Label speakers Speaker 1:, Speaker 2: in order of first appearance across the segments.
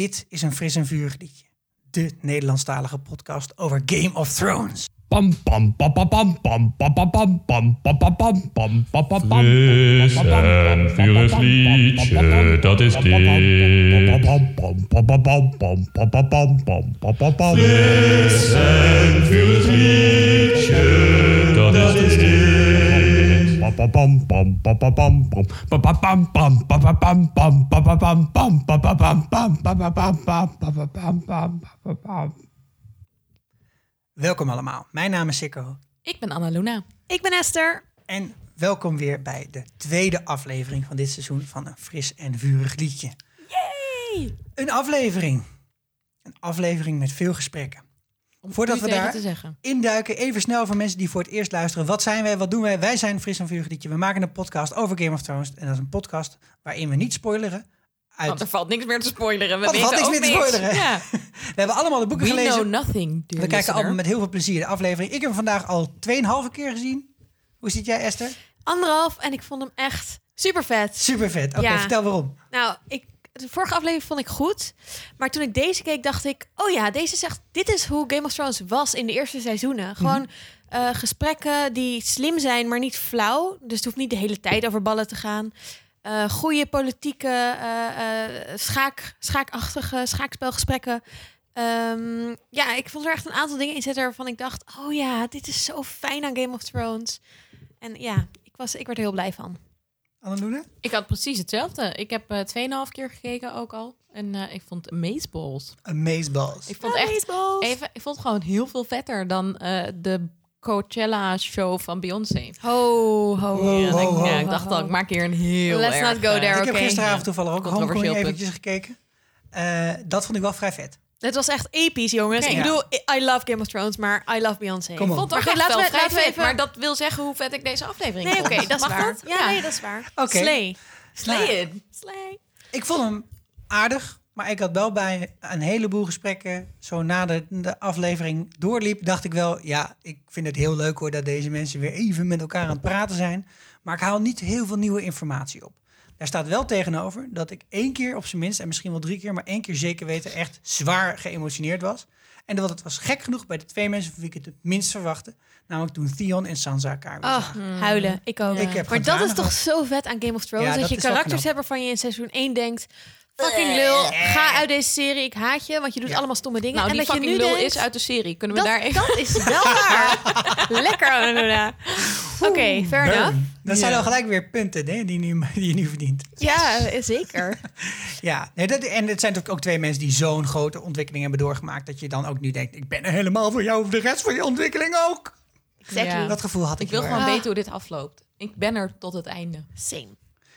Speaker 1: Dit is een fris en vurig liedje. De Nederlandstalige podcast over Game of Thrones.
Speaker 2: Pam pam pam pam pam pam pam pam pam pam pam pam pam pam pam pam pam
Speaker 3: Fris en vurig liedje, dat is dit. Fris en vurig liedje.
Speaker 1: Welkom allemaal. Mijn naam is Sikko.
Speaker 4: Ik ben Anna Luna.
Speaker 5: Ik ben Esther.
Speaker 1: En welkom weer bij de tweede aflevering van dit seizoen van een fris en vurig liedje.
Speaker 5: Yay!
Speaker 1: Een aflevering. Een aflevering met veel gesprekken.
Speaker 4: Om
Speaker 1: Voordat we daar
Speaker 4: te zeggen.
Speaker 1: induiken, even snel voor mensen die voor het eerst luisteren. Wat zijn wij? Wat doen wij? Wij zijn Fris en Vurig Liedje. We maken een podcast over Game of Thrones. En dat is een podcast waarin we niet spoileren. Uit...
Speaker 4: Want er valt niks meer te spoileren. We
Speaker 1: Want er valt niks meer te spoileren.
Speaker 4: Ja.
Speaker 1: We hebben allemaal de boeken
Speaker 4: We
Speaker 1: gelezen.
Speaker 4: know nothing,
Speaker 1: we kijken allemaal met heel veel plezier de aflevering. Ik heb hem vandaag al 2,5 keer gezien. Hoe zit jij, Esther?
Speaker 5: Anderhalf en ik vond hem echt super vet.
Speaker 1: Super vet. Oké,
Speaker 5: Ja.
Speaker 1: vertel waarom.
Speaker 5: Nou, ik, de vorige aflevering vond ik goed. Maar toen ik deze keek, dacht ik... Oh ja, deze zegt... Dit is hoe Game of Thrones was in de eerste seizoenen. Gewoon eh, gesprekken die slim zijn, maar niet flauw. Dus het hoeft niet de hele tijd over ballen te gaan. Eh goede politieke, eh, schaak, schaakachtige schaakspelgesprekken. Ehm, ja, ik vond er echt een aantal dingen in zitten waarvan ik dacht... Oh ja, dit is zo fijn aan Game of Thrones. En ja, ik, was, ik werd er heel blij van.
Speaker 1: Annalena?
Speaker 4: Ik had precies hetzelfde. Ik heb eh 2,5 keer gekeken ook al. En eh, ik vond Amazeballs.
Speaker 1: Amazeballs.
Speaker 4: Ik vond echt even, ik vond het gewoon heel veel vetter dan eh, de Coachella show van Beyoncé.
Speaker 5: Ho, ho, ho.
Speaker 4: Ja,
Speaker 1: ho,
Speaker 4: ik,
Speaker 1: ho,
Speaker 4: ja,
Speaker 1: ho,
Speaker 4: ik dacht al, ik maak hier een heel
Speaker 5: Let's
Speaker 4: erg,
Speaker 5: not go there.
Speaker 1: ik heb
Speaker 5: oké.
Speaker 1: gisteravond toevallig ook Homecoming
Speaker 4: punt.
Speaker 1: eventjes gekeken. Eh, dat vond ik wel vrij vet.
Speaker 5: Het was echt episch, jongens. Ik bedoel, I love Game of Thrones, maar I love Beyoncé.
Speaker 1: Kom op.
Speaker 4: Ik vond
Speaker 5: laten
Speaker 4: wel
Speaker 5: we- laten even-
Speaker 4: Maar dat wil zeggen hoe vet ik deze aflevering
Speaker 5: Nee,
Speaker 4: vond.
Speaker 5: oké, dat is
Speaker 4: Mag
Speaker 5: waar.
Speaker 4: dat?
Speaker 5: Ja, nee, dat is waar.
Speaker 1: Oké.
Speaker 5: Slay.
Speaker 4: Slay it.
Speaker 5: Slay.
Speaker 1: Ik vond hem aardig, maar ik had wel bij een heleboel gesprekken, zo na de, de aflevering doorliep, dacht ik wel, ja, ik vind het heel leuk hoor dat deze mensen weer even met elkaar aan het praten zijn, maar ik haal niet heel veel nieuwe informatie op. Daar staat wel tegenover dat ik één keer op zijn minst, en misschien wel drie keer, maar één keer zeker weten, echt zwaar geëmotioneerd was. En dat het was gek genoeg bij de twee mensen van wie ik het het minst verwachtte, namelijk toen Theon en Sansa elkaar weer
Speaker 5: Oh,
Speaker 1: zagen.
Speaker 5: huilen. Ik ook.
Speaker 1: Ik heb
Speaker 5: maar dat is toch zo vet aan Game of Thrones?
Speaker 1: Ja,
Speaker 5: dat,
Speaker 1: dat
Speaker 5: je karakters hebt waarvan je in seizoen 1 denkt... Fucking lul, ga uit deze serie, ik haat je. Want je doet
Speaker 1: Ja.
Speaker 5: allemaal stomme dingen.
Speaker 4: Nou,
Speaker 5: en
Speaker 4: die
Speaker 5: dat je nu
Speaker 4: lul
Speaker 5: denkt,
Speaker 4: is uit de serie. Kunnen we
Speaker 5: dat,
Speaker 4: daar even...
Speaker 5: dat is wel waar. Lekker, Anuna. Oké, fair enough.
Speaker 1: Dat zijn al gelijk weer punten hè, die, nu, die je nu verdient.
Speaker 5: Ja, eh, zeker.
Speaker 1: Ja, nee, dat, en het zijn toch ook twee mensen die zo'n grote ontwikkeling hebben doorgemaakt. Dat je dan ook nu denkt, ik ben er helemaal voor jou, voor de rest van je ontwikkeling ook.
Speaker 5: Exactly.
Speaker 4: Ja.
Speaker 1: Dat gevoel had ik,
Speaker 4: Ik wil gewoon
Speaker 1: erg.
Speaker 4: weten hoe dit afloopt. Ik ben er tot het einde.
Speaker 5: Same.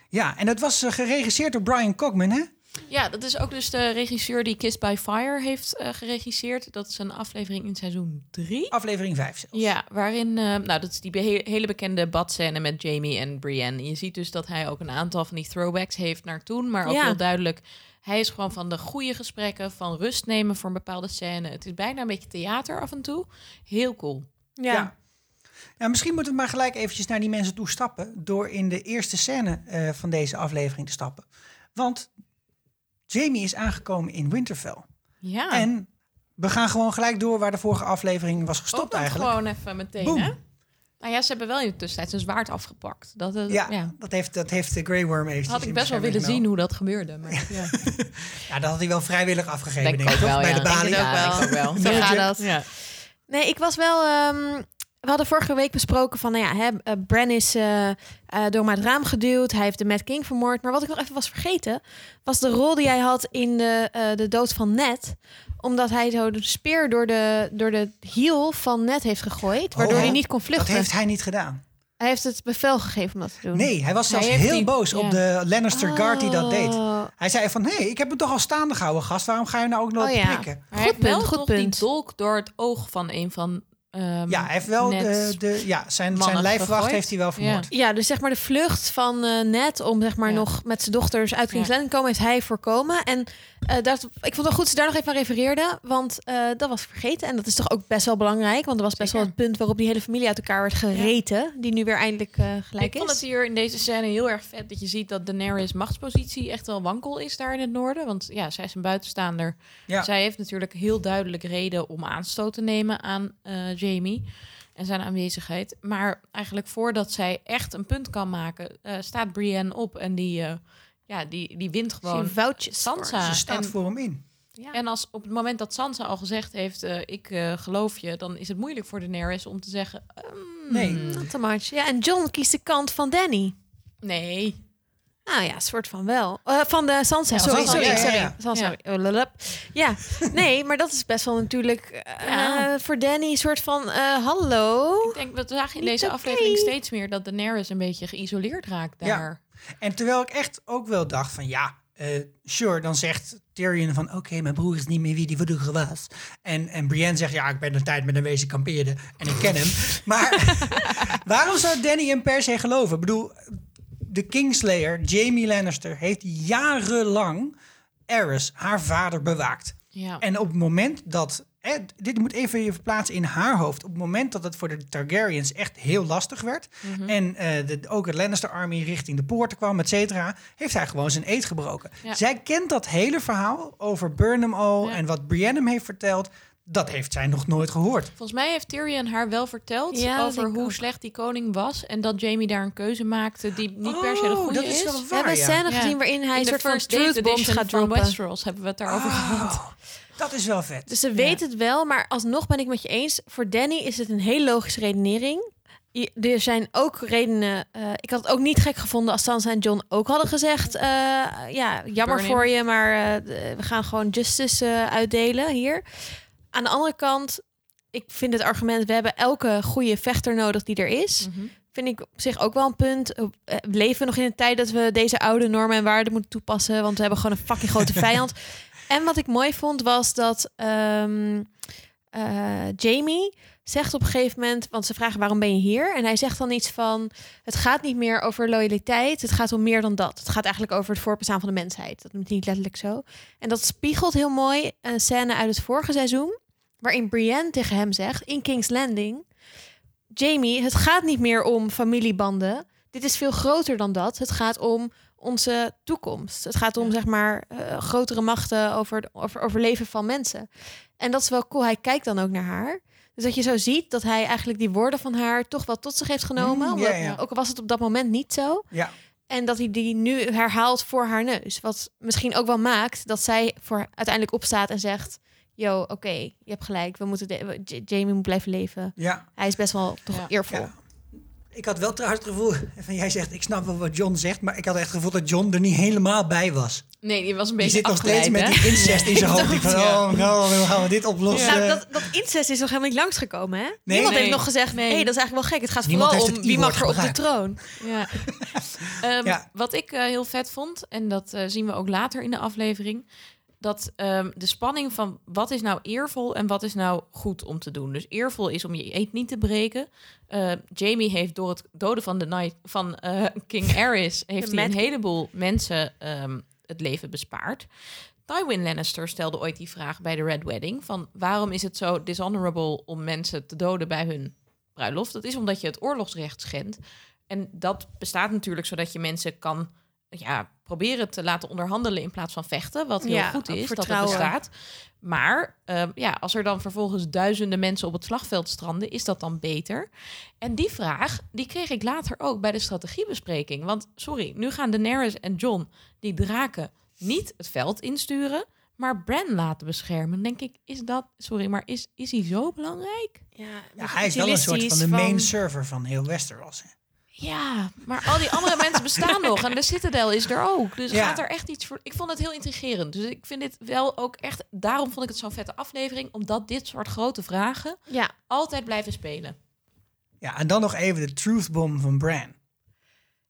Speaker 1: Ja, en dat was eh, geregisseerd door Brian Cogman, hè?
Speaker 4: Ja, dat is ook dus de regisseur die Kiss by Fire heeft eh, geregisseerd. Dat is een aflevering in seizoen 3.
Speaker 1: Aflevering 5 zelfs.
Speaker 4: Ja, waarin, eh, nou, dat is die be- hele bekende badscène met Jamie en Brienne. Je ziet dus dat hij ook een aantal van die throwbacks heeft naar toen, maar ook
Speaker 5: Ja.
Speaker 4: heel duidelijk. Hij is gewoon van de goede gesprekken, van rust nemen voor een bepaalde scène. Het is bijna een beetje theater af en toe. Heel cool.
Speaker 5: Ja.
Speaker 1: Ja. Ja, misschien moeten we maar gelijk eventjes naar die mensen toe stappen... door in de eerste scène eh, van deze aflevering te stappen. Want Jamie is aangekomen in Winterfell.
Speaker 4: Ja.
Speaker 1: En we gaan gewoon gelijk door waar de vorige aflevering was gestopt eigenlijk.
Speaker 4: gewoon even meteen,
Speaker 1: Boom.
Speaker 4: hè? Nou ja, ze hebben wel in de tussentijd zijn zwaard afgepakt. Dat, eh,
Speaker 1: Ja,
Speaker 4: ja.
Speaker 1: dat heeft, dat heeft de Grey Worm eventjes
Speaker 4: Had ik best wel willen zien hoe dat gebeurde. Maar, ja.
Speaker 1: Ja, dat had hij wel vrijwillig afgegeven,
Speaker 4: Denk
Speaker 1: denk,
Speaker 4: ik
Speaker 1: ik,
Speaker 4: ook
Speaker 1: toch?
Speaker 4: wel,
Speaker 1: Bij
Speaker 4: ja.
Speaker 1: de balie.
Speaker 5: ook
Speaker 4: Ja,
Speaker 5: wel.
Speaker 4: denk ik ook wel.
Speaker 5: Zo gaat dat.
Speaker 4: Ja.
Speaker 5: Nee, ik was wel. ehm, we hadden vorige week besproken van, nou ja, hè, eh, Bran is eh, eh, door het raam geduwd. Hij heeft de Mad King vermoord. Maar wat ik nog even was vergeten, was de rol die hij had in de, eh, de dood van Ned. Omdat hij zo de speer door de, door de hiel van Ned heeft gegooid. Waardoor
Speaker 1: Oh,
Speaker 5: hij niet kon
Speaker 1: Dat
Speaker 5: vluchten.
Speaker 1: heeft hij niet gedaan.
Speaker 5: Hij heeft het bevel gegeven om dat te doen.
Speaker 1: Nee, hij was zelfs heel
Speaker 4: die-
Speaker 1: boos op de Lannister guard die dat deed.
Speaker 5: Oh.
Speaker 1: Hij zei van, hé, hey, ik heb hem toch al staande gehouden, gast. Waarom ga je nou ook nog
Speaker 5: Oh ja.
Speaker 1: prikken?
Speaker 4: Maar hij
Speaker 5: Goed punt, goed punt.
Speaker 4: die dolk door het oog van een van ehm,
Speaker 1: Ja, hij heeft wel
Speaker 4: net
Speaker 1: de, de, ja, zijn, zijn lijfwacht
Speaker 4: gegooid.
Speaker 1: heeft hij wel vermoord.
Speaker 5: Ja, dus zeg maar de vlucht van eh Ned om zeg maar
Speaker 4: Ja.
Speaker 5: nog met zijn dochters uit King's
Speaker 4: Ja.
Speaker 5: Landing te komen, heeft hij voorkomen. En eh, dat, ik vond het wel goed dat ze daar nog even aan refereerde, want eh, dat was ik vergeten. En dat is toch ook best wel belangrijk, want er was best
Speaker 4: Zeker.
Speaker 5: wel het punt waarop die hele familie uit elkaar werd gereten, die nu weer eindelijk eh, gelijk
Speaker 4: ik vond
Speaker 5: is.
Speaker 4: het hier in deze scène heel erg vet dat je ziet dat Daenerys machtspositie echt wel wankel is daar in het noorden. Want ja, zij is een buitenstaander.
Speaker 1: Ja.
Speaker 4: Zij heeft natuurlijk heel duidelijk reden om aanstoot te nemen aan eh, Jamie en zijn aanwezigheid. Maar eigenlijk voordat zij echt een punt kan maken, eh, staat Brienne op en die, eh, ja, die, die wint gewoon
Speaker 5: Zie vouwtjes
Speaker 4: Sansa.
Speaker 1: Ze staat
Speaker 4: en,
Speaker 1: voor hem in.
Speaker 5: Ja.
Speaker 4: en als op het moment dat Sansa al gezegd heeft, eh, ik eh, geloof je, dan is het moeilijk voor Daenerys om te zeggen, ehm,
Speaker 1: Nee.
Speaker 5: Not too much. Ja, en John kiest de kant van Danny.
Speaker 4: nee.
Speaker 5: Nou ja, soort van wel. Eh, van de Sansa,
Speaker 1: Ja,
Speaker 5: sorry,
Speaker 1: Sansa,
Speaker 5: sorry,
Speaker 1: ja, ja,
Speaker 5: sorry.
Speaker 1: ja.
Speaker 5: Sansa,
Speaker 4: Ja.
Speaker 5: oh, ja, nee, maar dat is best wel natuurlijk eh,
Speaker 4: Ja.
Speaker 5: voor Danny een soort van eh, hallo.
Speaker 4: Ik denk, we zagen in
Speaker 5: Niet
Speaker 4: deze aflevering steeds meer dat Daenerys een beetje geïsoleerd raakt
Speaker 1: Ja.
Speaker 4: daar.
Speaker 1: En terwijl ik echt ook wel dacht van ja, eh, sure, dan zegt Tyrion van oké, mijn broer is niet meer wie die vroeger was. En, en Brienne zegt ja, ik ben een tijd met een wezen kampeerde en ik ken hem. Maar waarom zou Danny hem per se geloven? Ik bedoel, de Kingslayer, Jamie Lannister, heeft jarenlang Aerys, haar vader, bewaakt.
Speaker 4: Ja.
Speaker 1: En op het moment dat. Hè, dit moet even je verplaatsen in haar hoofd. Op het moment dat het voor de Targaryens echt heel lastig werd.
Speaker 4: Mhm.
Speaker 1: En eh, de, ook het Lannister Army richting de poorten kwam, et cetera. Heeft hij gewoon zijn eed gebroken.
Speaker 4: Ja.
Speaker 1: Zij kent dat hele verhaal over Burnham al.
Speaker 4: Ja.
Speaker 1: En wat Brienne hem heeft verteld. Dat heeft zij nog nooit gehoord.
Speaker 4: Volgens mij heeft Tyrion haar wel verteld
Speaker 5: Ja,
Speaker 4: over hoe
Speaker 5: ook.
Speaker 4: slecht die koning was. En dat Jamie daar een keuze maakte die niet per se de
Speaker 1: Oh,
Speaker 4: goede
Speaker 1: dat
Speaker 4: is.
Speaker 5: We hebben een
Speaker 1: ja.
Speaker 5: scène
Speaker 4: Ja.
Speaker 5: gezien waarin hij
Speaker 4: In
Speaker 5: een
Speaker 4: de
Speaker 5: soort van truth gaat
Speaker 4: van. Westeros hebben we het daarover gehad.
Speaker 1: Oh, dat is wel vet.
Speaker 5: Dus ze weet het wel, maar alsnog ben ik met je eens. Voor Danny is het een heel logische redenering. Je- Er zijn ook redenen. eh, ik had het ook niet gek gevonden als Sansa en John ook hadden gezegd: eh, ja, jammer
Speaker 4: Burn
Speaker 5: voor je, maar eh, we gaan gewoon justice eh, uitdelen hier. Aan de andere kant, ik vind het argument: we hebben elke goede vechter nodig die er is.
Speaker 4: Mhm.
Speaker 5: Vind ik op zich ook wel een punt. Eh, We leven nog in een tijd dat we deze oude normen en waarden moeten toepassen, want we hebben gewoon een fucking grote vijand. En wat ik mooi vond was dat ehm, eh, Jamie zegt op een gegeven moment, want ze vragen waarom ben je hier? En hij zegt dan iets van: het gaat niet meer over loyaliteit, het gaat om meer dan dat. Het gaat eigenlijk over het voorbestaan van de mensheid. Dat noemt hij niet letterlijk zo. En dat spiegelt heel mooi een scène uit het vorige seizoen, waarin Brienne tegen hem zegt in King's Landing: Jamie, het gaat niet meer om familiebanden. Dit is veel groter dan dat. Het gaat om onze toekomst. Het gaat om zeg maar eh, grotere machten over het over overleven van mensen. En dat is wel cool. Hij kijkt dan ook naar haar. Dus dat je zo ziet dat hij eigenlijk die woorden van haar toch wel tot zich heeft genomen.
Speaker 1: Mm,
Speaker 5: omdat-. Ook al was het op dat moment niet zo.
Speaker 1: Ja.
Speaker 5: En dat hij die nu herhaalt voor haar neus. Wat misschien ook wel maakt dat zij voor uiteindelijk opstaat en zegt: Yo, oké, je hebt gelijk. We moeten de- Jamie moet blijven leven.
Speaker 1: Ja.
Speaker 5: Hij is best wel toch
Speaker 4: Ja.
Speaker 5: eervol.
Speaker 1: Ja. Ik had wel trouwens het gevoel, van jij zegt, ik snap wel wat John zegt, maar ik had echt het gevoel dat John er niet helemaal bij was.
Speaker 4: Nee, die was een
Speaker 1: Die
Speaker 4: beetje
Speaker 1: zit nog steeds met die incest in zijn hoofd. Die van,
Speaker 4: Ja.
Speaker 1: oh, nou, hoe gaan we dit oplossen?
Speaker 5: Nou, dat, dat incest is nog helemaal niet langsgekomen, hè? Niemand
Speaker 1: nee.
Speaker 5: heeft nog gezegd, nee,
Speaker 4: Nee.
Speaker 5: dat is eigenlijk wel gek. Het gaat
Speaker 1: Niemand
Speaker 5: vooral om wie mag er op de troon.
Speaker 4: Ja. Ehm,
Speaker 1: Ja.
Speaker 4: Wat ik eh, heel vet vond, en dat eh, zien we ook later in de aflevering, dat ehm, de spanning van wat is nou eervol en wat is nou goed om te doen. Dus eervol is om je eet niet te breken. Eh, Jamie heeft door het doden van de night van eh, King Aerys heeft hij een heleboel mensen ehm, het leven bespaard. Tywin Lannister stelde ooit die vraag bij de Red Wedding van waarom is het zo dishonorable om mensen te doden bij hun bruiloft? Dat is omdat je het oorlogsrecht schendt. En dat bestaat natuurlijk zodat je mensen kan ja, proberen te laten onderhandelen in plaats van vechten. Wat heel
Speaker 5: Ja,
Speaker 4: goed is dat het bestaat. Maar ehm, ja, als er dan vervolgens duizenden mensen op het slagveld stranden, is dat dan beter? En die vraag, die kreeg ik later ook bij de strategiebespreking. Want sorry, nu gaan Daenerys en John die draken niet het veld insturen, maar Bran laten beschermen. Denk ik, is dat, sorry, maar is, is hij zo belangrijk?
Speaker 5: Ja,
Speaker 1: ja, hij is wel een soort van de main server van heel Westeros. hè.
Speaker 4: Ja, maar al die andere mensen bestaan nog. En de Citadel is er ook. Dus
Speaker 1: Ja.
Speaker 4: gaat er echt iets voor. Ik vond het heel intrigerend. Dus ik vind dit wel ook echt. Daarom vond ik het zo'n vette aflevering. Omdat dit soort grote vragen
Speaker 5: Ja,
Speaker 4: altijd blijven spelen.
Speaker 1: Ja, en dan nog even de truth bomb van Bran.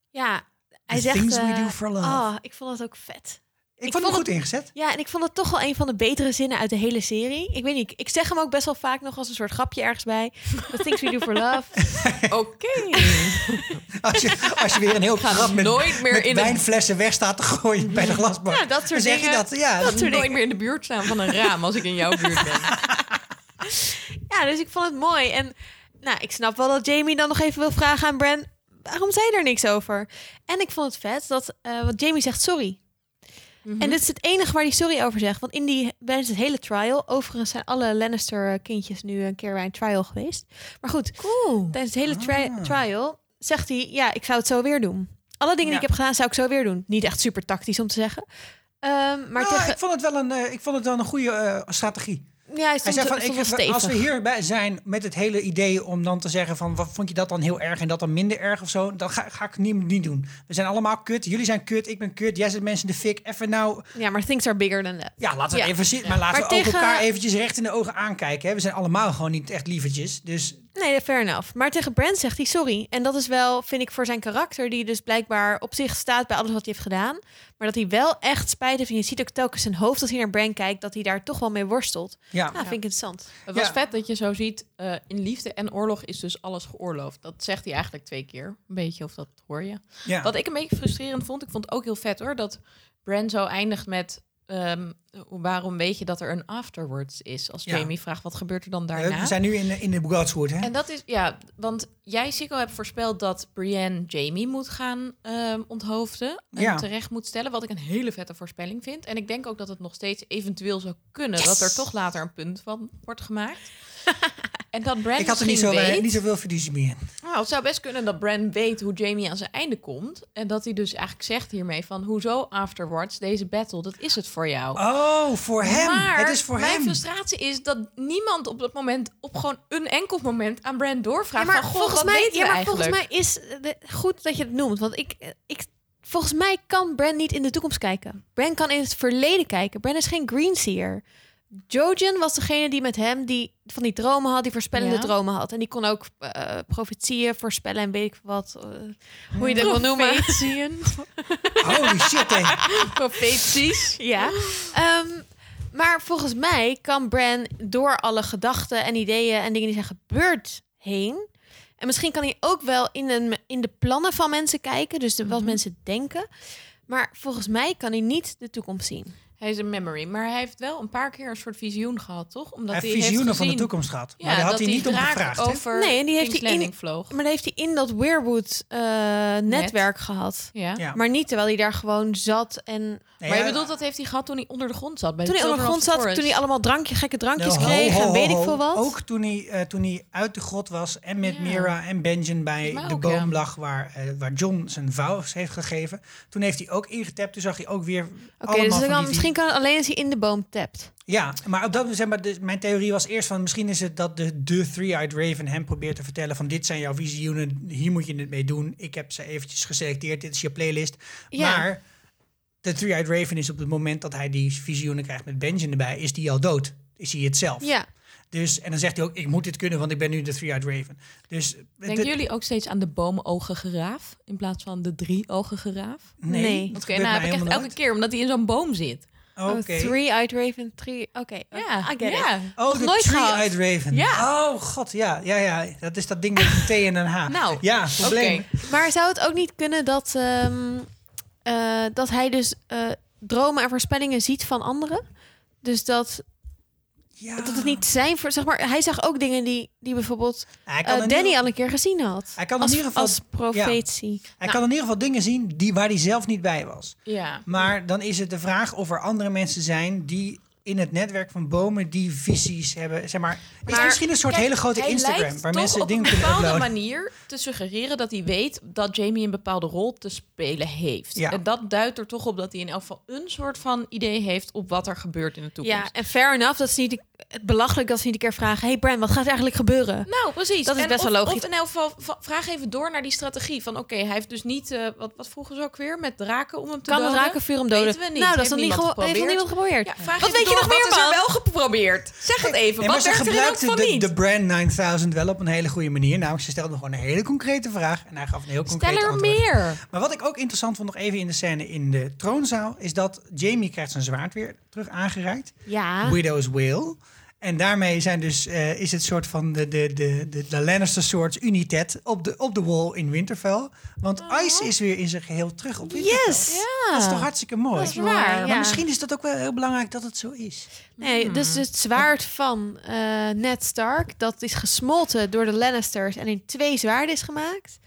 Speaker 5: ja. Hij
Speaker 1: The
Speaker 5: zegt...
Speaker 1: things we
Speaker 5: eh,
Speaker 1: do for love.
Speaker 5: Oh, ik vond het ook vet.
Speaker 1: Ik, vond
Speaker 5: vond
Speaker 1: goed ingezet.
Speaker 5: Ja, en ik vond het toch wel een van de betere zinnen uit de hele serie. Ik weet niet, ik zeg hem ook best wel vaak nog als een soort grapje ergens bij. The things we do for love.
Speaker 4: Oké.
Speaker 1: Als je, als je weer een heel grap met,
Speaker 4: nooit meer
Speaker 1: met
Speaker 4: in
Speaker 1: wijnflessen weg staat te gooien bij de glasbak.
Speaker 5: Ja, dat soort
Speaker 1: zeg
Speaker 5: dingen.
Speaker 1: je dat. Ja,
Speaker 5: Dat
Speaker 1: dat,
Speaker 5: soort
Speaker 4: Nooit meer in de buurt staan van een raam als ik in jouw buurt ben.
Speaker 5: Ja, dus ik vond het mooi. En nou, ik snap wel dat Jamie dan nog even wil vragen aan Bran... waarom zei je er niks over? En ik vond het vet dat... eh want Jamie zegt sorry.
Speaker 4: Mhm.
Speaker 5: En dit is het enige waar hij sorry over zegt. Want in die, tijdens het hele trial... overigens zijn alle Lannister-kindjes nu een keer bij een trial geweest. Maar goed,
Speaker 4: Cool.
Speaker 5: tijdens het hele tri-
Speaker 1: Ah.
Speaker 5: trial zegt hij... ja, ik zou het zo weer doen. Alle dingen
Speaker 1: Ja.
Speaker 5: die ik heb gedaan, zou ik zo weer doen. Niet echt super tactisch om te zeggen. Ehm, maar
Speaker 1: Nou,
Speaker 5: tegen...
Speaker 1: ik, vond het wel een, eh, ik vond het wel een goede eh, strategie.
Speaker 5: Ja, hij
Speaker 1: Hij
Speaker 5: stond,
Speaker 1: zei van,
Speaker 5: stond
Speaker 1: ik, als we hierbij zijn met het hele idee om dan te zeggen van, wat vond je dat dan heel erg en dat dan minder erg of zo, dan ga, ga ik niet, niet doen. We zijn allemaal kut, jullie zijn kut, ik ben kut, jij zet mensen de fik. Even nou,
Speaker 5: Ja, maar things are bigger than that.
Speaker 1: ja, laten we
Speaker 5: Ja.
Speaker 1: even zitten, maar laten
Speaker 5: Maar
Speaker 1: we ook elkaar eventjes recht in de ogen aankijken. Hè. We zijn allemaal gewoon niet echt lievertjes, dus
Speaker 5: Nee, fair enough. Maar tegen Brand zegt hij sorry. En dat is wel, vind ik, voor zijn karakter... die dus blijkbaar op zich staat bij alles wat hij heeft gedaan. Maar dat hij wel echt spijt heeft. En je ziet ook telkens zijn hoofd als hij naar Brand kijkt... dat hij daar toch wel mee worstelt.
Speaker 1: ja.
Speaker 5: Nou, vind ik interessant.
Speaker 4: Het was
Speaker 1: Ja.
Speaker 4: vet dat je zo ziet, eh, in liefde en oorlog is dus alles geoorloofd. Dat zegt hij eigenlijk twee keer. Een beetje, of dat hoor je.
Speaker 1: ja.
Speaker 4: Wat ik een beetje frustrerend vond, ik vond het ook heel vet hoor, dat Bran zo eindigt met... ehm, waarom weet je dat er een afterwards is? Als
Speaker 1: Ja.
Speaker 4: Jamie vraagt, wat gebeurt er dan
Speaker 1: Eh,
Speaker 4: daarna?
Speaker 1: we zijn nu in, de- in de Godswood, hè?
Speaker 4: En dat is, ja, want jij, Sikko, hebt voorspeld dat Brienne Jamie moet gaan ehm, onthoofden. En
Speaker 1: Ja.
Speaker 4: terecht moet stellen, wat ik een hele vette voorspelling vind. En ik denk ook dat het nog steeds eventueel zou kunnen dat er toch later een punt van wordt gemaakt. en dat Bran
Speaker 1: ik had er niet, zo,
Speaker 4: weet...
Speaker 1: niet zoveel fiducie meer in.
Speaker 4: Nou, het zou best kunnen dat Bran weet hoe Jamie aan zijn einde komt. En dat hij dus eigenlijk zegt hiermee van... hoezo afterwards, deze battle, dat is het voor jou.
Speaker 1: Oh, voor hem.
Speaker 4: Maar
Speaker 1: het is voor
Speaker 4: mijn
Speaker 1: hem.
Speaker 4: frustratie is dat niemand op dat moment... op gewoon een enkel moment aan Bran doorvraagt
Speaker 5: Ja, maar
Speaker 4: van... Goh,
Speaker 5: volgens
Speaker 4: wat
Speaker 5: mij,
Speaker 4: weten
Speaker 5: ja, maar volgens mij is de, goed dat je het noemt. Want ik, ik, volgens mij kan Bran niet in de toekomst kijken. Bran kan in het verleden kijken. Bran is geen Greenseer. Jojen was degene die met hem die van die dromen had, die voorspellende
Speaker 4: Ja.
Speaker 5: dromen had. En die kon ook eh profetieën voorspellen en weet ik wat. eh, hoe je dat wil noemen.
Speaker 4: Profetieën.
Speaker 1: Holy shit, hè.
Speaker 4: Profeties.
Speaker 5: Ja. Ehm, maar volgens mij kan Bran door alle gedachten en ideeën en dingen die zijn gebeurd heen. En misschien kan hij ook wel in, een, in de plannen van mensen kijken. Dus de, wat
Speaker 1: Mhm.
Speaker 5: mensen denken. Maar volgens mij kan hij niet de toekomst zien.
Speaker 4: Hij is een memory. Maar hij heeft wel een paar keer een soort visioen gehad, toch? Omdat
Speaker 1: Hij
Speaker 4: hij,
Speaker 1: heeft visioenen
Speaker 4: heeft
Speaker 1: van de toekomst gehad.
Speaker 4: Ja,
Speaker 1: maar daar had
Speaker 4: dat
Speaker 1: hij niet om gevraagd. hè?
Speaker 4: over
Speaker 5: Nee, en die heeft
Speaker 4: King's
Speaker 5: hij in-
Speaker 4: vloog.
Speaker 5: Maar dan heeft hij in dat Weirwood eh, netwerk gehad.
Speaker 4: Ja.
Speaker 1: Ja.
Speaker 5: Maar niet terwijl hij daar gewoon zat. En
Speaker 1: Nee,
Speaker 4: Maar je bedoelt, dat heeft hij gehad toen hij onder de grond zat? Bij
Speaker 5: toen hij onder de grond zat, toen hij allemaal drankje, gekke drankjes
Speaker 1: Nou, ho,
Speaker 5: kreeg
Speaker 1: ho,
Speaker 5: en weet ik veel wat.
Speaker 1: Ook toen hij, eh, toen hij uit de grot was en met
Speaker 4: Ja.
Speaker 1: Mira en Benjen bij de
Speaker 4: ook,
Speaker 1: boom
Speaker 4: ja.
Speaker 1: lag waar, eh, waar John zijn vouw heeft gegeven. Toen heeft hij ook ingetapt. Toen zag hij ook weer
Speaker 5: Oké,
Speaker 1: allemaal
Speaker 5: dus
Speaker 1: van
Speaker 5: dan misschien kan het alleen als hij in de boom tapt.
Speaker 1: Ja, maar, op dat, zeg maar dus mijn theorie was eerst van... misschien is het dat de, de Three-Eyed Raven hem probeert te vertellen... van dit zijn jouw visioenen, hier moet je het mee doen. Ik heb ze eventjes geselecteerd, dit is je playlist.
Speaker 5: Ja.
Speaker 1: Maar de Three-Eyed Raven is op het moment dat hij die visioenen krijgt met Benjen erbij... is die al dood. Is hij het zelf.
Speaker 5: Ja,
Speaker 1: Dus, en dan zegt hij ook, ik moet dit kunnen, want ik ben nu de Three-Eyed Raven. Dus,
Speaker 4: Denken jullie ook steeds aan de boomogige geraaf in plaats van de drieogen geraaf?
Speaker 1: Nee,
Speaker 5: Nee.
Speaker 1: dat
Speaker 4: Oké,
Speaker 1: gebeurt
Speaker 4: nou heb ik echt elke keer, omdat hij in zo'n boom zit.
Speaker 1: nooit. Oké.
Speaker 5: Oh, Three-eyed raven, three... Oké,
Speaker 4: Ja,
Speaker 5: I get it.
Speaker 4: ja.
Speaker 1: Oh, de Three-Eyed Raven.
Speaker 4: Ja.
Speaker 1: Oh, god, ja, ja, ja. Dat is dat ding met een T en een H.
Speaker 4: Nou,
Speaker 1: ja,
Speaker 4: Oké.
Speaker 1: probleem.
Speaker 5: Maar zou het ook niet kunnen dat, ehm, eh, dat hij dus eh, dromen en voorspellingen ziet van anderen? Dus dat,
Speaker 1: Ja.
Speaker 5: dat het niet zijn voor, zeg maar, hij zag ook dingen die, die bijvoorbeeld
Speaker 1: Hij kan
Speaker 5: eh,
Speaker 1: in
Speaker 5: Danny
Speaker 1: ieder-
Speaker 5: al een keer gezien had.
Speaker 1: Hij kan in
Speaker 5: als,
Speaker 1: ieder geval-
Speaker 5: als profetie.
Speaker 1: Hij kan in ieder geval dingen zien die, waar hij zelf niet bij was.
Speaker 4: Ja.
Speaker 1: Maar dan is het de vraag of er andere mensen zijn die in het netwerk van bomen die visies hebben. Zeg maar, is
Speaker 4: Maar
Speaker 1: misschien een soort
Speaker 4: kijk,
Speaker 1: hele grote
Speaker 4: hij
Speaker 1: Instagram
Speaker 4: lijkt
Speaker 1: waar
Speaker 4: toch
Speaker 1: mensen
Speaker 4: op
Speaker 1: dingen
Speaker 4: een
Speaker 1: kunnen
Speaker 4: bepaalde manier te suggereren dat hij weet dat Jamie een bepaalde rol te spelen heeft.
Speaker 1: Ja.
Speaker 4: En dat duidt er toch op dat hij in elk geval een soort van idee heeft op wat er gebeurt in de toekomst.
Speaker 5: Ja, en fair enough, dat is niet het belachelijk dat ze niet een keer vragen... hey Bran, wat gaat er eigenlijk gebeuren?
Speaker 4: Nou, precies.
Speaker 5: Dat is
Speaker 4: En
Speaker 5: best
Speaker 4: of,
Speaker 5: wel logisch.
Speaker 4: Of in elk geval, va- vraag even door naar die strategie. Van oké, hij heeft dus niet... eh, wat, wat vroegen ze ook weer? Met draken om hem te
Speaker 5: Kan de
Speaker 4: doden?
Speaker 5: drakenvuur hem doden?
Speaker 4: Weten we niet.
Speaker 5: Nou, dat is nog niet, gewo- heeft niemand geprobeerd.
Speaker 4: Ja, vraag
Speaker 5: Wat
Speaker 4: even
Speaker 5: weet je nog meer,
Speaker 4: Wat is er wel geprobeerd? Zeg het even.
Speaker 1: Nee, maar
Speaker 4: wat
Speaker 1: ze gebruikte de,
Speaker 4: niet?
Speaker 1: de brand 9000 wel op een hele goede manier. Namelijk, ze stelde gewoon een hele concrete vraag. En hij gaf een heel concreet
Speaker 4: Stel er
Speaker 1: antwoord.
Speaker 4: meer.
Speaker 1: Maar wat ik ook interessant vond, nog even in de scène in de troonzaal... is dat Jamie krijgt zijn zwaard weer terug aangereikt.
Speaker 5: Ja.
Speaker 1: Widow's Will. En daarmee zijn dus, eh, is het soort van de, de, de, de, de Lannister soorts uniteit op de, op de wall in Winterfell. Want Ice is weer in zijn geheel terug op Winterfell.
Speaker 5: Oh. Yes!
Speaker 1: Dat is toch hartstikke mooi.
Speaker 5: Dat is waar,
Speaker 1: Maar
Speaker 5: ja.
Speaker 1: misschien is dat ook wel heel belangrijk dat het zo is.
Speaker 5: Nee, dus het zwaard van eh, Ned Stark, dat is gesmolten door de Lannisters en in twee zwaarden is gemaakt.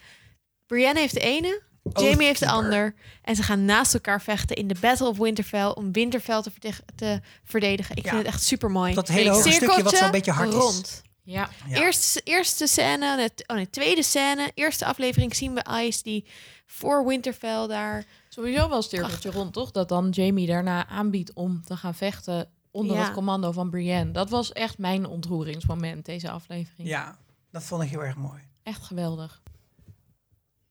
Speaker 5: Brienne heeft de ene, Jamie heeft de ander. En ze gaan naast elkaar vechten in de Battle of Winterfell om Winterfell te, verde- te verdedigen. Ik
Speaker 1: Ja.
Speaker 5: vind het echt super mooi.
Speaker 1: Dat hele hoge stukje wat zo'n beetje hard is.
Speaker 4: Ja.
Speaker 1: Ja.
Speaker 5: Eerste, eerste scène, net- oh nee, tweede scène, eerste aflevering zien we Ice die voor Winterfell daar.
Speaker 4: Sowieso wel een cirkeltje rond, toch? Dat dan Jamie daarna aanbiedt om te gaan vechten onder
Speaker 5: Ja.
Speaker 4: het commando van Brienne. Dat was echt mijn ontroeringsmoment, deze aflevering.
Speaker 1: Ja, dat vond ik heel erg mooi.
Speaker 4: Echt geweldig.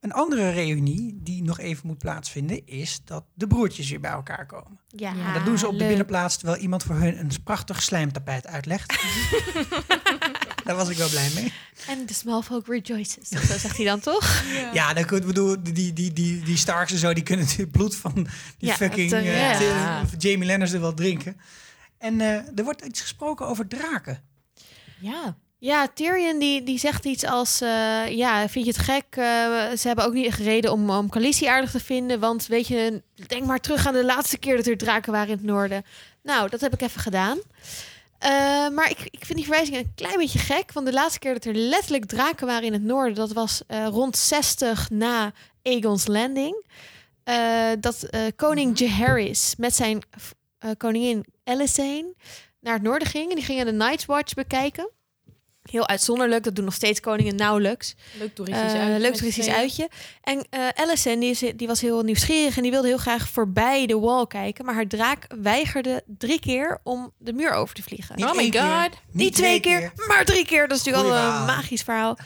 Speaker 1: Een andere reunie die nog even moet plaatsvinden is dat de broertjes weer bij elkaar komen.
Speaker 5: Ja,
Speaker 1: En dat doen ze op de binnenplaats terwijl iemand voor hun een prachtig slijmtapijt uitlegt. Daar was ik wel blij mee.
Speaker 5: En de small folk rejoices. Of Zo zegt hij dan toch?
Speaker 1: Ja, dan kun, bedoel, die, die, die, die Starks en zo, die kunnen het bloed van die
Speaker 5: Ja,
Speaker 1: fucking
Speaker 5: eh,
Speaker 1: eh,
Speaker 4: ja.
Speaker 1: Jamie Lannister wel drinken. En eh, er wordt iets gesproken over draken.
Speaker 4: Ja.
Speaker 5: Ja, Tyrion die, die zegt iets als... eh, ja, vind je het gek? Eh, ze hebben ook niet echt reden om, om Khaleesi aardig te vinden. Want weet je, denk maar terug aan de laatste keer dat er draken waren in het noorden. Nou, dat heb ik even gedaan. Eh, maar ik, ik vind die verwijzing een klein beetje gek. Want de laatste keer dat er letterlijk draken waren in het noorden... dat was rond 60 na Aegon's Landing. Dat koning Jaehaerys met zijn koningin Alysanne naar het noorden ging. En die gingen de Night's Watch bekijken. Heel uitzonderlijk, dat doen nog steeds koningen nauwelijks.
Speaker 4: Leuk toeristisch
Speaker 5: Eh,
Speaker 4: uitje.
Speaker 5: leuk toeristisch uitje. En eh Alicent, die, is, die was heel nieuwsgierig en die wilde heel graag voorbij de wall kijken. Maar haar draak weigerde drie keer om de muur over te vliegen.
Speaker 1: Niet
Speaker 4: Oh my
Speaker 1: keer,
Speaker 4: God.
Speaker 5: Niet twee keer, maar drie keer. Dat is natuurlijk
Speaker 1: Goeie
Speaker 5: al een magisch verhaal.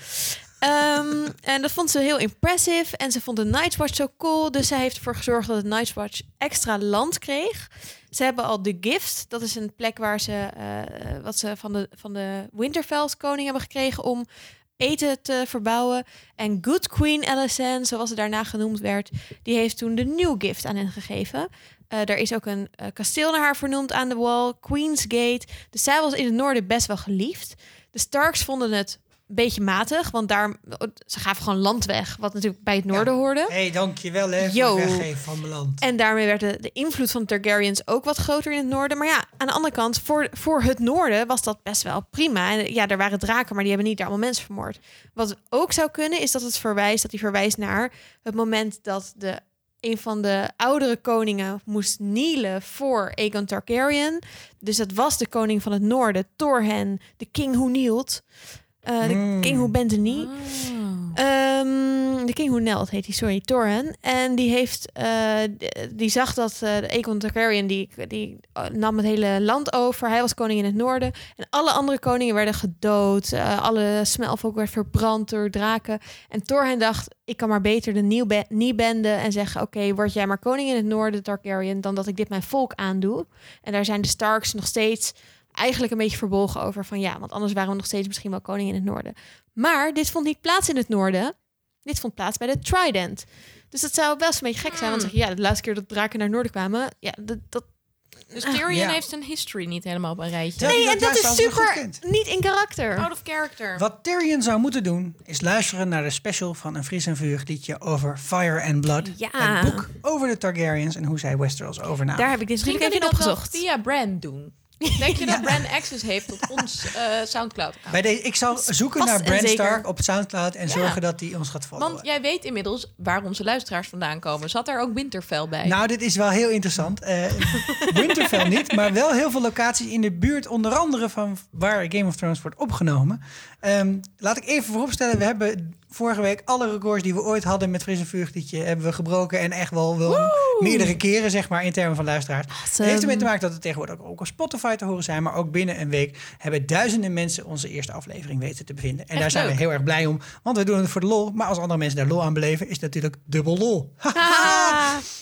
Speaker 5: Ehm, en dat vond ze heel impressive. En ze vond de Night's Watch zo cool. Dus zij heeft ervoor gezorgd dat de Night's Watch extra land kreeg. Ze hebben al de Gift. Dat is een plek waar ze, eh, wat ze van de, van de Winterfells koning hebben gekregen om eten te verbouwen. En Good Queen Alicent, zoals ze daarna genoemd werd, die heeft toen de New Gift aan hen gegeven. Eh er is ook een eh, kasteel naar haar vernoemd aan de wall, Queen's Gate. Dus zij was in het noorden best wel geliefd. De Starks vonden het beetje matig, want daar, ze gaven gewoon land weg, wat natuurlijk bij het noorden hoorde.
Speaker 1: Hé, hey, dankjewel hè,
Speaker 5: Yo.
Speaker 1: weggeven van mijn land.
Speaker 5: En daarmee werd de, de invloed van de Targaryens ook wat groter in het noorden. Maar ja, aan de andere kant, voor, voor het noorden was dat best wel prima. En ja, er waren draken, maar die hebben niet daar allemaal mensen vermoord. Wat ook zou kunnen, is dat het verwijst, dat hij verwijst naar het moment dat de een van de oudere koningen moest knielen voor Aegon Targaryen. Dus dat was de koning van het noorden, Torhen, de king who kneeled. Eh, de
Speaker 1: Mm.
Speaker 5: king who bent knee. Ehm, de King Who Knelt heet hij, sorry, Torren. En die heeft, eh, die zag dat eh de Aegon Targaryen, die, die nam het hele land over. Hij was koning in het noorden. En alle andere koningen werden gedood. Eh, alle smelvolk werd verbrand door draken. En Torren dacht, ik kan maar beter de nieuw benden en zeggen... oké, word jij maar koning in het noorden, Targaryen... dan dat ik dit mijn volk aandoe. En daar zijn de Starks nog steeds eigenlijk een beetje verbolgen over. Van ja, want anders waren we nog steeds misschien wel koning in het noorden. Maar dit vond niet plaats in het noorden. Dit vond plaats bij de Trident. Dus dat zou best een beetje gek zijn. Want zeg je, ja, de laatste keer dat draken naar het noorden kwamen... Ja, dat, dat,
Speaker 4: Dus Tyrion
Speaker 1: Ja.
Speaker 4: heeft zijn history niet helemaal op een rijtje.
Speaker 5: Nee,
Speaker 1: dat
Speaker 5: en dat is super niet in karakter.
Speaker 4: Out of character.
Speaker 1: Wat Tyrion zou moeten doen, is luisteren naar de special van een fris en vurig liedje over Fire and Blood.
Speaker 5: Ja.
Speaker 1: Het boek over de Targaryens en hoe zij Westeros overnamen.
Speaker 5: Daar heb ik dit even
Speaker 4: hij dat
Speaker 5: opgezocht.
Speaker 4: via Brand doen. Denk je dat Brand access heeft tot ons eh Soundcloud account?
Speaker 1: Bij deze, ik zal zoeken naar
Speaker 5: en
Speaker 1: Bran
Speaker 5: zeker.
Speaker 1: Stark op Soundcloud en
Speaker 4: Ja.
Speaker 1: zorgen dat hij ons gaat volgen.
Speaker 4: Want jij weet inmiddels waar onze luisteraars vandaan komen. Zat er ook Winterfell bij?
Speaker 1: Nou, dit is wel heel interessant. Eh, Winterfell niet, maar wel heel veel locaties in de buurt, onder andere van waar Game of Thrones wordt opgenomen. Ehm, laat ik even vooropstellen, we hebben vorige week alle records die we ooit hadden met Fris en Vuurtje hebben we gebroken. En echt wel, wel meerdere keren, zeg maar, in termen van luisteraars. Het heeft ermee te maken dat we tegenwoordig ook op Spotify te horen zijn. Maar ook binnen een week hebben duizenden mensen onze eerste aflevering weten te bevinden. En
Speaker 4: Echt
Speaker 1: daar zijn
Speaker 4: leuk.
Speaker 1: we heel erg blij om. Want we doen het voor de lol. Maar als andere mensen daar lol aan beleven, is het natuurlijk dubbel lol.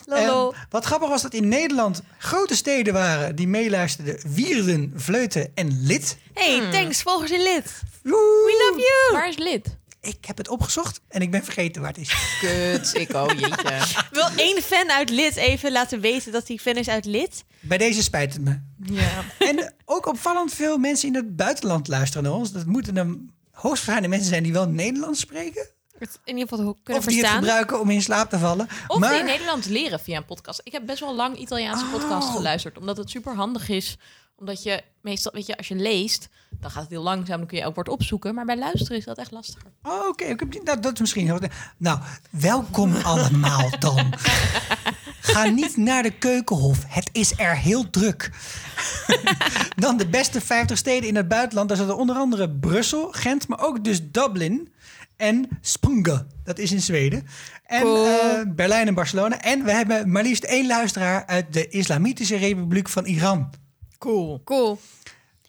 Speaker 1: En wat grappig was dat in Nederland grote steden waren die meeluisterden. Wierden, Vleuten en Lid.
Speaker 5: hey, thanks, volgers in lid. We love you.
Speaker 4: Waar is lid?
Speaker 1: Ik heb het opgezocht en ik ben vergeten waar het is.
Speaker 4: Kut, ik oh jeetje.
Speaker 5: Wil één fan uit lid even laten weten dat hij fan is uit lid?
Speaker 1: Bij deze spijt het me.
Speaker 4: Ja.
Speaker 1: En ook opvallend veel mensen in het buitenland luisteren naar ons. Dat moeten dan hoogstwaarschijnlijk mensen zijn die wel Nederlands spreken.
Speaker 5: Het in ieder geval kunnen
Speaker 1: Of die het gebruiken om in slaap te vallen.
Speaker 4: Of
Speaker 1: maar
Speaker 4: die Nederlands leren via een podcast. Ik heb best wel lang Italiaanse
Speaker 1: Oh.
Speaker 4: podcasts geluisterd. Omdat het super handig is. Omdat je meestal, weet je, als je leest, dan gaat het heel langzaam. Dan kun je elk woord opzoeken. Maar bij luisteren is dat echt lastiger.
Speaker 1: Oh, oké. heb nou, dat is misschien heel... Nou, welkom allemaal dan. Ga niet naar de Keukenhof. Het is er heel druk. dan de beste 50 steden in het buitenland. Daar zitten onder andere Brussel, Gent, maar ook dus Dublin en Spånga. Dat is in Zweden. En
Speaker 5: Cool.
Speaker 1: eh, Berlijn en Barcelona. En we hebben maar liefst één luisteraar uit de Islamitische Republiek van Iran.
Speaker 4: Cool.
Speaker 5: Cool.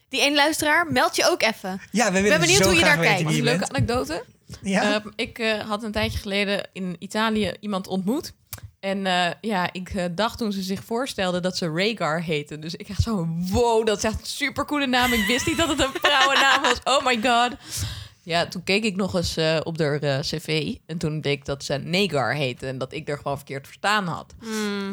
Speaker 5: Die één luisteraar, meld je ook even.
Speaker 1: Ja, we willen
Speaker 5: benieuwd
Speaker 1: zo
Speaker 5: hoe je daar kijkt.
Speaker 4: Een leuke anekdote.
Speaker 1: Ja?
Speaker 4: Ehm, ik eh, had een tijdje geleden in Italië iemand ontmoet. En eh, ja, ik eh, dacht toen ze zich voorstelde dat ze Rhaegar heette. Dus ik echt zo, wow, dat is echt een supercoole naam. Ik wist niet dat het een vrouwennaam was. Oh my god. Ja, toen keek ik nog eens eh, op haar eh, cv. En toen bleek dat ze Negar heette. En dat ik er gewoon verkeerd verstaan had.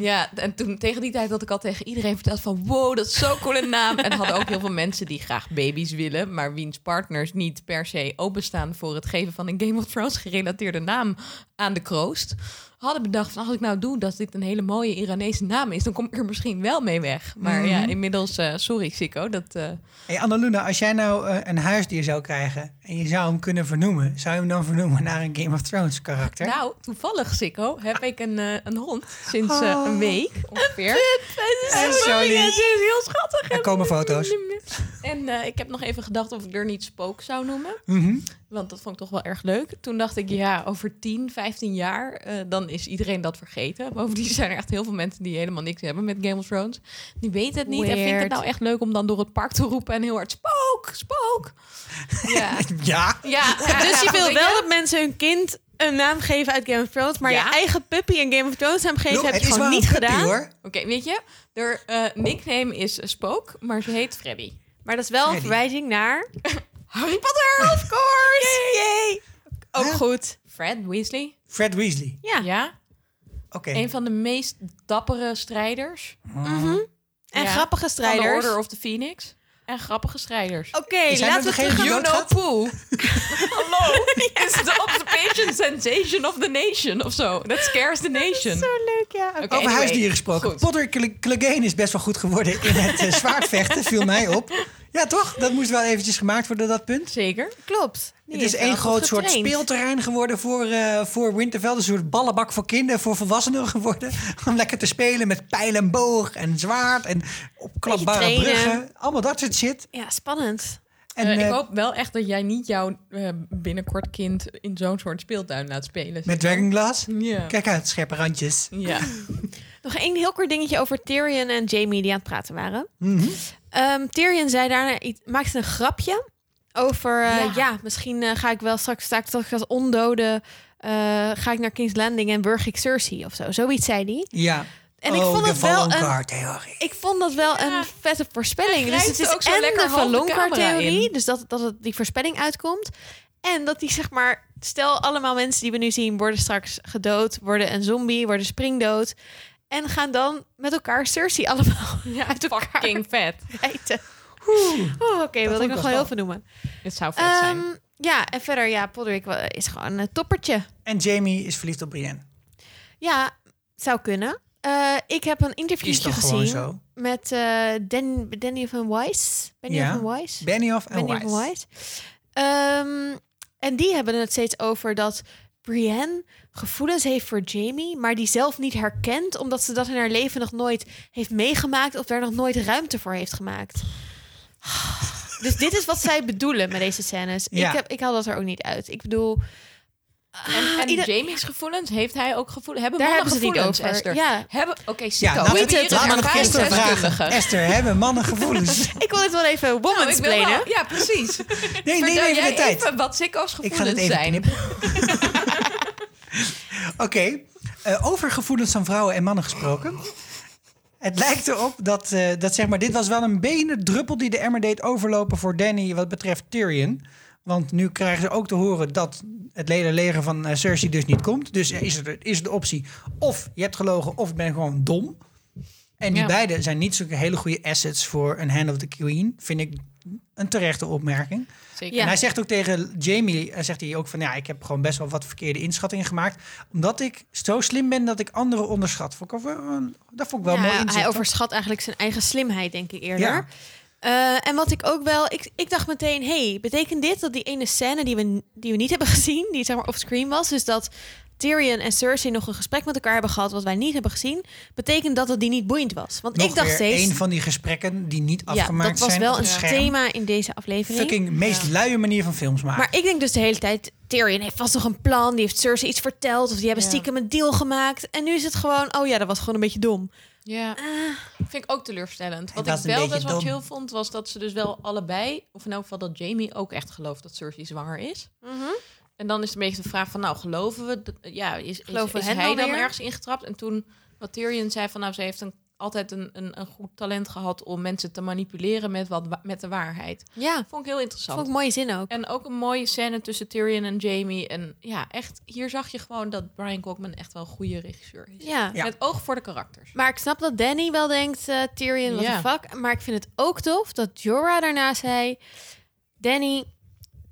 Speaker 4: Ja, en toen tegen die tijd had ik al tegen iedereen verteld van... wow, dat is zo'n coole naam. En hadden ook heel veel mensen die graag baby's willen... maar wiens partners niet per se openstaan... voor het geven van een Game of Thrones gerelateerde naam aan de kroost... hadden bedacht van als ik nou doe dat dit een hele mooie Iranese naam is... dan kom ik er misschien wel mee weg. Maar ja, inmiddels, eh, sorry Sico, dat... eh,
Speaker 1: Hey Annaluna, als jij nou eh, een huisdier zou krijgen en je zou hem kunnen vernoemen, zou je hem dan vernoemen naar een Game of Thrones karakter?
Speaker 4: Nou, toevallig, Sikko, heb ik een, een hond sinds
Speaker 1: Oh.
Speaker 4: een week ongeveer.
Speaker 1: En sorry.
Speaker 4: Ja, ze is heel schattig.
Speaker 1: Er komen foto's.
Speaker 4: En ik heb nog even gedacht of ik er niet Spook zou noemen.
Speaker 1: Mhm.
Speaker 4: Want dat vond ik toch wel erg leuk. Toen dacht ik, ja, over 10, 15 jaar, eh, dan is iedereen dat vergeten. Bovendien zijn er echt heel veel mensen die helemaal niks hebben met Game of Thrones. Die weten het niet en vinden het
Speaker 5: Weird.
Speaker 4: nou echt leuk om dan door het park te roepen en heel hard spook, spook. Ja,
Speaker 1: Ja,
Speaker 4: ja
Speaker 5: Dus je wil wel dat mensen hun kind een naam geven uit Game of Thrones, maar
Speaker 4: Ja.
Speaker 5: je eigen puppy een Game of Thrones naam geven
Speaker 1: Joh,
Speaker 5: heb je gewoon niet
Speaker 1: puppy,
Speaker 5: gedaan.
Speaker 1: hoor.
Speaker 4: Oké, weet je, haar eh, nickname is Spook, maar ze heet Freddy.
Speaker 5: Maar dat is wel een verwijzing naar
Speaker 4: Harry Potter, of course!
Speaker 5: Yay! Ook
Speaker 1: Huh?
Speaker 5: goed.
Speaker 4: Fred Weasley.
Speaker 1: Fred Weasley.
Speaker 5: Ja.
Speaker 4: Ja,
Speaker 1: Oké.
Speaker 4: een van de meest dappere strijders.
Speaker 5: Mhm. En
Speaker 4: Ja,
Speaker 5: grappige
Speaker 4: Van de
Speaker 5: strijders.
Speaker 4: Order of the Phoenix. En grappige strijders.
Speaker 5: Oké,
Speaker 1: Is hij
Speaker 5: laten we terug
Speaker 4: You know poo. Hallo. It's the observation sensation of the nation of zo. That scares the nation.
Speaker 5: Zo leuk, ja. Oké.
Speaker 4: Oké,
Speaker 1: Over
Speaker 4: anyway.
Speaker 1: huisdieren gesproken.
Speaker 4: Goed.
Speaker 1: Potter Cl- Clegane is best wel goed geworden in het eh, zwaardvechten, viel mij op. Ja, toch? Dat moest wel eventjes gemaakt worden, dat punt.
Speaker 4: Zeker.
Speaker 5: Klopt.
Speaker 1: Het is één groot soort speelterrein geworden voor, eh, voor Winterfell. Een soort ballenbak voor kinderen, voor volwassenen geworden. Om lekker te spelen met pijl en boog en zwaard en opklapbare bruggen. Allemaal dat soort shit.
Speaker 5: Ja, spannend.
Speaker 1: En
Speaker 4: Eh,
Speaker 1: eh,
Speaker 4: ik hoop wel echt dat jij niet jouw eh, binnenkort kind in zo'n soort speeltuin laat spelen.
Speaker 1: met Dragonglass.
Speaker 4: Ja.
Speaker 1: Kijk uit, scherpe randjes.
Speaker 4: Ja.
Speaker 5: Nog één heel kort dingetje over Tyrion en Jamie die aan het praten waren. Ehm, Tyrion zei daarna iets, maakte een grapje over eh,
Speaker 4: Ja.
Speaker 5: ja. misschien eh, ga ik wel straks sta ik toch als ondode eh, ga ik naar King's Landing en burg ik Cersei of zo. Zoiets zei hij.
Speaker 1: Ja.
Speaker 5: En ik
Speaker 1: oh,
Speaker 5: vond het wel een
Speaker 1: Valonqar-theorie.
Speaker 5: ik vond dat wel een vette voorspelling. Dus het is
Speaker 4: ook zo
Speaker 5: en
Speaker 4: lekker
Speaker 5: de
Speaker 4: camera
Speaker 5: Valonqar-theorie,
Speaker 4: in.
Speaker 5: dus dat, dat het die voorspelling uitkomt. En dat die zeg maar, stel allemaal mensen die we nu zien worden straks gedood, worden een zombie, worden springdood. En gaan dan met elkaar Cersei allemaal
Speaker 4: ja
Speaker 5: uit elkaar
Speaker 4: fucking vet.
Speaker 5: Oh, Oké, wilde
Speaker 1: vond
Speaker 5: ik nog
Speaker 1: wel
Speaker 5: heel veel noemen.
Speaker 4: Het zou vet zijn.
Speaker 5: Ehm, ja, en verder, ja, Podrick is gewoon een toppertje.
Speaker 1: En Jamie is verliefd op Brienne.
Speaker 5: Ja, zou kunnen. Eh, ik heb een interviewtje gezien
Speaker 1: zo?
Speaker 5: met eh Dan, Danny van Weiss. Benny
Speaker 1: Ja.
Speaker 5: van.
Speaker 1: Benioff en
Speaker 5: Benny
Speaker 1: Weiss.
Speaker 5: Weiss. Ehm, en die hebben het steeds over dat Brienne gevoelens heeft voor Jamie, maar die zelf niet herkent, omdat ze dat in haar leven nog nooit heeft meegemaakt of daar nog nooit ruimte voor heeft gemaakt. Dus dit is wat zij bedoelen met deze scènes.
Speaker 1: Ja.
Speaker 5: Ik, heb, ik haal dat er ook niet uit. Ik bedoel,
Speaker 4: En, en
Speaker 5: ieder-
Speaker 4: Jamie's gevoelens, heeft hij ook gevoelens? Hebben
Speaker 5: Daar
Speaker 4: mannen
Speaker 5: hebben ze het niet
Speaker 4: gevoelens,
Speaker 5: over.
Speaker 4: Esther?
Speaker 5: Ja.
Speaker 4: Hebben, oké,
Speaker 1: Ja,
Speaker 4: Sicko.
Speaker 1: laten
Speaker 4: we
Speaker 1: het het Esther vragen. Esther, hebben mannen gevoelens?
Speaker 5: Ik wil dit wel even
Speaker 4: Nou,
Speaker 5: woman
Speaker 4: ik wil wel-
Speaker 5: explainen.
Speaker 4: Ja, precies.
Speaker 1: Nee, neem
Speaker 4: Vertel
Speaker 1: even de tijd.
Speaker 4: even wat Sicko's
Speaker 1: Ik ga
Speaker 4: gevoelens
Speaker 1: even
Speaker 4: zijn.
Speaker 1: Oké, eh, over gevoelens van vrouwen en mannen gesproken. Het lijkt erop dat, eh, dat zeg maar, dit was wel een benen druppel die de emmer deed overlopen voor Danny wat betreft Tyrion. Want nu krijgen ze ook te horen dat het hele leger van eh, Cersei dus niet komt. Dus is er is de optie of je hebt gelogen of ik ben gewoon dom. En die
Speaker 4: Ja.
Speaker 1: beide zijn niet zulke hele goede assets voor een Hand of the Queen. Vind ik een terechte opmerking.
Speaker 4: Zeker.
Speaker 1: En hij zegt ook tegen Jamie, eh, zegt hij ook van ja, ik heb gewoon best wel wat verkeerde inschattingen gemaakt. Omdat ik zo slim ben dat ik anderen onderschat. Vond ik wel, dat vond ik wel
Speaker 5: Ja,
Speaker 1: mooi inzicht.
Speaker 5: hij overschat eigenlijk zijn eigen slimheid, denk ik eerder.
Speaker 1: Ja.
Speaker 5: Eh, en wat ik ook wel, ik, ik dacht meteen, hey, betekent dit dat die ene scène die we, die we niet hebben gezien, die zeg maar offscreen was, dus dat Tyrion en Cersei nog een gesprek met elkaar hebben gehad wat wij niet hebben gezien, betekent dat dat die niet boeiend was? Want
Speaker 1: Nog
Speaker 5: ik dacht steeds,
Speaker 1: een van die gesprekken die niet
Speaker 5: ja,
Speaker 1: afgemaakt
Speaker 5: dat was
Speaker 1: zijn
Speaker 5: wel een
Speaker 1: het scherm.
Speaker 5: thema in deze aflevering.
Speaker 1: Fucking meest luie manier van films maken.
Speaker 5: Maar ik denk dus de hele tijd, Tyrion heeft vast nog een plan, die heeft Cersei iets verteld, of die hebben
Speaker 4: Ja.
Speaker 5: stiekem een deal gemaakt. En nu is het gewoon, oh ja, dat was gewoon een beetje dom.
Speaker 4: Ja, vind ik ook teleurstellend. Wat ik wel best wel chill vond, was dat ze dus wel allebei, of in elk geval dat Jamie ook echt gelooft dat Cersei zwanger is. En dan is het een beetje de vraag van, nou, geloven we? dat- Ja, is, is,
Speaker 5: Geloven
Speaker 4: is hij dan
Speaker 5: weer?
Speaker 4: ergens ingetrapt? En toen, wat Tyrion zei van, nou, ze heeft een, altijd een, een, een goed talent gehad om mensen te manipuleren met, wat, wa- met de waarheid.
Speaker 5: Ja,
Speaker 4: Vond ik heel interessant.
Speaker 5: vond ik mooie zin ook.
Speaker 4: En ook een mooie scène tussen Tyrion en Jamie. En ja, echt, hier zag je gewoon dat Brian Cockman echt wel een goede regisseur is.
Speaker 5: Ja.
Speaker 1: Ja.
Speaker 4: Met oog voor de karakters.
Speaker 5: Maar ik snap dat Danny wel denkt, eh Tyrion, wat
Speaker 4: Ja.
Speaker 5: de fuck. Maar ik vind het ook tof dat Jorah daarna zei... Danny,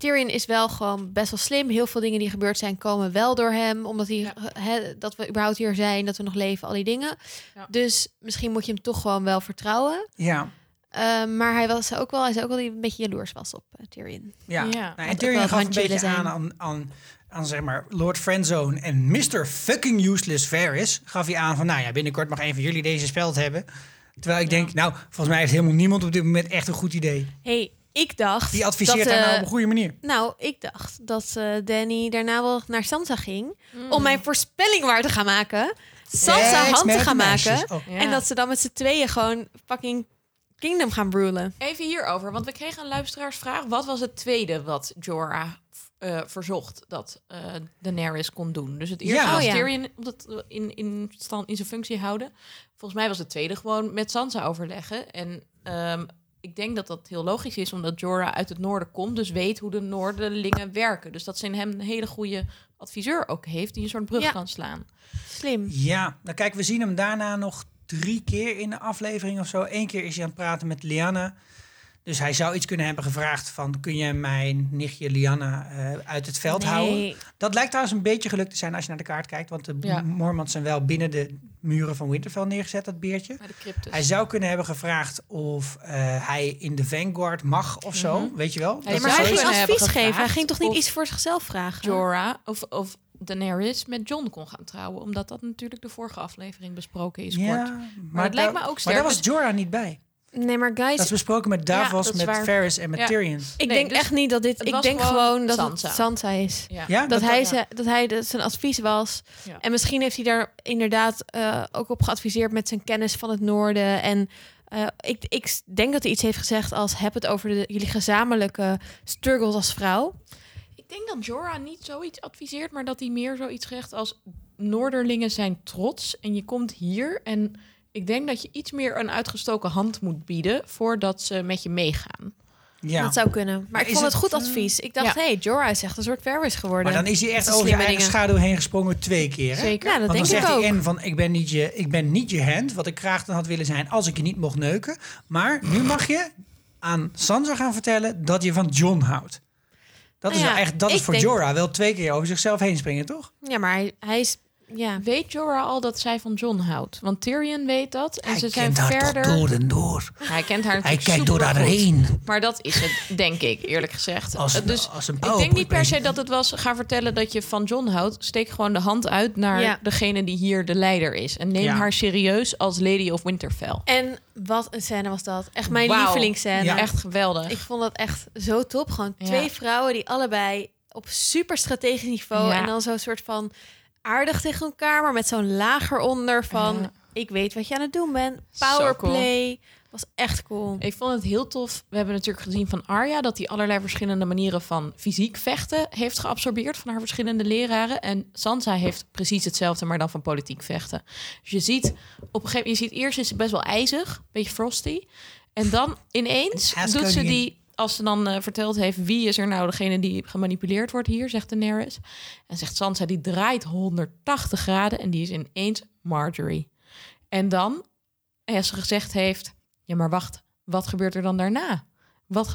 Speaker 5: Tyrion is wel gewoon best wel slim. Heel veel dingen die gebeurd zijn komen wel door hem. Omdat hij,
Speaker 4: Ja.
Speaker 5: dat we überhaupt hier zijn, dat we nog leven, al die dingen.
Speaker 4: Ja.
Speaker 5: Dus misschien moet je hem toch gewoon wel vertrouwen.
Speaker 1: ja,
Speaker 5: Eh, maar hij was ook wel, hij zei ook wel hij een beetje jaloers was op eh, Tyrion.
Speaker 1: ja.
Speaker 4: Ja.
Speaker 1: Nou, en Tyrion gaf een beetje aan, aan, aan, aan zeg maar Lord Friendzone en Mr. fucking useless Varys. Gaf hij aan van, nou ja, binnenkort mag een van jullie deze speld hebben. Terwijl ik denk, nou, volgens mij heeft helemaal niemand op dit moment echt een goed idee.
Speaker 5: hey, ik dacht...
Speaker 1: Die adviseert
Speaker 5: dat,
Speaker 1: haar nou
Speaker 5: eh,
Speaker 1: op een goede manier.
Speaker 5: Nou, ik dacht dat eh, Danny daarna wel naar Sansa ging.
Speaker 4: Mm.
Speaker 5: Om mijn voorspelling waar te gaan maken. Sansa hand te gaan maken.
Speaker 1: Oh.
Speaker 4: Ja.
Speaker 5: En dat ze dan met z'n tweeën gewoon fucking Kingdom gaan rulen.
Speaker 4: Even hierover, want we kregen een luisteraarsvraag. Wat was het tweede wat Jorah eh, verzocht dat eh Daenerys kon doen? Dus het eerste
Speaker 1: Ja.
Speaker 4: was
Speaker 5: Oh, ja.
Speaker 4: Tyrion dat, in, in, stand, in zijn functie houden. Volgens mij was het tweede gewoon met Sansa overleggen. En ehm, ik denk dat dat heel logisch is, omdat Jorah uit het noorden komt. Dus weet hoe de Noorderlingen werken. Dus dat ze in hem een hele goede adviseur ook heeft... die een soort brug
Speaker 5: Ja.
Speaker 4: kan slaan.
Speaker 5: Slim.
Speaker 1: Ja, nou kijk, we zien hem daarna nog drie keer in de aflevering of zo. Eén keer is hij aan het praten met Liana. Dus hij zou iets kunnen hebben gevraagd van... kun je mijn nichtje Liana eh, uit het veld houden? Dat lijkt trouwens een beetje gelukt te zijn als je naar de kaart kijkt. Want de
Speaker 4: Ja.
Speaker 1: Mormons zijn wel binnen de muren van Winterfell neergezet, dat beertje. Hij zou kunnen hebben gevraagd of eh, hij in de Vanguard mag of zo. Weet je wel?
Speaker 5: Maar hij ging
Speaker 4: kunnen
Speaker 5: advies
Speaker 4: hebben
Speaker 5: geven. Hij ging toch niet iets voor zichzelf vragen?
Speaker 4: Jorah of, of Daenerys met John kon gaan trouwen. Omdat dat natuurlijk de vorige aflevering besproken is kort.
Speaker 1: Maar,
Speaker 4: het lijkt
Speaker 1: daar-
Speaker 4: me ook
Speaker 1: Maar
Speaker 4: sterk
Speaker 1: daar was Jorah niet bij.
Speaker 5: Nee, maar guys,
Speaker 1: Dat is besproken met Davos,
Speaker 4: dat
Speaker 1: met
Speaker 4: waar.
Speaker 1: Varys en met
Speaker 4: Ja.
Speaker 1: Tyrion.
Speaker 5: ik
Speaker 4: Nee,
Speaker 5: denk
Speaker 4: dus
Speaker 5: echt niet dat dit... Ik denk
Speaker 4: gewoon
Speaker 5: gewoon dat
Speaker 4: Sansa.
Speaker 5: het Sansa is.
Speaker 4: Ja.
Speaker 1: Ja,
Speaker 5: Dat,
Speaker 1: dat,
Speaker 5: hij,
Speaker 4: ja.
Speaker 5: ze, dat hij de, zijn advies was.
Speaker 4: Ja.
Speaker 5: En misschien heeft hij daar inderdaad eh, ook op geadviseerd met zijn kennis van het noorden. En eh, ik, ik denk dat hij iets heeft gezegd als... heb het over de, jullie gezamenlijke struggles als vrouw.
Speaker 4: Ik denk dat Jorah niet zoiets adviseert, maar dat hij meer zoiets zegt als Noorderlingen zijn trots en je komt hier en ik denk dat je iets meer een uitgestoken hand moet bieden voordat ze met je meegaan.
Speaker 1: ja.
Speaker 5: Dat zou kunnen. Maar,
Speaker 1: Maar
Speaker 5: ik vond het,
Speaker 1: het,
Speaker 5: goed advies. Ik dacht,
Speaker 4: ja.
Speaker 5: hey, Jorah is echt een soort Ferris geworden.
Speaker 1: Maar dan is hij echt over zijn
Speaker 5: slimme
Speaker 1: eigen schaduw heen gesprongen twee keer. Hè?
Speaker 4: Zeker.
Speaker 5: Ja, dat
Speaker 1: Want dan
Speaker 5: denk ik
Speaker 1: zegt
Speaker 5: ook.
Speaker 1: hij in van ik ben, niet je, ik ben niet je hand, wat ik graag dan had willen zijn als ik je niet mocht neuken. Maar nu mag je aan Sansa gaan vertellen dat je van John houdt. Dat is,
Speaker 5: Nou ja,
Speaker 1: wel echt, dat is voor
Speaker 5: denk-
Speaker 1: Jorah wel twee keer over zichzelf heen springen, toch?
Speaker 5: Ja, maar hij, hij is... Ja.
Speaker 4: Weet Jorah al dat zij van John houdt? Want Tyrion weet dat en
Speaker 1: hij
Speaker 4: ze zijn
Speaker 1: kent haar
Speaker 4: verder.
Speaker 1: toch door en door.
Speaker 4: Hij kent haar
Speaker 1: Hij kijkt door haar heen.
Speaker 4: Maar dat is het, denk ik, eerlijk gezegd.
Speaker 1: Als een-
Speaker 4: dus
Speaker 1: als een
Speaker 4: ik denk niet per se dat het was... ga vertellen dat je van John houdt. Steek gewoon de hand uit naar
Speaker 5: Ja.
Speaker 4: degene die hier de leider is. En neem
Speaker 1: Ja.
Speaker 4: haar serieus als Lady of Winterfell.
Speaker 5: En wat een scène was dat. Echt mijn
Speaker 4: Wauw.
Speaker 5: lievelingsscène.
Speaker 1: Ja.
Speaker 4: Echt geweldig.
Speaker 5: Ik vond dat echt zo top. Gewoon
Speaker 4: Ja.
Speaker 5: twee vrouwen die allebei op super strategisch niveau.
Speaker 4: Ja.
Speaker 5: En dan zo'n soort van aardig tegen elkaar, maar met zo'n lager onder van...
Speaker 4: Ja.
Speaker 5: Ik weet wat je aan het doen bent. Powerplay. Was echt cool.
Speaker 4: Ik vond het heel tof. We hebben natuurlijk gezien van Arya dat hij allerlei verschillende manieren van fysiek vechten heeft geabsorbeerd van haar verschillende leraren. En Sansa heeft precies hetzelfde, maar dan van politiek vechten. Dus je ziet op een gegeven moment, je ziet eerst is ze best wel ijzig, een beetje frosty. En dan ineens doet ze die, als ze dan eh, verteld heeft wie is er nou degene die gemanipuleerd wordt hier, zegt Daenerys. En zegt Sansa, die draait 180 graden en die is ineens Marjorie. En dan, als ze gezegd heeft, ja maar wacht, wat gebeurt er dan daarna?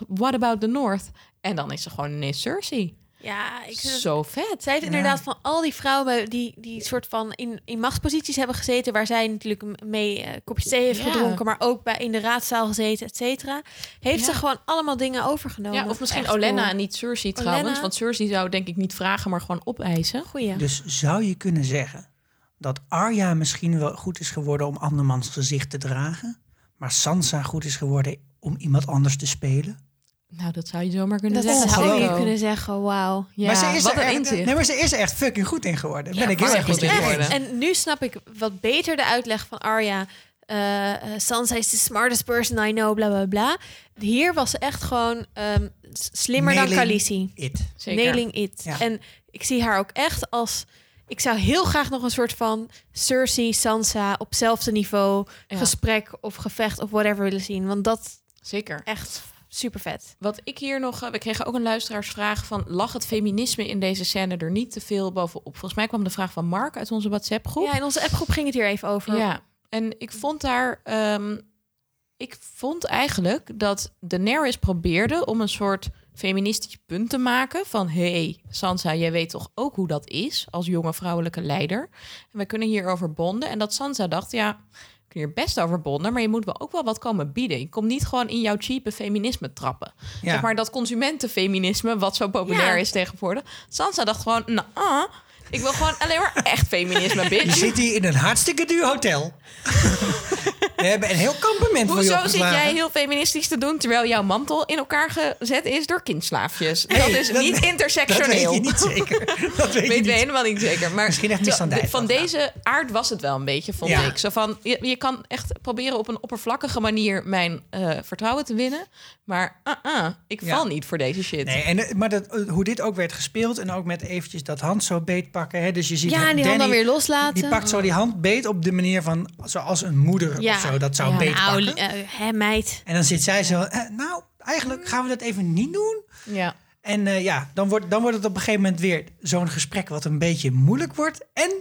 Speaker 4: What about the North? En dan is ze gewoon ineens Cersei.
Speaker 5: Ja, ik vind het
Speaker 4: Zo vet.
Speaker 5: Zij heeft inderdaad van al die vrouwen die, die soort van in, in machtsposities hebben gezeten, waar zij natuurlijk mee eh kopjes thee heeft
Speaker 4: Ja.
Speaker 5: gedronken, maar ook bij in de raadzaal gezeten, et cetera. Heeft
Speaker 4: Ja.
Speaker 5: ze gewoon allemaal dingen overgenomen.
Speaker 4: Ja, of misschien
Speaker 5: Echt
Speaker 4: Olenna
Speaker 5: cool.
Speaker 4: en niet Cersei trouwens. Want Cersei zou denk ik niet vragen, maar gewoon opeisen.
Speaker 5: Goeie.
Speaker 1: Dus zou je kunnen zeggen dat Arya misschien wel goed is geworden om andermans gezicht te dragen, maar Sansa goed is geworden om iemand anders te spelen?
Speaker 4: Nou, dat zou je zomaar kunnen
Speaker 5: dat
Speaker 4: zeggen.
Speaker 5: zou je kunnen zeggen, wauw.
Speaker 4: Ja,
Speaker 1: maar ze is
Speaker 4: wat
Speaker 1: er
Speaker 4: een
Speaker 1: echt. Nee, maar ze is er echt fucking goed in geworden.
Speaker 4: Ja,
Speaker 1: ben ik heel erg
Speaker 4: goed in geworden.
Speaker 5: En nu snap ik wat beter de uitleg van Arya. Eh, eh, Sansa is the smartest person I know, bla bla bla. Hier was ze echt gewoon ehm, slimmer dan
Speaker 1: Nailing
Speaker 5: Khaleesi.
Speaker 1: It.
Speaker 4: Zeker.
Speaker 5: Nailing it.
Speaker 1: Ja.
Speaker 5: En ik zie haar ook echt als... Ik zou heel graag nog een soort van Cersei, Sansa op hetzelfde niveau
Speaker 4: Ja.
Speaker 5: gesprek of gevecht of whatever willen zien. Want dat
Speaker 4: Zeker.
Speaker 5: echt super vet.
Speaker 4: Wat ik hier nog... eh, We kregen ook een luisteraarsvraag van... Lag het feminisme in deze scène er niet te veel bovenop? Volgens mij kwam de vraag van Mark uit onze WhatsApp-groep.
Speaker 5: Ja, in onze appgroep ging het hier even over.
Speaker 4: Ja, en ik vond daar... ehm, ik vond eigenlijk dat Daenerys probeerde om een soort feministisch punt te maken van... hey, Sansa, jij weet toch ook hoe dat is als jonge vrouwelijke leider? En wij kunnen hierover bonden. En dat Sansa dacht, ja, kun hier best over bonden... maar je moet wel ook wel wat komen bieden. Je komt niet gewoon in jouw cheape feminisme trappen.
Speaker 1: Ja.
Speaker 4: Zeg maar dat consumentenfeminisme, wat zo populair
Speaker 5: Ja.
Speaker 4: is tegenwoordig. Sansa dacht gewoon, nou, ah, ik wil gewoon alleen maar echt feminisme,
Speaker 1: Je
Speaker 4: bitch.
Speaker 1: zit hier in een hartstikke duur hotel. We hebben een heel kampement voor je
Speaker 4: Hoezo zit jij heel feministisch te doen terwijl jouw mantel in elkaar gezet is door kindslaafjes? dat
Speaker 1: Hey,
Speaker 4: is
Speaker 1: dat-
Speaker 4: niet
Speaker 1: Dat
Speaker 4: intersectioneel.
Speaker 1: weet je niet zeker. Dat weet je
Speaker 4: Weten we
Speaker 1: niet.
Speaker 4: helemaal niet zeker. Maar
Speaker 1: Misschien echt
Speaker 4: zo- van deze aard was het wel een beetje, vond
Speaker 1: Ja.
Speaker 4: ik. Zo van, je, je kan echt proberen op een oppervlakkige manier mijn eh, vertrouwen te winnen. Maar uh -uh, ik
Speaker 1: Ja.
Speaker 4: val niet voor deze shit.
Speaker 1: Nee, en, eh, maar dat, eh, hoe dit ook werd gespeeld en ook met eventjes dat hand zo beet pakken. Hè, dus je ziet
Speaker 5: Ja, en die hand
Speaker 1: Danny,
Speaker 5: dan weer loslaten.
Speaker 1: Die pakt zo die hand beet op de manier van zoals een moeder
Speaker 5: Ja.
Speaker 1: of zo dat zou
Speaker 4: Ja.
Speaker 1: beet
Speaker 5: Nou,
Speaker 1: pakken.
Speaker 5: eh, hè, meid.
Speaker 1: En dan zit zij zo, eh, nou, eigenlijk gaan we dat even niet doen.
Speaker 4: Ja.
Speaker 1: En eh, ja, dan wordt, dan wordt het op een gegeven moment weer zo'n gesprek wat een beetje moeilijk wordt. En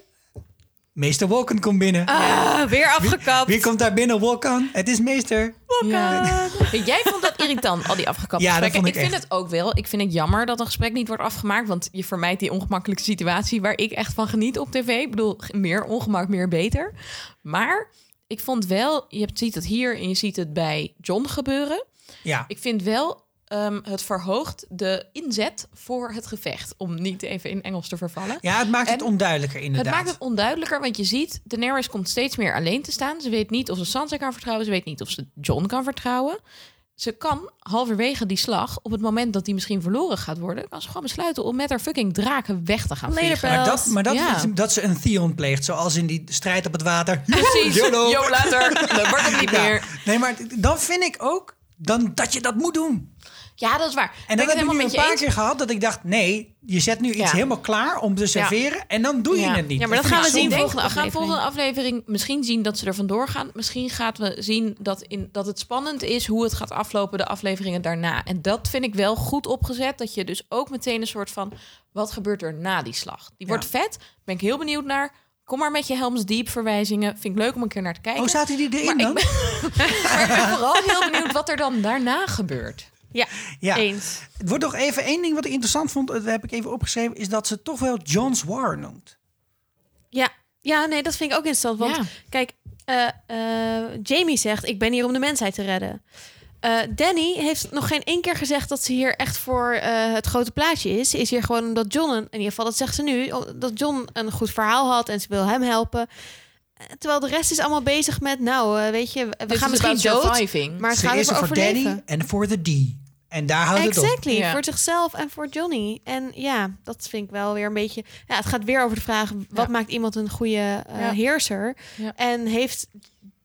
Speaker 1: meester Wolken komt binnen.
Speaker 5: Ah, weer afgekapt.
Speaker 1: Wie komt daar binnen? Wolkan. Het is meester.
Speaker 4: Ja. Jij vond dat irritant, al die afgekapte
Speaker 1: Ja, dat
Speaker 4: gesprekken.
Speaker 1: vond ik
Speaker 4: vind
Speaker 1: echt.
Speaker 4: het ook wel. Ik vind het jammer dat een gesprek niet wordt afgemaakt. Want je vermijdt die ongemakkelijke situatie waar ik echt van geniet op tv. Ik bedoel, meer ongemak, meer beter. Maar ik vond wel, je hebt- ziet het hier en je ziet het bij John gebeuren.
Speaker 1: Ja,
Speaker 4: Ik vind wel, ehm, het verhoogt de inzet voor het gevecht. Om niet even in Engels te vervallen.
Speaker 1: ja het maakt het onduidelijker inderdaad.
Speaker 4: Het maakt het onduidelijker, want je ziet, Daenerys komt steeds meer alleen te staan. Ze weet niet of ze Sansa kan vertrouwen, ze weet niet of ze John kan vertrouwen. Ze kan halverwege die slag, op het moment dat die misschien verloren gaat worden, kan ze gewoon besluiten om met haar fucking draken weg te gaan vliegen.
Speaker 1: Maar dat, maar dat,
Speaker 4: Ja.
Speaker 1: is, dat ze een Theon pleegt, zoals in die strijd op het water.
Speaker 4: Precies,
Speaker 1: YOLO.
Speaker 4: yo later, dat wordt het niet
Speaker 1: Ja.
Speaker 4: meer.
Speaker 1: Nee, maar dan vind ik ook dan dat je dat moet doen.
Speaker 4: Ja, dat is waar.
Speaker 1: En dat
Speaker 4: ik
Speaker 1: heb ik nu
Speaker 4: helemaal
Speaker 1: een paar keer gehad dat ik dacht, nee, je zet nu iets
Speaker 4: Ja.
Speaker 1: helemaal klaar om te serveren en dan doe je
Speaker 4: Ja.
Speaker 1: het niet.
Speaker 5: Ja, maar dat gaan we zien volgende
Speaker 4: we gaan
Speaker 5: aflevering.
Speaker 4: volgende aflevering misschien zien dat ze er vandoor gaan. Misschien gaan we zien dat, in, dat het spannend is hoe het gaat aflopen de afleveringen daarna. En dat vind ik wel goed opgezet. Dat je dus ook meteen een soort van... wat gebeurt er na die slag? Die
Speaker 1: Ja.
Speaker 4: wordt vet. Ben ik heel benieuwd naar. Kom maar met je Helms Deep verwijzingen. Vind ik leuk om een keer naar te kijken.
Speaker 1: Oh, zaten die erin
Speaker 4: Maar ik
Speaker 1: dan?
Speaker 4: Maar ik ben vooral heel benieuwd wat er dan daarna gebeurt.
Speaker 5: Ja,
Speaker 1: Ja.
Speaker 5: eens.
Speaker 1: Het wordt nog even één ding wat ik interessant vond, dat heb ik even opgeschreven, is dat ze toch wel John's War noemt.
Speaker 5: Ja. ja, nee, dat vind ik ook interessant. Want
Speaker 4: Ja.
Speaker 5: kijk, eh, eh, Jamie zegt, ik ben hier om de mensheid te redden. Eh, Danny heeft nog geen één keer gezegd dat ze hier echt voor eh, het grote plaatje is. Ze is hier gewoon omdat John, een, in ieder geval dat zegt ze nu, dat John een goed verhaal had en ze wil hem helpen. Eh, Terwijl de rest is allemaal bezig met, nou, eh, weet je, we gaan
Speaker 4: is
Speaker 5: misschien dood,
Speaker 4: surviving.
Speaker 5: maar het
Speaker 1: Ze
Speaker 5: gaat
Speaker 1: is
Speaker 5: over
Speaker 1: er voor Danny en voor de D. En daar houdt het op.
Speaker 5: Exactly,
Speaker 4: Ja.
Speaker 5: voor zichzelf en voor Johnny. En ja, dat vind ik wel weer een beetje... Ja, het gaat weer over de vraag, wat
Speaker 4: Ja.
Speaker 5: maakt iemand een goede eh,
Speaker 4: Ja.
Speaker 5: heerser?
Speaker 4: Ja.
Speaker 5: En heeft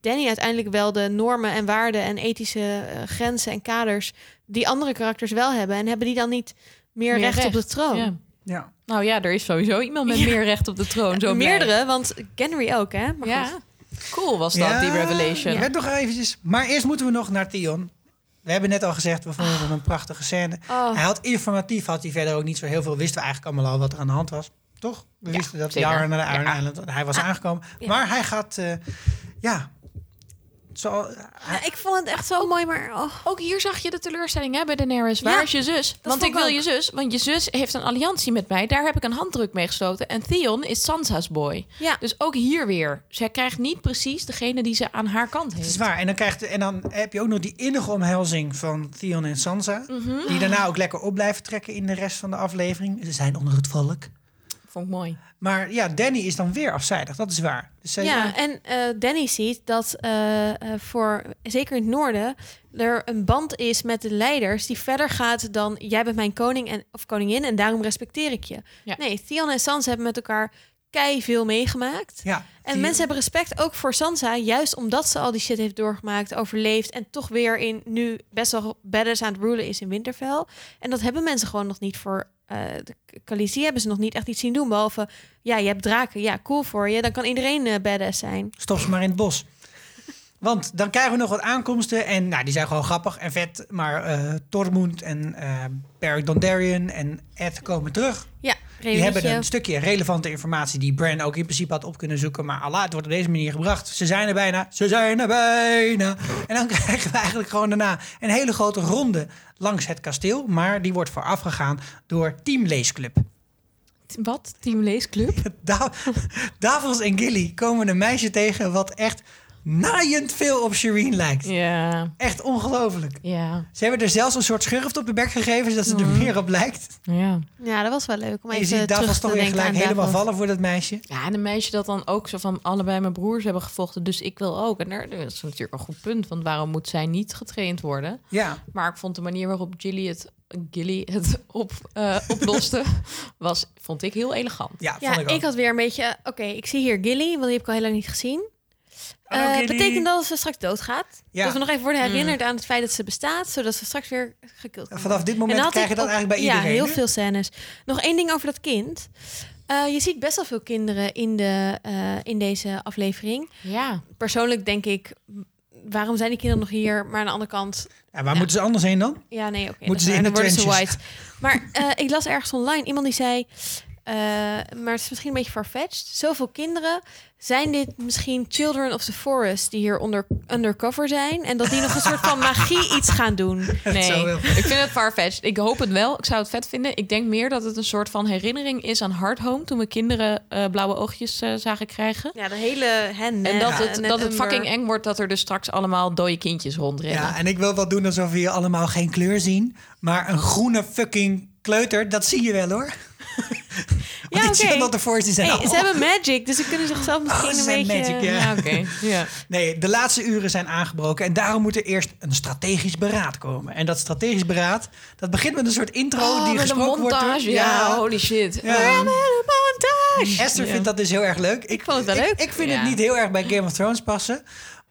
Speaker 5: Danny uiteindelijk wel de normen en waarden en ethische eh, grenzen en kaders... die andere karakters wel hebben? En hebben die dan niet meer,
Speaker 4: Meer
Speaker 5: recht, op de troon?
Speaker 4: Ja.
Speaker 1: Ja.
Speaker 4: Nou ja, er is sowieso iemand met
Speaker 5: Ja.
Speaker 4: meer recht op de troon. Zo blij.
Speaker 5: Meerdere, want Henry ook, hè? Maar
Speaker 4: Ja.
Speaker 5: goed.
Speaker 4: Cool was dat, die revelation.
Speaker 1: Werd nog eventjes. Maar eerst moeten we nog naar Theon. We hebben net al gezegd, we vonden het een prachtige scène.
Speaker 5: Oh.
Speaker 1: Hij had informatief, had hij verder ook niet zo heel veel. Wisten we eigenlijk allemaal al wat er aan de hand was. Toch? We
Speaker 4: Ja,
Speaker 1: wisten dat. Yara naar de Iron
Speaker 4: Ja.
Speaker 1: Island, hij was aangekomen.
Speaker 5: ja.
Speaker 1: Maar hij gaat, eh, ja, zo, hij-
Speaker 5: Ja, ik vond het echt zo mooi, maar... Oh.
Speaker 4: Ook hier zag je de teleurstelling hè, bij Daenerys. Waar
Speaker 5: Ja,
Speaker 4: is je zus? Want ik wil
Speaker 5: ook.
Speaker 4: je zus, want je zus heeft een alliantie met mij. Daar heb ik een handdruk mee gesloten. En Theon is Sansa's boy.
Speaker 5: Ja.
Speaker 4: Dus ook hier weer. Zij krijgt niet precies degene die ze aan haar kant
Speaker 1: Het is
Speaker 4: heeft.
Speaker 1: waar. En dan, krijgt, en dan heb je ook nog die innige omhelzing van Theon en Sansa.
Speaker 4: Mhm.
Speaker 1: Die daarna ook lekker op blijven trekken in de rest van de aflevering. Ze zijn onder het volk.
Speaker 4: Vond ik mooi.
Speaker 1: Maar ja, Danny is dan weer afzijdig. Dat is waar. Dus zij-
Speaker 5: Ja, en eh, Danny ziet dat eh, eh, voor, zeker in het noorden, er een band is met de leiders die verder gaat dan jij bent mijn koning en, of koningin en daarom respecteer ik je.
Speaker 4: Ja.
Speaker 5: Nee, Theon en Sansa hebben met elkaar kei veel meegemaakt.
Speaker 1: ja,
Speaker 5: En
Speaker 1: die-
Speaker 5: mensen hebben respect ook voor Sansa, juist omdat ze al die shit heeft doorgemaakt, overleefd en toch weer in nu best wel badass aan het rulen is in Winterfell. En dat hebben mensen gewoon nog niet voor eh de Khaleesi hebben ze nog niet echt iets zien doen, behalve ja, je hebt draken, ja, cool voor je, dan kan iedereen eh, badass zijn.
Speaker 1: Stop ze maar in het bos. Want dan krijgen we nog wat aankomsten. En nou, die zijn gewoon grappig en vet. Maar eh Tormund en eh Beric Dondarrion en Ed komen terug.
Speaker 5: Ja,
Speaker 1: Die hebben een stukje relevante informatie die Bran ook in principe had op kunnen zoeken. Maar Allah, het wordt op deze manier gebracht. Ze zijn er bijna. Ze zijn er bijna. En dan krijgen we eigenlijk gewoon daarna een hele grote ronde langs het kasteel. Maar die wordt voorafgegaan door Team Leesclub.
Speaker 4: Wat? Team Leesclub?
Speaker 1: Da Davos en Gilly komen een meisje tegen wat echt naaiend veel op Shireen lijkt.
Speaker 4: Ja,
Speaker 1: Echt ongelooflijk.
Speaker 4: ja,
Speaker 1: Ze hebben er zelfs een soort schurft op de bek gegeven, zodat ze er meer op lijkt.
Speaker 4: ja.
Speaker 5: Ja, dat was wel leuk om
Speaker 1: En je ziet Davos toch weer gelijk helemaal
Speaker 5: Davos.
Speaker 1: vallen voor dat meisje.
Speaker 4: Ja, en een meisje dat dan ook zo van allebei mijn broers hebben gevochten, dus ik wil ook. En daar, dat is natuurlijk een goed punt, want waarom moet zij niet getraind worden?
Speaker 1: Ja,
Speaker 4: Maar ik vond de manier waarop Gilly het, Gilly het op, eh, oploste, was, vond ik heel elegant.
Speaker 1: ja, ik
Speaker 5: ik,
Speaker 1: ook.
Speaker 5: had weer een beetje... Oké, ik zie hier Gilly, want die heb ik al heel lang niet gezien. Eh,
Speaker 1: Gilly.
Speaker 5: betekent dat ze straks doodgaat?
Speaker 1: Ja.
Speaker 5: Dat we nog even worden herinnerd aan het feit dat ze bestaat, zodat ze straks weer gekild kan
Speaker 1: Vanaf dit moment krijg je dat eigenlijk bij iedereen.
Speaker 5: Ja, heel veel scènes. Nog één ding over dat kind. Eh, je ziet best wel veel kinderen in, de, eh, in deze aflevering.
Speaker 4: Ja,
Speaker 5: Persoonlijk denk ik, waarom zijn die kinderen nog hier? Maar aan de andere kant,
Speaker 1: Ja, waar moeten ze anders heen dan?
Speaker 5: Ja, nee, oké.
Speaker 1: Moeten
Speaker 5: dat
Speaker 1: ze in de
Speaker 5: Dan worden ze
Speaker 1: trenches?
Speaker 5: white. Maar eh, ik las ergens online iemand die zei... eh, maar het is misschien een beetje farfetched. Zoveel kinderen. Zijn dit misschien children of the forest die hier onder, undercover zijn? En dat die nog een soort van magie iets gaan doen?
Speaker 4: nee. Ik vind het farfetched. Ik hoop het wel. Ik zou het vet vinden. Ik denk meer dat het een soort van herinnering is aan Hard Home. Toen we kinderen eh, blauwe oogjes eh, zagen krijgen.
Speaker 5: Ja, de hele hen.
Speaker 4: En dat het, dat het fucking eng wordt dat er dus straks allemaal dode kindjes rondrennen.
Speaker 1: Ja, en ik wil wel doen alsof we hier allemaal geen kleur zien. Maar een groene fucking kleuter, dat zie je wel hoor.
Speaker 5: Ja, oké.
Speaker 1: zijn
Speaker 5: Hey, ze hebben magic, dus ze kunnen zichzelf misschien
Speaker 1: Oh, ze
Speaker 5: een
Speaker 1: zijn
Speaker 5: beetje...
Speaker 1: magic, ja.
Speaker 4: Ja, oké. Ja.
Speaker 1: Nee, de laatste uren zijn aangebroken en daarom moet er eerst een strategisch beraad komen. En dat strategisch beraad, dat begint met een soort intro
Speaker 4: Oh,
Speaker 1: die
Speaker 4: een
Speaker 1: gesproken wordt. door-
Speaker 4: montage. Ja, holy shit.
Speaker 1: Ja.
Speaker 5: montage!
Speaker 1: Esther
Speaker 4: Ja.
Speaker 1: vindt dat dus heel erg leuk. Ik,
Speaker 5: vond het wel leuk.
Speaker 1: Ik, vind
Speaker 4: Ja.
Speaker 1: het niet heel erg bij Game of Thrones passen.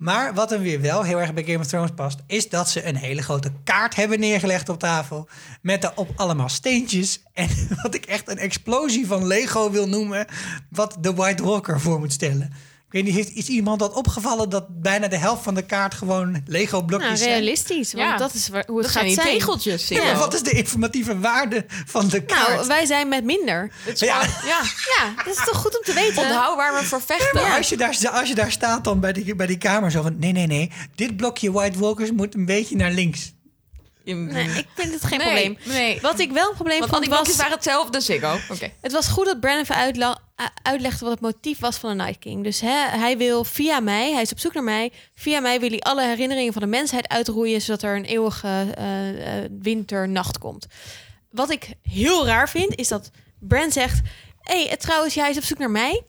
Speaker 1: Maar wat hem weer wel heel erg bij Game of Thrones past, is dat ze een hele grote kaart hebben neergelegd op tafel. Met daarop allemaal steentjes. En wat ik echt een explosie van Lego wil noemen, wat de White Walker voor moet stellen. Ik weet niet, is iemand dat opgevallen dat bijna de helft van de kaart gewoon Lego
Speaker 5: Nou,
Speaker 1: blokjes zijn?
Speaker 5: realistisch, want
Speaker 4: Ja.
Speaker 5: dat is waar- hoe het
Speaker 4: Dat
Speaker 5: gaat
Speaker 4: zijn die
Speaker 5: zijn.
Speaker 4: tegeltjes.
Speaker 1: Ja, maar wat is de informatieve waarde van de kaart?
Speaker 5: Nou, wij zijn met minder.
Speaker 1: Ja.
Speaker 4: gewoon- ja.
Speaker 5: Ja, dat is toch goed om te weten?
Speaker 4: Onthoud waar we voor vechten.
Speaker 1: Maar als, je daar, als je daar staat dan bij die, bij die kamer zo van... Nee, nee, nee. Dit blokje White Walkers moet een beetje naar links.
Speaker 5: Nee, ik vind het geen
Speaker 4: Nee,
Speaker 5: probleem.
Speaker 4: Nee.
Speaker 5: Wat ik wel een probleem
Speaker 4: Want al
Speaker 5: vond
Speaker 4: die
Speaker 5: was...
Speaker 4: waren hetzelfde, Siggo. Oké.
Speaker 5: Het was goed dat Bran even uitla- uitlegde wat het motief was van de Night King. Dus hè, hij wil via mij, hij is op zoek naar mij... via mij wil hij alle herinneringen van de mensheid uitroeien... zodat er een eeuwige eh, eh, winternacht komt. Wat ik heel raar vind, is dat Bran zegt... hé, hey, trouwens, jij is op zoek naar mij...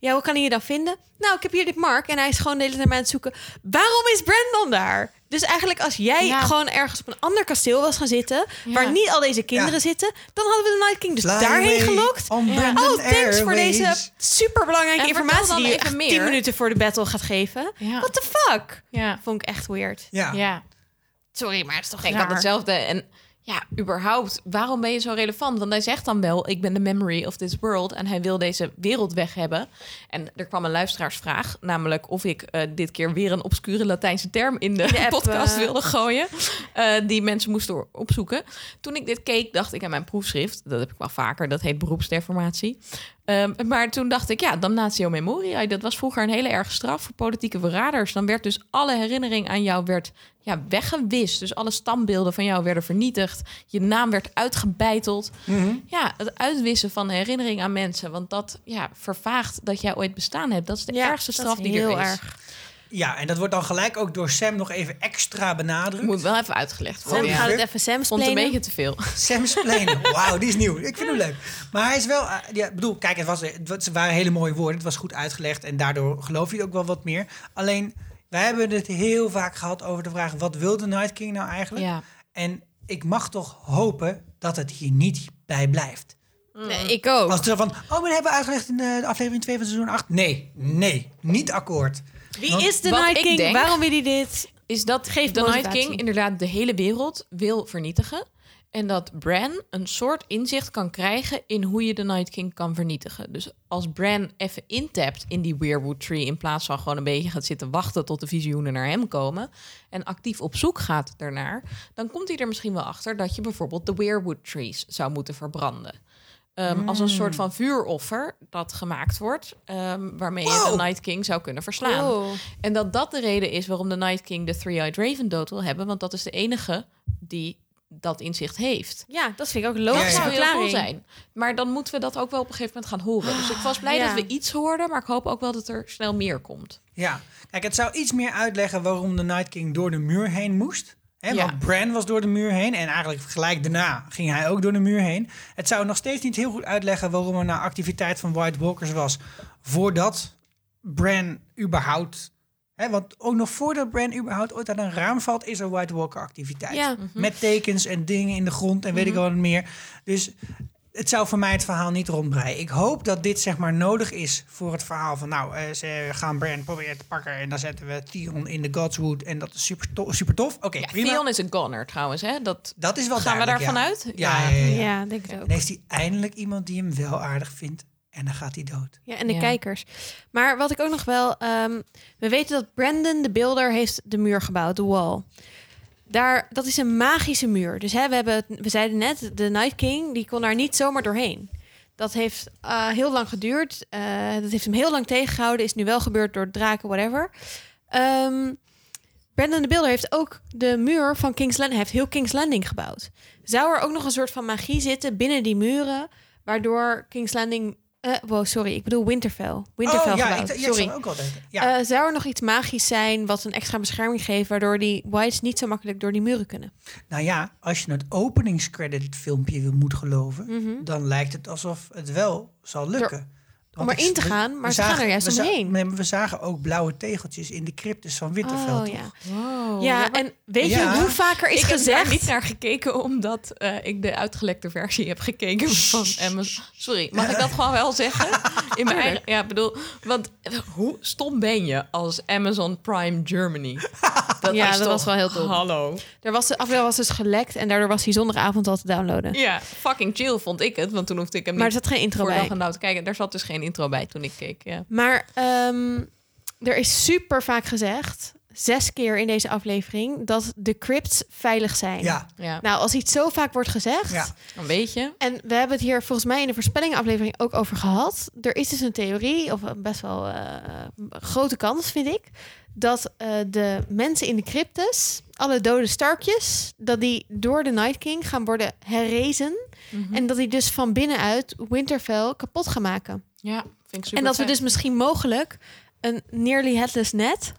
Speaker 5: Ja, hoe kan hij je dan vinden? Nou, ik heb hier dit Mark en hij is gewoon de hele tijd naar mij aan het zoeken. Waarom is Brandon daar? Dus eigenlijk als jij
Speaker 4: Ja.
Speaker 5: gewoon ergens op een ander kasteel was gaan zitten...
Speaker 4: Ja.
Speaker 5: waar niet al deze kinderen
Speaker 1: Ja.
Speaker 5: zitten... dan hadden we de Night King dus
Speaker 1: Fly
Speaker 5: daarheen gelokt. Oh, thanks voor deze superbelangrijke
Speaker 4: En vertel
Speaker 5: informatie...
Speaker 4: dan
Speaker 5: die je echt
Speaker 4: meer.
Speaker 5: 10 minuten voor de battle gaat geven.
Speaker 4: Ja.
Speaker 5: What the fuck?
Speaker 4: Ja.
Speaker 5: Vond ik echt weird.
Speaker 1: Ja.
Speaker 4: ja.
Speaker 5: Sorry, maar het is toch
Speaker 4: Ik
Speaker 5: raar.
Speaker 4: had hetzelfde. En ja, überhaupt, waarom ben je zo relevant? Want hij zegt dan wel, ik ben de memory of this world. En hij wil deze wereld weg hebben. En er kwam een luisteraarsvraag. Namelijk of ik eh, dit keer weer een obscure Latijnse term in de,
Speaker 5: app,
Speaker 4: podcast
Speaker 5: eh.
Speaker 4: wilde gooien. eh, die mensen moesten opzoeken. Toen ik dit keek, dacht ik aan mijn proefschrift. Dat heb ik wel vaker. Dat heet beroepsdeformatie. Ehm, maar toen dacht ik, ja, damnatio memoriae. Dat was vroeger een hele erge straf voor politieke verraders. Dan werd dus alle herinnering aan jou werd, ja, weggewist. Dus alle standbeelden van jou werden vernietigd. Je naam werd uitgebeiteld.
Speaker 1: Mhm.
Speaker 4: Ja, het uitwissen van herinnering aan mensen. Want dat ja, vervaagt dat jij ooit bestaan hebt. Dat is de
Speaker 5: Ja,
Speaker 4: ergste straf die
Speaker 5: heel
Speaker 4: er is.
Speaker 5: erg.
Speaker 1: Ja, en dat wordt dan gelijk ook door Sam nog even extra benadrukt.
Speaker 4: Moet wel even uitgelegd
Speaker 5: Sam
Speaker 4: worden.
Speaker 5: gaat
Speaker 4: Ja.
Speaker 5: het even Sam
Speaker 4: Vond een beetje te veel.
Speaker 1: Sam Splenen. Wauw, die is nieuw. Ik vind hem leuk. Maar hij is wel... eh, ja, ik bedoel, kijk, het, was, het waren hele mooie woorden. Het was goed uitgelegd en daardoor geloof je het ook wel wat meer. Alleen, wij hebben het heel vaak gehad over de vraag... wat wil de Night King nou eigenlijk?
Speaker 4: Ja.
Speaker 1: En ik mag toch hopen dat het hier niet bij blijft.
Speaker 5: Nee, ik ook.
Speaker 1: Als het zo van, oh, maar hebben we uitgelegd in de aflevering 2 van seizoen 8? Nee, nee, niet akkoord.
Speaker 5: Wie
Speaker 1: Want-
Speaker 5: is de Night King?
Speaker 4: denk-
Speaker 5: Waarom wil hij dit?
Speaker 4: is dat
Speaker 5: Geeft
Speaker 4: de Night. King inderdaad de hele wereld wil vernietigen. En dat Bran een soort inzicht kan krijgen in hoe je de Night King kan vernietigen. Dus als Bran even intapt in die Weirwood Tree... in plaats van gewoon een beetje gaat zitten wachten tot de visioenen naar hem komen... en actief op zoek gaat daarnaar... dan komt hij er misschien wel achter dat je bijvoorbeeld de Weirwood Trees zou moeten verbranden. Ehm, Als een soort van vuuroffer dat gemaakt wordt... ehm, waarmee je de Night King zou kunnen verslaan.
Speaker 5: Oh.
Speaker 4: En dat dat de reden is waarom de Night King de Three-Eyed Raven dood wil hebben. Want dat is de enige die dat inzicht heeft.
Speaker 5: Ja, dat vind ik ook een
Speaker 1: Ja,
Speaker 5: logische
Speaker 1: ja.
Speaker 4: Dat zou heel cool
Speaker 5: verklaring.
Speaker 4: zijn. Maar dan moeten we dat ook wel op een gegeven moment gaan horen. Dus ik was blij
Speaker 5: Ja.
Speaker 4: dat we iets hoorden. Maar ik hoop ook wel dat er snel meer komt.
Speaker 1: Ja, kijk, het zou iets meer uitleggen waarom de Night King door de muur heen moest. Hè,
Speaker 4: Ja.
Speaker 1: Want Bran was door de muur heen en eigenlijk gelijk daarna ging hij ook door de muur heen. Het zou nog steeds niet heel goed uitleggen waarom er nou activiteit van White Walkers was voordat Bran überhaupt... Hè, want ook nog voordat Bran überhaupt ooit aan een raam valt, is er White Walker activiteit.
Speaker 5: Ja.
Speaker 1: Met tekens en dingen in de grond en weet ik wel wat meer. Dus het zou voor mij het verhaal niet rondbreien. Ik hoop dat dit zeg maar nodig is voor het verhaal van... nou, eh, ze gaan Bran proberen te pakken... en dan zetten we Theon in de Godswood en dat is super, to- super tof. Oké,
Speaker 4: Ja,
Speaker 1: prima.
Speaker 4: Theon is een goner trouwens. Hè? Dat
Speaker 1: Dat is wel
Speaker 4: gaan we daarvan
Speaker 1: ja.
Speaker 4: uit?
Speaker 1: Ja, ja, ja, ja.
Speaker 5: Ja, denk ik ook.
Speaker 1: En heeft hij eindelijk iemand die hem wel aardig vindt... en dan gaat hij dood.
Speaker 5: Ja, en de
Speaker 4: Ja.
Speaker 5: kijkers. Maar wat ik ook nog wel... ehm, we weten dat Brandon, de beelder, heeft de muur gebouwd, de wall. Daar, dat is een magische muur. Dus hè, we, hebben, we zeiden net, de Night King, die kon daar niet zomaar doorheen. Dat heeft eh, heel lang geduurd. Eh, dat heeft hem heel lang tegengehouden. Is nu wel gebeurd door draken, whatever. Ehm Brandon de Beelder heeft ook de muur van King's Landing... heeft heel King's Landing gebouwd. Zou er ook nog een soort van magie zitten binnen die muren... waardoor King's Landing... eh wow, sorry, ik bedoel Winterfell. Winterfell
Speaker 1: oh ja,
Speaker 5: gebouwd,
Speaker 1: ik, ja, ik
Speaker 5: sorry.
Speaker 1: ook denken. Ja.
Speaker 5: Zou er nog iets magisch zijn wat een extra bescherming geeft... waardoor die Whites niet zo makkelijk door die muren kunnen?
Speaker 1: nou ja, als je het openingscredit filmpje wil moet geloven...
Speaker 5: Mhm.
Speaker 1: dan lijkt het alsof het wel zal lukken.
Speaker 5: Om erin te gaan,
Speaker 1: we
Speaker 5: maar ze gaan er juist
Speaker 1: we
Speaker 5: omheen.
Speaker 1: nee, maar we zagen ook blauwe tegeltjes in de cryptes van Winterfell.
Speaker 5: Oh ja.
Speaker 4: Wow.
Speaker 5: Ja, en weet
Speaker 1: Ja.
Speaker 5: je hoe vaker is
Speaker 4: ik heb
Speaker 5: gezegd...
Speaker 4: daar niet naar gekeken omdat eh, ik de uitgelekte versie heb gekeken van Amazon. Sorry, mag ik dat gewoon wel zeggen? In mijn eigen, ja, bedoel, want hoe stom ben je als Amazon Prime Germany? Dat
Speaker 5: Ja, dat
Speaker 4: toch-
Speaker 5: was wel heel dom.
Speaker 4: Hallo.
Speaker 5: Er was, de aflevering was dus gelekt en daardoor was hij zondagavond al te downloaden.
Speaker 4: Ja, fucking chill vond ik het, want toen hoefde ik hem
Speaker 5: Maar er zat geen intro bij.
Speaker 4: dag en te kijken. Daar zat dus geen intro bij toen ik keek. Ja.
Speaker 5: Maar ehm, er is super vaak gezegd, zes keer in deze aflevering, dat de crypts veilig zijn.
Speaker 1: Ja,
Speaker 4: ja,
Speaker 5: Nou, als iets zo vaak wordt gezegd.
Speaker 1: Ja.
Speaker 4: een beetje.
Speaker 5: En we hebben het hier volgens mij in de voorspellingaflevering ook over gehad. Er is dus een theorie, of een best wel eh, grote kans, vind ik, dat eh, de mensen in de cryptes, alle dode Starkjes, dat die door de Night King gaan worden herrezen.
Speaker 4: Mhm.
Speaker 5: En dat die dus van binnenuit Winterfell kapot gaan maken.
Speaker 4: Ja, vind ik super
Speaker 5: en dat we dus misschien mogelijk een nearly headless net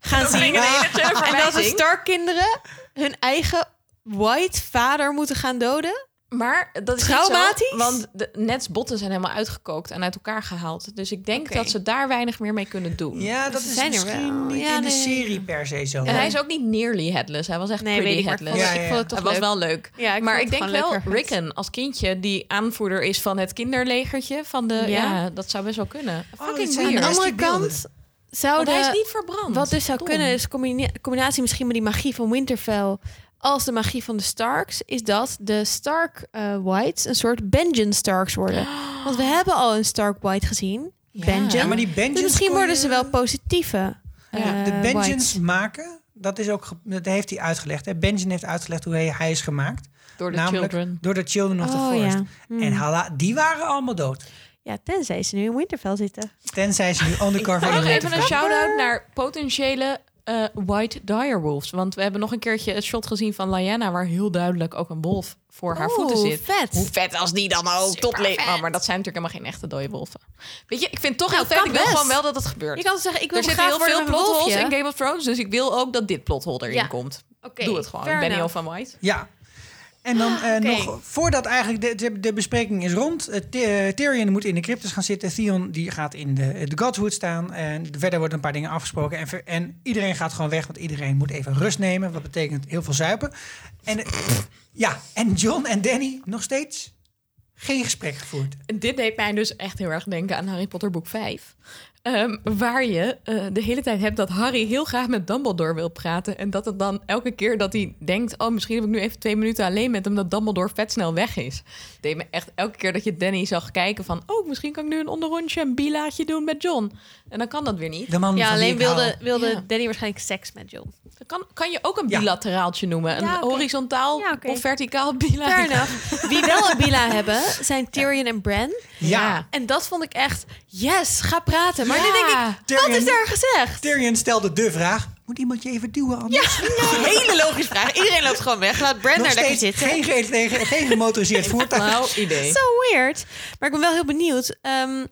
Speaker 5: gaan
Speaker 4: Dat
Speaker 5: zien. En dat de
Speaker 4: verwijzing.
Speaker 5: Stark-kinderen hun eigen white vader moeten gaan doden.
Speaker 4: Maar dat is niet
Speaker 5: Traumatisch?
Speaker 4: zo, want de Nets botten zijn helemaal uitgekookt en uit elkaar gehaald. Dus ik denk dat ze daar weinig meer mee kunnen doen.
Speaker 1: Ja, dat
Speaker 5: Ze
Speaker 1: is
Speaker 5: zijn er
Speaker 1: misschien
Speaker 5: wel.
Speaker 1: niet
Speaker 5: Ja,
Speaker 1: in de serie per se zo.
Speaker 4: En hij is ook niet nearly headless. Hij was echt
Speaker 5: Nee,
Speaker 4: pretty
Speaker 5: ik,
Speaker 4: headless.
Speaker 1: Ja,
Speaker 5: ik vond het toch
Speaker 4: Het was
Speaker 5: leuk.
Speaker 4: wel leuk.
Speaker 5: Ja, ik
Speaker 4: maar ik denk wel,
Speaker 5: leuk.
Speaker 4: Rickon als kindje die aanvoerder is van het kinderlegertje van de...
Speaker 5: Ja.
Speaker 4: Ja, dat zou best wel kunnen.
Speaker 1: Oh,
Speaker 4: Fucking
Speaker 5: Aan de andere kant
Speaker 4: Want
Speaker 5: zouden...
Speaker 4: hij is niet verbrand.
Speaker 5: Wat dus zou
Speaker 4: Dom.
Speaker 5: kunnen is combina- combinatie misschien met die magie van Winterfell als de magie van de Starks is dat de Stark eh, Whites een soort Benjen Starks worden. Want we hebben al een Stark White gezien,
Speaker 4: Ja.
Speaker 5: Benjen.
Speaker 1: Ja, maar die Benjins
Speaker 5: dus misschien
Speaker 1: kon
Speaker 5: worden ze wel positieve.
Speaker 4: Ja,
Speaker 5: eh,
Speaker 1: De Benjins
Speaker 5: Whites.
Speaker 1: maken, dat, is ook, dat heeft hij uitgelegd. Hè? Benjen heeft uitgelegd hoe hij, hij is gemaakt.
Speaker 4: Door de
Speaker 1: Namelijk
Speaker 4: children.
Speaker 1: door de Children of the
Speaker 5: Oh
Speaker 1: Forest.
Speaker 5: ja. Hmm.
Speaker 1: En hala, die waren allemaal dood.
Speaker 5: ja, tenzij ze nu in Winterfell zitten.
Speaker 1: Tenzij ze nu undercover
Speaker 4: Nog
Speaker 1: in
Speaker 4: even een shout-out naar potentiële eh, White Direwolves. Want we hebben nog een keertje het shot gezien van Lyanna... waar heel duidelijk ook een wolf voor haar voeten zit.
Speaker 5: vet.
Speaker 4: Hoe vet als die dan ook
Speaker 5: Super
Speaker 4: tot leven. Oh, maar dat zijn natuurlijk helemaal geen echte dode wolven. Weet je, ik vind het toch
Speaker 5: Nou,
Speaker 4: heel vet. Ik wil
Speaker 5: best.
Speaker 4: gewoon wel dat het gebeurt.
Speaker 5: Je kan zeggen, ik wil
Speaker 4: er zitten
Speaker 5: graag
Speaker 4: heel veel plotholes in Game of Thrones. Dus ik wil ook dat dit plothole erin
Speaker 5: Ja.
Speaker 4: komt.
Speaker 5: Oké,
Speaker 4: Doe het gewoon. Ik ben al van White.
Speaker 1: Ja. En dan eh,
Speaker 5: Oké.
Speaker 1: nog, voordat eigenlijk de, de, de bespreking is rond. eh, eh, Tyrion moet in de cryptus gaan zitten. Theon die gaat in de, de Godswood staan. En verder worden een paar dingen afgesproken. En, ver- en iedereen gaat gewoon weg, want iedereen moet even rust nemen. Wat betekent heel veel zuipen. En, eh, ja, en John en Danny nog steeds geen gesprek gevoerd.
Speaker 4: En Dit deed mij dus echt heel erg denken aan Harry Potter boek 5. Ehm, waar je eh, de hele tijd hebt dat Harry heel graag met Dumbledore wil praten. En dat het dan elke keer dat hij denkt... oh, misschien heb ik nu even twee minuten alleen met hem... dat Dumbledore vet snel weg is. deed me echt elke keer dat je Danny zag kijken van... oh, misschien kan ik nu een onderrondje, een bilaatje doen met John. En dan kan dat weer niet.
Speaker 1: De man
Speaker 5: Ja, alleen wilde, wilde
Speaker 4: Ja.
Speaker 5: Danny waarschijnlijk seks met John.
Speaker 4: Dan kan, kan je ook een
Speaker 1: Ja.
Speaker 4: bilateraaltje noemen. Een
Speaker 5: Ja,
Speaker 4: horizontaal
Speaker 5: Ja,
Speaker 4: of verticaal bila.
Speaker 5: Fair enough. Wie wel een bila hebben, zijn Tyrion en Bran.
Speaker 1: Ja,
Speaker 5: En dat vond ik echt, yes, ga praten. Maar
Speaker 4: Ja.
Speaker 5: nu denk ik, wat is daar gezegd?
Speaker 1: Tyrion stelde de vraag: moet iemand je even duwen? Anders?
Speaker 5: Hele logische vraag. Iedereen loopt gewoon weg. Laat daar lekker zitten.
Speaker 1: geen, ge- geen, geen gemotoriseerd voertuig.
Speaker 4: Nou, idee.
Speaker 5: So weird. Maar ik ben wel heel benieuwd ehm,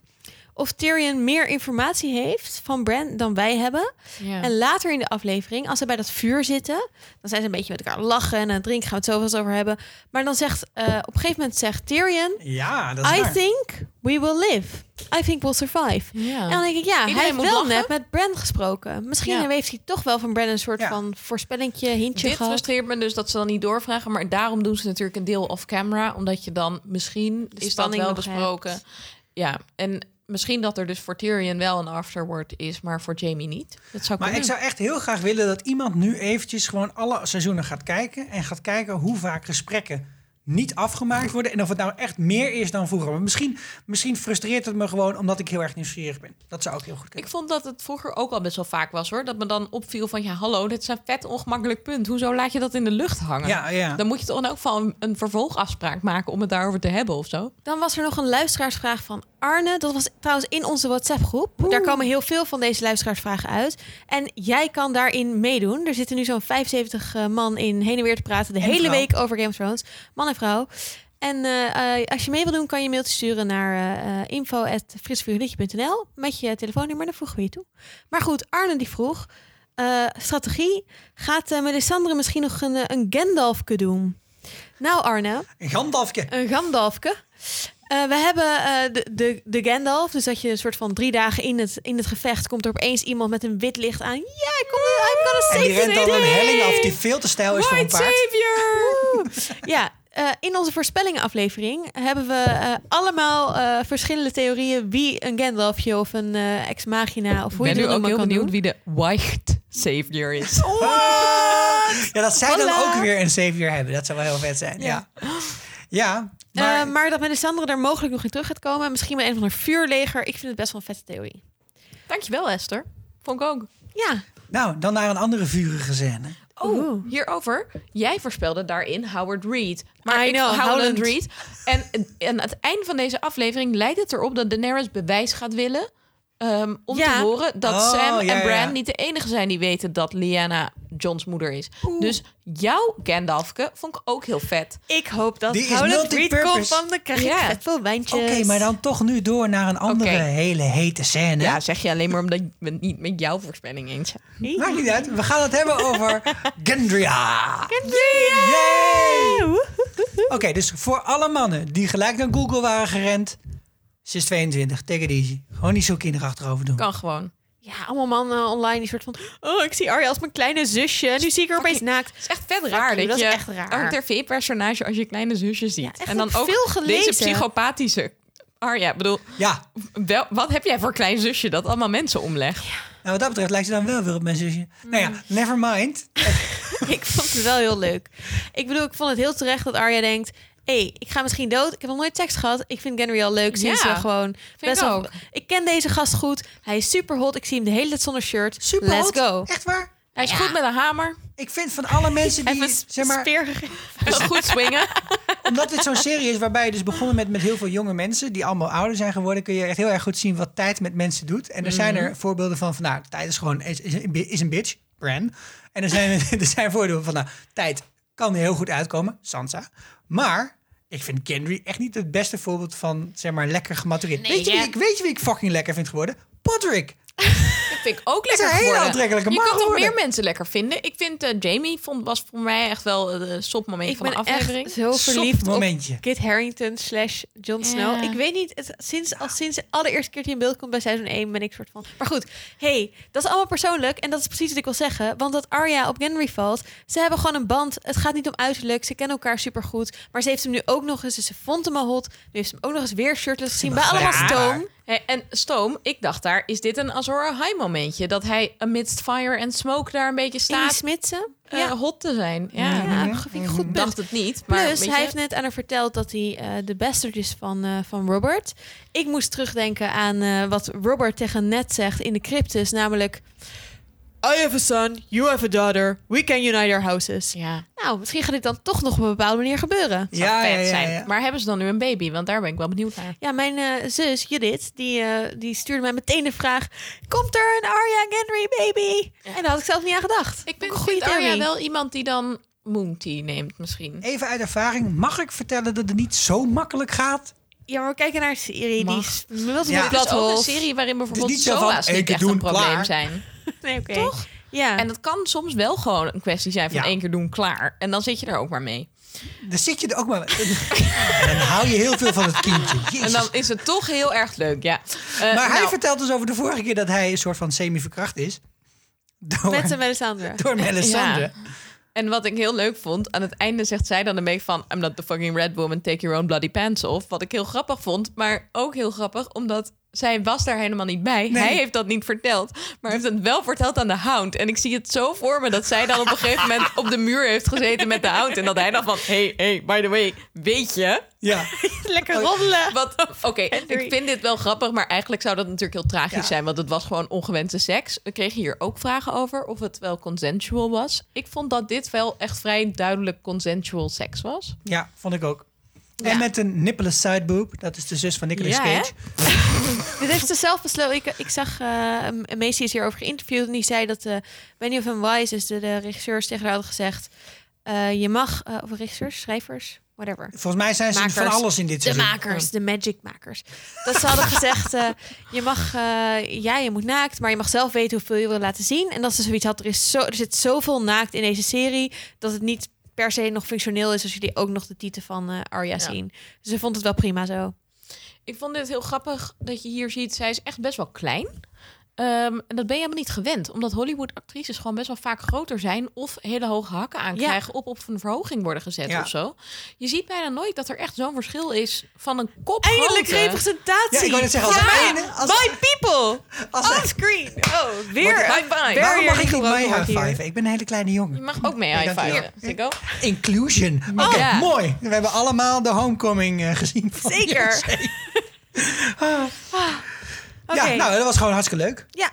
Speaker 5: of Tyrion meer informatie heeft van Bran dan wij hebben.
Speaker 4: Ja.
Speaker 5: En later in de aflevering, als ze bij dat vuur zitten, dan zijn ze een beetje met elkaar lachen en aan het drinken gaan we het zoveel over hebben. Maar dan zegt, eh, op een gegeven moment zegt Tyrion,
Speaker 1: Ja, dat is
Speaker 5: I
Speaker 1: waar.
Speaker 5: think we will live. I think we'll survive.
Speaker 4: Ja.
Speaker 5: En dan denk ik, ja,
Speaker 4: Iedereen
Speaker 5: hij heeft
Speaker 4: moet
Speaker 5: wel
Speaker 4: lachen.
Speaker 5: net met Bran gesproken. Misschien
Speaker 4: Ja.
Speaker 5: heeft hij toch wel van Bran een soort
Speaker 1: Ja.
Speaker 5: van voorspellingje, hintje
Speaker 4: Dit
Speaker 5: gehad.
Speaker 4: frustreert me dus dat ze dan niet doorvragen. Maar daarom doen ze natuurlijk een deel off-camera. Omdat je dan misschien is dat
Speaker 5: spanning
Speaker 4: wel besproken.
Speaker 5: hebt.
Speaker 4: Ja, en misschien dat er dus voor Tyrion wel een afterword is, maar voor Jamie niet. Dat zou
Speaker 1: Maar ik zou echt heel graag willen dat iemand nu eventjes gewoon alle seizoenen gaat kijken. En gaat kijken hoe vaak gesprekken niet afgemaakt worden. En of het nou echt meer is dan vroeger. Maar misschien, misschien frustreert het me gewoon omdat ik heel erg nieuwsgierig ben. Dat zou ook heel goed
Speaker 4: Ik
Speaker 1: kunnen.
Speaker 4: vond dat het vroeger ook al best wel vaak was hoor. Dat me dan opviel van ja, hallo, dit is een vet ongemakkelijk punt. Hoezo laat je dat in de lucht hangen?
Speaker 1: Ja, ja.
Speaker 4: Dan moet je toch elk geval een, een vervolgafspraak maken om het daarover te hebben of zo.
Speaker 5: Dan was er nog een luisteraarsvraag van Arne. Dat was trouwens in onze WhatsApp-groep. Daar komen heel veel van deze luisteraarsvragen uit. En jij kan daarin meedoen. Er zitten nu zo'n 75 eh, man in heen en weer te praten. De
Speaker 1: En
Speaker 5: hele
Speaker 1: vrouw.
Speaker 5: week over Game of Thrones. Man en vrouw. En eh, eh, als je mee wil doen, kan je een mailtje sturen naar uh, met je telefoonnummer. Dan voegen we je toe. Maar goed, Arne die vroeg... strategie. Gaat uh, Melisandre misschien nog een, een Gandalfke doen? Nou Arne,
Speaker 1: Een Gandalfje.
Speaker 5: een Gandalfke. We hebben de, de, de Gandalf. Dus dat je een soort van drie dagen in het, in het gevecht... komt er opeens iemand met een wit licht aan. Ja, ik kom I'm gonna
Speaker 1: En
Speaker 5: save
Speaker 1: die rent dan een helling af die veel te stijl is voor een paard.
Speaker 4: Savior!
Speaker 5: Ja, eh, in onze voorspellingenaflevering hebben we eh, allemaal eh, verschillende theorieën... wie een Gandalfje of een eh, ex-magina... of
Speaker 4: Ik
Speaker 5: hoe je
Speaker 4: ben
Speaker 5: het
Speaker 4: nu
Speaker 5: ook
Speaker 4: heel
Speaker 5: kan
Speaker 4: benieuwd
Speaker 5: doen.
Speaker 4: wie de White Savior is.
Speaker 1: Ja, dat zij dan ook weer een savior hebben. Dat zou wel heel vet zijn. Ja, ja. maar,
Speaker 5: Maar, maar dat Melisandre daar mogelijk nog in terug gaat komen... misschien met een van een vuurleger. Ik vind het best wel een vette theorie.
Speaker 4: Dankjewel Esther. Vond ik ook.
Speaker 5: Ja.
Speaker 1: nou, dan naar een andere vurige scène.
Speaker 4: Oh, hierover. Jij voorspelde daarin Howard Reed. Maar
Speaker 5: I
Speaker 4: ik,
Speaker 5: know,
Speaker 4: Howland
Speaker 5: Howland.
Speaker 4: Reed. En, en aan het einde van deze aflevering lijkt het erop dat Daenerys bewijs gaat willen. Ehm, om
Speaker 5: Ja.
Speaker 4: te horen dat
Speaker 1: Oh,
Speaker 4: Sam
Speaker 1: ja,
Speaker 4: en Bran
Speaker 1: ja.
Speaker 4: niet de enige zijn die weten dat Lyanna John's moeder is. Dus jouw Gandalfke vond ik ook heel vet.
Speaker 5: Ik hoop dat
Speaker 1: Die
Speaker 5: Howland Reed komt, want dan krijg vet veel wijntjes.
Speaker 1: Oké, maar dan toch nu door naar een andere hele hete scène.
Speaker 4: Ja, zeg je alleen maar omdat ik het niet met jouw voorspelling eens zijn.
Speaker 1: Maakt niet uit. We gaan het hebben over Gendria.
Speaker 5: Yay!
Speaker 1: Oké, dus voor alle mannen die gelijk naar Google waren gerend... Ze is 22, take it easy. Gewoon niet zo kinderachtig over doen.
Speaker 4: Kan gewoon.
Speaker 5: Ja, allemaal mannen online die soort van... Oh, ik zie Arya als mijn kleine zusje. Nu zie ik haar opeens naakt.
Speaker 4: Het is echt vet raar dat,
Speaker 5: dat is
Speaker 4: je
Speaker 5: echt raar.
Speaker 4: een tv-personage als je kleine zusje ziet.
Speaker 5: Ja, echt
Speaker 4: en dan
Speaker 5: ook veel gelezen.
Speaker 4: deze psychopathische... Arja, ik bedoel,
Speaker 1: Ja,
Speaker 4: wel, wat heb jij voor klein zusje dat allemaal mensen omlegt?
Speaker 1: nou, wat dat betreft lijkt ze dan wel weer op mijn zusje. Nou ja, never mind.
Speaker 5: ik vond het wel heel leuk. Ik bedoel, ik vond het heel terecht dat Arya denkt... Hé, hey, ik ga misschien dood. Ik heb nog nooit seks gehad. Ik vind Gendry al leuk sinds
Speaker 4: Ja,
Speaker 5: we gewoon best
Speaker 4: ik
Speaker 5: wel... Ik ken deze gast goed. Hij is super hot. Ik zie hem de hele tijd zonder shirt.
Speaker 1: Super
Speaker 5: Let's
Speaker 1: hot.
Speaker 5: go.
Speaker 1: Echt waar?
Speaker 4: Hij is
Speaker 5: Ja.
Speaker 4: goed met een hamer.
Speaker 1: Ik vind van alle mensen die, zeg maar,
Speaker 5: speer
Speaker 4: goed swingen.
Speaker 1: omdat dit zo'n serie is waarbij je dus begonnen met met heel veel jonge mensen die allemaal ouder zijn geworden, kun je echt heel erg goed zien wat tijd met mensen doet. En er zijn
Speaker 5: Mhm.
Speaker 1: er voorbeelden van, van nou, tijd is gewoon is, is, een bitch, Bran. En er zijn, er zijn voorbeelden van, nou, tijd kan er heel goed uitkomen, Sansa. Maar ik vind Gendry echt niet het beste voorbeeld van, zeg maar, lekker gematureerd.
Speaker 5: Nee,
Speaker 1: weet, je wie ik, weet je wie ik fucking lekker vind geworden? Podrick.
Speaker 4: Dat vind ik ook
Speaker 1: is
Speaker 4: lekker
Speaker 1: een hele aantrekkelijke
Speaker 4: Je
Speaker 1: man
Speaker 4: kan toch
Speaker 1: geworden.
Speaker 4: meer mensen lekker vinden? Ik vind eh, Jamie vond, was voor mij echt wel eh, de stopmoment
Speaker 5: Ik
Speaker 4: van de
Speaker 5: ben
Speaker 4: aflevering.
Speaker 5: echt zo verliefd op
Speaker 1: momentje.
Speaker 5: Kit Harington slash Jon Snow. Ik weet niet, het, sinds, al sinds de allereerste keer die in beeld komt bij seizoen 1 ben ik soort van... Maar goed, hey, dat is allemaal persoonlijk en dat is precies wat ik wil zeggen. Want dat Arya op Gendry valt, ze hebben gewoon een band. Het gaat niet om uiterlijk, ze kennen elkaar supergoed. Maar ze heeft hem nu ook nog eens, dus ze vond hem al hot. Nu heeft ze hem ook nog eens weer shirtless gezien bij allemaal
Speaker 1: Ja.
Speaker 5: stoom.
Speaker 4: Hey, en Stoom, ik dacht daar, is dit een Azor High momentje? Dat hij amidst fire and smoke daar een beetje
Speaker 5: Staat Smitsen.
Speaker 4: eh,
Speaker 5: Ja,
Speaker 4: hot te zijn. Ja,
Speaker 5: ja, vind ik een goed
Speaker 4: ik
Speaker 5: punt.
Speaker 4: dacht het niet. Maar
Speaker 5: Plus, hij heeft net aan haar verteld dat hij eh, de bastard is van, eh, van Robert. Ik moest terugdenken aan eh, wat Robert tegen Ned zegt in de cryptus, namelijk... I have a son, you have a daughter, we can unite our houses.
Speaker 4: Ja,
Speaker 5: Nou, misschien gaat dit dan toch nog op een bepaalde manier gebeuren.
Speaker 4: zou
Speaker 1: Ja,
Speaker 4: vet
Speaker 1: ja, ja,
Speaker 4: zijn.
Speaker 1: ja.
Speaker 4: Maar hebben ze dan nu een baby? Want daar ben ik wel benieuwd naar.
Speaker 5: Ja, mijn eh, zus Judith, die, eh, die stuurde mij meteen de vraag... Komt er een Arya Gendry baby? En daar had ik zelf niet aan gedacht.
Speaker 4: Ik ben goede
Speaker 5: theorie.
Speaker 4: wel iemand die dan Moon Tea neemt misschien.
Speaker 1: Even uit ervaring, mag ik vertellen dat het niet zo makkelijk gaat?
Speaker 5: Ja, maar we kijken naar een serie
Speaker 4: Mag.
Speaker 5: die is
Speaker 1: Ja.
Speaker 4: Ook een serie waarin bijvoorbeeld
Speaker 1: niet zo van,
Speaker 4: SOA's
Speaker 1: één
Speaker 4: niet
Speaker 1: keer
Speaker 4: echt een probleem
Speaker 1: klaar.
Speaker 4: zijn.
Speaker 5: Nee, oké.
Speaker 4: Toch?
Speaker 5: Ja.
Speaker 4: En dat kan soms wel gewoon een kwestie zijn van
Speaker 1: Ja.
Speaker 4: één keer doen, klaar. En dan zit je er ook maar mee.
Speaker 1: Dan zit je er ook maar... en dan hou je heel veel van het kindje. Jezus.
Speaker 4: En dan is het toch heel erg leuk, ja. Eh,
Speaker 1: Maar hij
Speaker 4: nou,
Speaker 1: vertelt dus over de vorige keer dat hij een soort van semi-verkracht is. Door,
Speaker 5: Met zijn Melisandre.
Speaker 1: door Melisandre.
Speaker 4: Ja. En wat ik heel leuk vond, aan het einde zegt zij dan een beetje van... I'm not the fucking red woman, take your own bloody pants off. Wat ik heel grappig vond, maar ook heel grappig... omdat zij was daar helemaal niet bij.
Speaker 1: Nee.
Speaker 4: Hij heeft dat niet verteld, maar heeft het wel verteld aan de hound. En ik zie het zo voor me dat zij dan op een gegeven moment... op de muur heeft gezeten met de hound. En dat hij dan van, hey, hey, by the way, weet je...
Speaker 1: Ja.
Speaker 5: Lekker roddelen.
Speaker 4: Wat, oké, ik vind dit wel grappig, maar eigenlijk zou dat natuurlijk heel tragisch
Speaker 1: Ja.
Speaker 4: zijn, want het was gewoon ongewenste seks. We kregen hier ook vragen over of het wel consensual was. Ik vond dat dit wel echt vrij duidelijk consensual seks was.
Speaker 1: ja, vond ik ook.
Speaker 4: Ja.
Speaker 1: En met een nippeless sideboob. Dat is de zus van Nicolas
Speaker 4: Ja?
Speaker 1: Cage.
Speaker 5: Dit heeft ze zelf besloten. Ik, ik zag, eh een Macy is hierover geïnterviewd en die zei dat eh Benioff en Wise, dus de, de regisseurs, tegen haar hadden gezegd... eh, je mag, eh, of regisseurs, schrijvers, whatever.
Speaker 1: Volgens mij zijn ze
Speaker 5: Makers.
Speaker 1: van alles in dit
Speaker 5: De
Speaker 1: seizoen.
Speaker 5: makers, de magic makers. Dat ze hadden gezegd, je mag, ja, je moet naakt, maar je mag zelf weten hoeveel je wil laten zien. En dat ze zoiets had, er, is zo, er zit zoveel naakt in deze serie, dat het niet per se nog functioneel is als jullie ook nog de titel van eh Arya
Speaker 4: Ja.
Speaker 5: zien. Dus ze vond het wel prima zo.
Speaker 4: Ik vond dit heel grappig dat je hier ziet, zij is echt best wel klein. Ehm, en dat ben je helemaal niet gewend, omdat Hollywood-actrices gewoon best wel vaak groter zijn of hele hoge hakken aankrijgen op op een verhoging worden gezet
Speaker 1: Ja.
Speaker 4: of zo. Je ziet bijna nooit dat er echt zo'n verschil is van een kop
Speaker 5: Eindelijk representatie!
Speaker 1: Ja, ik wou net zeggen, als
Speaker 5: Ja,
Speaker 1: als-
Speaker 5: my people!
Speaker 1: Als
Speaker 5: On screen! Oh, weer barrier
Speaker 1: Waarom mag ik niet mee
Speaker 5: wordt hier.
Speaker 1: high five? Ik ben een hele kleine
Speaker 4: Je
Speaker 1: jongen.
Speaker 4: mag ook mee
Speaker 1: Ja,
Speaker 4: high
Speaker 1: dankjewel.
Speaker 4: five. Sikko.
Speaker 1: Inclusion. Oké,
Speaker 4: ja.
Speaker 1: mooi. We hebben allemaal de homecoming eh, gezien. van
Speaker 5: Zeker.
Speaker 1: Ja, nou, dat was gewoon hartstikke leuk.
Speaker 5: Ja.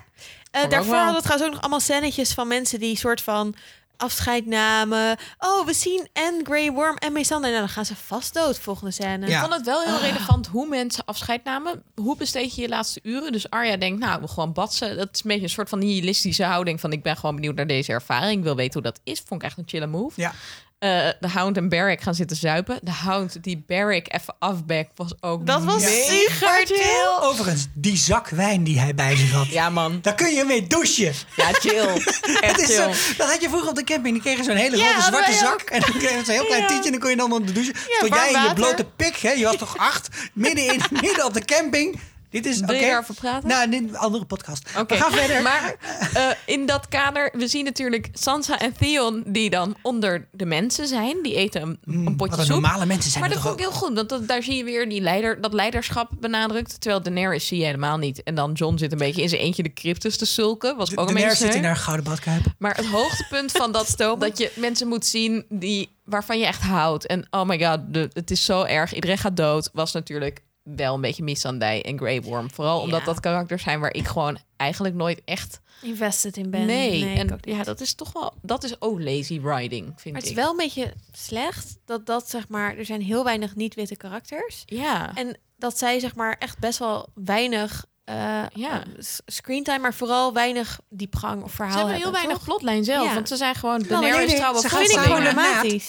Speaker 5: Eh, daarvoor hadden we trouwens ook nog allemaal scènetjes van mensen die soort van afscheid namen. Oh, we zien en Grey Worm en Mesander. Nou, dan gaan ze vast dood volgende scène.
Speaker 1: Ja.
Speaker 4: Ik vond het wel heel relevant hoe mensen afscheid namen. Hoe besteed je je laatste uren? Dus Arya denkt, nou, ik wil gewoon batsen. Dat is een beetje een soort van nihilistische houding van... ik ben gewoon benieuwd naar deze ervaring. Ik wil weten hoe dat is. Vond ik echt een chille move.
Speaker 1: Ja.
Speaker 4: Eh, de Hound en Barrick gaan zitten zuipen. De Hound die Barrick even afbekt was ook
Speaker 5: Dat was super chill.
Speaker 1: Overigens, die zak wijn die hij bij zich had.
Speaker 4: Ja man,
Speaker 1: Daar kun je mee douchen.
Speaker 4: ja chill.
Speaker 1: Het
Speaker 4: Echt
Speaker 1: is
Speaker 4: chill.
Speaker 1: zo, dat had je vroeger op de camping. Die kregen zo'n hele
Speaker 5: Ja,
Speaker 1: grote zwarte zak. En dan kreeg je zo'n heel klein
Speaker 5: Ja.
Speaker 1: tientje. En dan kon je dan onder de douche. Stond
Speaker 5: warm
Speaker 1: jij in je blote pik. Hè? Je was toch acht? Midden, in, midden op de camping. Dit is...
Speaker 4: Wil je daarover praten?
Speaker 1: Nou, een andere podcast.
Speaker 4: Oké,
Speaker 1: We gaan verder.
Speaker 4: Maar eh, in dat kader, we zien natuurlijk Sansa en Theon die dan onder de mensen zijn. Die eten een, een potje soep.
Speaker 1: normale mensen zijn
Speaker 4: Maar dat vond ik
Speaker 1: ook?
Speaker 4: heel goed, want dat, daar zie je weer die leider, dat leiderschap benadrukt. Terwijl Daenerys zie je helemaal niet. En dan John zit een beetje in zijn eentje de cryptus te sulken. Was
Speaker 1: De,
Speaker 4: ook een beetje
Speaker 1: zit in haar gouden badkuip.
Speaker 4: Maar het hoogtepunt van dat, dat je mensen moet zien die, waarvan je echt houdt. En oh my god, de, het is zo erg. Iedereen gaat dood. Was natuurlijk wel een beetje Missandei en Grey Worm. Vooral omdat
Speaker 5: Ja.
Speaker 4: dat karakters zijn waar ik gewoon eigenlijk nooit echt...
Speaker 5: Invested in ben.
Speaker 4: Nee,
Speaker 5: ik
Speaker 4: en ja, dat is toch wel... Dat is ook lazy writing, vind
Speaker 5: Maar het is
Speaker 4: ik.
Speaker 5: wel een beetje slecht dat dat zeg maar er zijn heel weinig niet-witte karakters
Speaker 4: Ja.
Speaker 5: en dat zij zeg maar echt best wel weinig eh
Speaker 4: Ja.
Speaker 5: eh, screentime, maar vooral weinig diepgang of verhaal
Speaker 4: Ze hebben heel weinig
Speaker 5: toch?
Speaker 4: plotlijn zelf,
Speaker 5: Ja.
Speaker 4: want ze zijn gewoon Daenerys
Speaker 1: nee,
Speaker 4: trouwe
Speaker 1: ze
Speaker 5: Dat
Speaker 1: gaan
Speaker 5: vind ik
Speaker 1: gewoon
Speaker 4: volgelingen.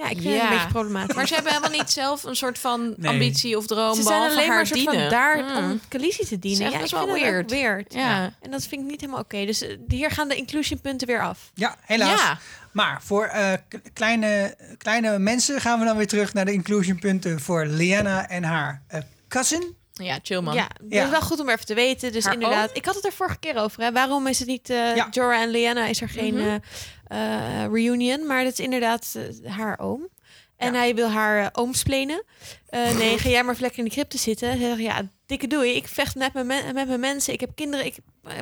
Speaker 5: Ja, ik vind het een beetje problematisch.
Speaker 4: Maar ze hebben helemaal niet zelf een soort van
Speaker 1: Nee.
Speaker 4: ambitie of droom,
Speaker 5: ze zijn alleen maar soort van
Speaker 4: dienen.
Speaker 5: daar
Speaker 4: Mm.
Speaker 5: om Khaleesi te dienen.
Speaker 4: Is
Speaker 5: Ja,
Speaker 4: best
Speaker 5: ik
Speaker 4: wel
Speaker 5: dat
Speaker 4: weird. Ja.
Speaker 5: En dat vind ik niet helemaal oké. Dus eh, hier gaan de inclusion punten weer af.
Speaker 1: Ja, helaas.
Speaker 4: Ja.
Speaker 1: Maar voor eh, kleine, kleine mensen gaan we dan weer terug naar de inclusionpunten voor Liana en haar eh, cousin.
Speaker 4: Ja, chill man.
Speaker 5: Ja, dat
Speaker 1: Ja.
Speaker 5: is wel goed om even te weten. Dus
Speaker 4: Haar
Speaker 5: inderdaad, ik had het er vorige keer over. Hè. Waarom is het niet eh
Speaker 1: Ja.
Speaker 5: Jorah en Lyanna? Is er geen
Speaker 4: Mhm.
Speaker 5: eh, eh, reunion? Maar dat is inderdaad haar oom. En
Speaker 1: Ja.
Speaker 5: hij wil haar uh, oomsplenen. Eh, nee, ga jij maar lekker in de crypte zitten. Hij zegt, ja, dikke doei. Ik vecht met mijn, men- met mijn mensen. Ik heb kinderen. Ik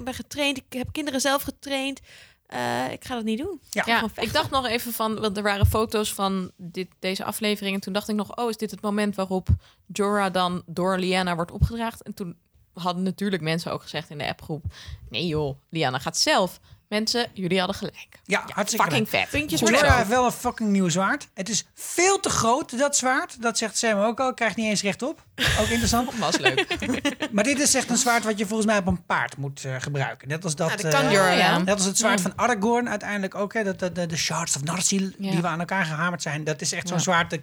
Speaker 5: ben getraind. Ik heb kinderen zelf getraind. Eh, ik ga dat niet doen.
Speaker 1: Ja.
Speaker 4: Ja,
Speaker 5: Gewoon
Speaker 4: ik dacht nog even van, want er waren foto's van dit, deze aflevering. En toen dacht ik nog, oh, is dit het moment waarop Jorah dan door Lyanna wordt opgedraagd? En toen hadden natuurlijk mensen ook gezegd in de appgroep, nee joh, Lyanna gaat zelf. Mensen, jullie hadden gelijk.
Speaker 1: Ja, hartstikke
Speaker 4: Fucking vet.
Speaker 5: Puntjes voor
Speaker 1: heeft wel een fucking nieuw zwaard. Het is veel te groot, dat zwaard. Dat zegt Sam ook al. Krijgt niet eens rechtop. Ook interessant.
Speaker 4: Was leuk.
Speaker 1: maar dit is echt een zwaard wat je volgens mij op een paard moet eh, gebruiken. Net als dat...
Speaker 5: Dat kan
Speaker 1: eh,
Speaker 5: Jorah,
Speaker 4: ja.
Speaker 1: Net als het zwaard van Aragorn uiteindelijk ook. Hè, dat, dat, de, de shards of Narsil
Speaker 4: Ja.
Speaker 1: die we aan elkaar gehamerd zijn. Dat is echt zo'n
Speaker 4: Ja.
Speaker 1: zwaard dat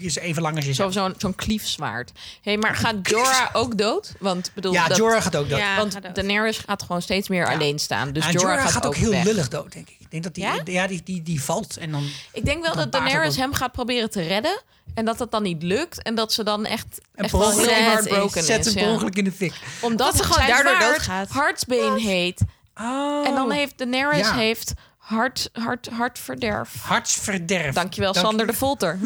Speaker 1: is even lang als je
Speaker 4: Zo, zo'n zo'n kliefzwaard. hey, maar gaat Jorah ook dood? Want bedoel,
Speaker 1: Ja,
Speaker 4: dat,
Speaker 1: Jorah gaat ook dood.
Speaker 5: Ja.
Speaker 4: want
Speaker 5: gaat dood.
Speaker 4: Daenerys gaat gewoon steeds meer
Speaker 1: Ja.
Speaker 4: alleen staan. Dus
Speaker 1: en
Speaker 4: Jorah,
Speaker 1: Jorah gaat, ook heel
Speaker 4: weg.
Speaker 1: lullig dood, denk ik. Ik denk dat die,
Speaker 4: Ja?
Speaker 1: ja? die, die, die valt en dan...
Speaker 4: Ik denk wel dat Daenerys hem gaat proberen te redden. En dat dat dan niet lukt. En dat ze dan echt,
Speaker 1: En
Speaker 4: echt wel
Speaker 5: is.
Speaker 4: heartbroken is.
Speaker 1: zet hem
Speaker 4: ja.
Speaker 1: ongeluk in de fik.
Speaker 4: Omdat
Speaker 5: Dat ze gewoon daardoor doodgaat.
Speaker 4: Hartsbeen heet.
Speaker 1: Oh.
Speaker 4: En dan heeft Daenerys
Speaker 1: Ja.
Speaker 4: heeft hart, hart, hartverderf.
Speaker 1: Hartsverderf.
Speaker 4: Dankjewel,
Speaker 1: Dank-
Speaker 4: Sander de Volter.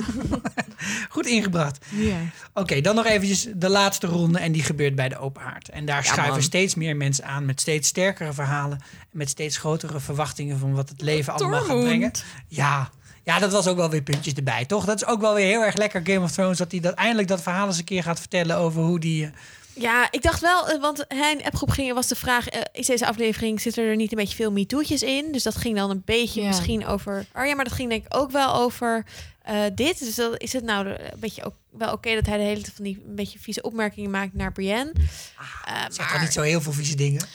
Speaker 1: Goed ingebracht. Oké, dan nog eventjes de laatste ronde en die gebeurt bij de open haard. En daar
Speaker 4: Ja,
Speaker 1: schuiven
Speaker 4: man.
Speaker 1: steeds meer mensen aan met steeds sterkere verhalen. En met steeds grotere verwachtingen van wat het leven allemaal gaat brengen. Ja. ja, dat was ook wel weer puntjes erbij, toch? Dat is ook wel weer heel erg lekker Game of Thrones. Dat hij dat eindelijk dat verhaal eens een keer gaat vertellen over hoe die...
Speaker 5: Ja, ik dacht wel, eh, want hij in de appgroep ging, was de vraag, eh, is deze aflevering, zitten er niet een beetje veel MeToo'tjes in? Dus dat ging dan een beetje
Speaker 4: Ja.
Speaker 5: misschien over Arya, maar dat ging denk ik ook wel over eh, dit. Dus dan is het nou een beetje ook wel oké dat hij de hele tijd van die een beetje vieze opmerkingen maakt naar Brienne.
Speaker 1: Zegt toch niet zo heel veel vieze dingen?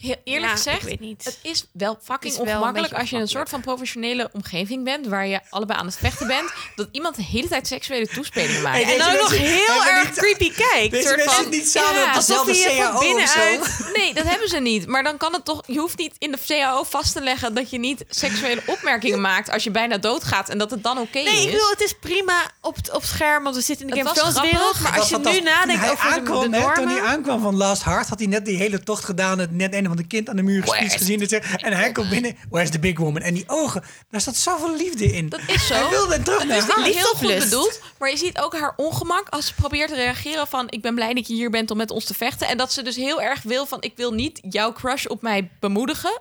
Speaker 4: Heel eerlijk
Speaker 5: Ja,
Speaker 4: gezegd,
Speaker 5: ik weet niet.
Speaker 4: het is wel fucking
Speaker 5: is wel
Speaker 4: ongemakkelijk als je in een soort van professionele omgeving bent, waar je allebei aan het vechten bent, dat iemand de hele tijd seksuele toespelingen maakt.
Speaker 1: Hey,
Speaker 5: en dan nog heel erg creepy kijkt.
Speaker 1: Deze
Speaker 5: soort
Speaker 1: mensen
Speaker 5: van,
Speaker 1: zitten niet samen
Speaker 4: ja,
Speaker 1: op dezelfde CAO of
Speaker 5: binnenuit-
Speaker 1: zo.
Speaker 4: Nee, dat hebben ze niet. Maar dan kan het toch. Je hoeft niet in de CAO vast te leggen dat je niet seksuele opmerkingen maakt als je bijna doodgaat en dat het dan oké
Speaker 5: Nee,
Speaker 4: is.
Speaker 5: ik bedoel, het is prima op, op scherm, want we zitten in de Game of Thrones wereld. Maar als je nu nadenkt
Speaker 1: Toen hij
Speaker 5: over de,
Speaker 1: aankwam,
Speaker 5: de
Speaker 1: hè,
Speaker 5: normen...
Speaker 1: Toen hij aankwam van Last Heart, had hij net die hele tocht gedaan. Het net een van de kind aan de muur gespeeld
Speaker 4: West.
Speaker 1: gezien. En, hij komt binnen, where's the big woman? En die ogen, daar zat zoveel liefde in.
Speaker 4: Dat is zo.
Speaker 1: Hij wilde terug naar
Speaker 4: Het is heel goed bedoeld, maar je ziet ook haar ongemak als ze probeert te reageren van ik ben blij dat je hier bent om met ons te vechten en dat ze dus heel erg wil van ik wil niet jouw crush op mij bemoedigen.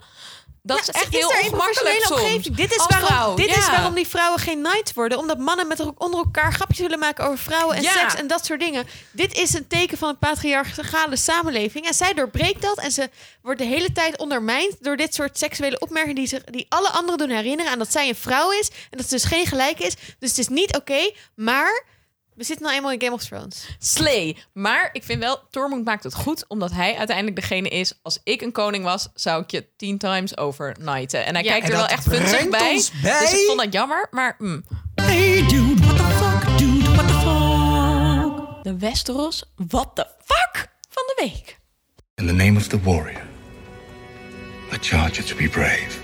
Speaker 4: Dat is echt
Speaker 5: ze
Speaker 4: heel ongemakkelijk soms.
Speaker 5: omgeving. Dit is, waarom,
Speaker 4: vrouw,
Speaker 5: dit is waarom die vrouwen geen knights worden. Omdat mannen met er onder elkaar grapjes willen maken over vrouwen en
Speaker 4: Ja.
Speaker 5: seks en dat soort dingen. Dit is een teken van een patriarchale samenleving. En zij doorbreekt dat en ze wordt de hele tijd ondermijnd door dit soort seksuele opmerkingen die, zich, die alle anderen doen herinneren aan dat zij een vrouw is en dat ze dus geen gelijk is. Dus het is niet oké, maar we zitten nou eenmaal in Game of Thrones.
Speaker 4: Slay. Maar ik vind wel, Tormund maakt het goed, omdat hij uiteindelijk degene is. Als ik een koning was, zou ik je tien times overnighten. En hij kijkt er wel echt
Speaker 1: puntig
Speaker 4: bij.
Speaker 1: bij.
Speaker 4: Dus ik vond dat jammer, maar. Mm. Hey dude, what the fuck, dude, what the fuck. De Westeros, what the fuck van de week.
Speaker 6: In the name of the warrior, I charge you to be brave.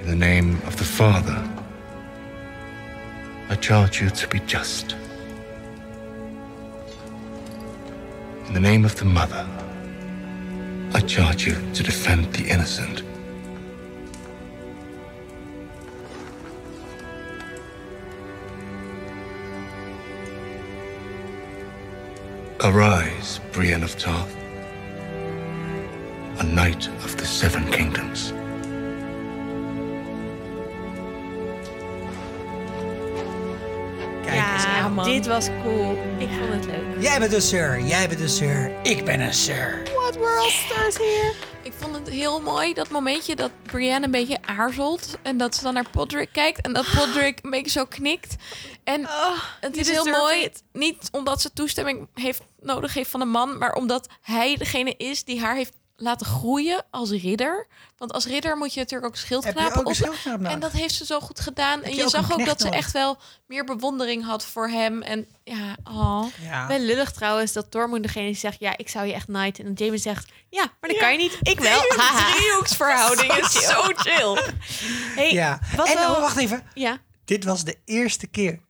Speaker 6: In the name of the father. I charge you to be just. In the name of the mother, I charge you to defend the innocent. Arise, Brienne of Tarth, a knight of the Seven Kingdoms.
Speaker 1: Kijk eens
Speaker 5: ja,
Speaker 1: aan.
Speaker 4: man.
Speaker 5: dit was cool. Ik vond het leuk.
Speaker 1: Jij bent een sir, jij bent een sir, ik ben een sir.
Speaker 5: What we're all stars here.
Speaker 4: Ik vond het heel mooi, dat momentje dat Brienne een beetje aarzelt. En dat ze dan naar Podrick kijkt. En dat Podrick een beetje zo knikt. En het
Speaker 5: you
Speaker 4: is heel mooi.
Speaker 5: it.
Speaker 4: Niet omdat ze toestemming heeft, nodig heeft van een man. Maar omdat hij degene is die haar heeft laten groeien als ridder. Want als ridder moet je natuurlijk ook
Speaker 1: Heb
Speaker 4: schildknapen op.
Speaker 1: schildknaap?
Speaker 4: En dat heeft ze zo goed gedaan. en
Speaker 1: je
Speaker 4: zag ook dat ze echt wel meer bewondering had voor hem. En ja, oh.
Speaker 1: Ja.
Speaker 5: Wel lullig trouwens dat Tormund degene die zegt... ja, ik zou je echt knighten. En Jamie zegt... ja, maar dat kan je niet. Ik wel.
Speaker 4: Driehoeksverhouding is zo chill.
Speaker 5: Hey,
Speaker 1: ja.
Speaker 5: wat
Speaker 1: En
Speaker 5: wel-
Speaker 1: oh, wacht even.
Speaker 5: Ja.
Speaker 1: Dit was de eerste keer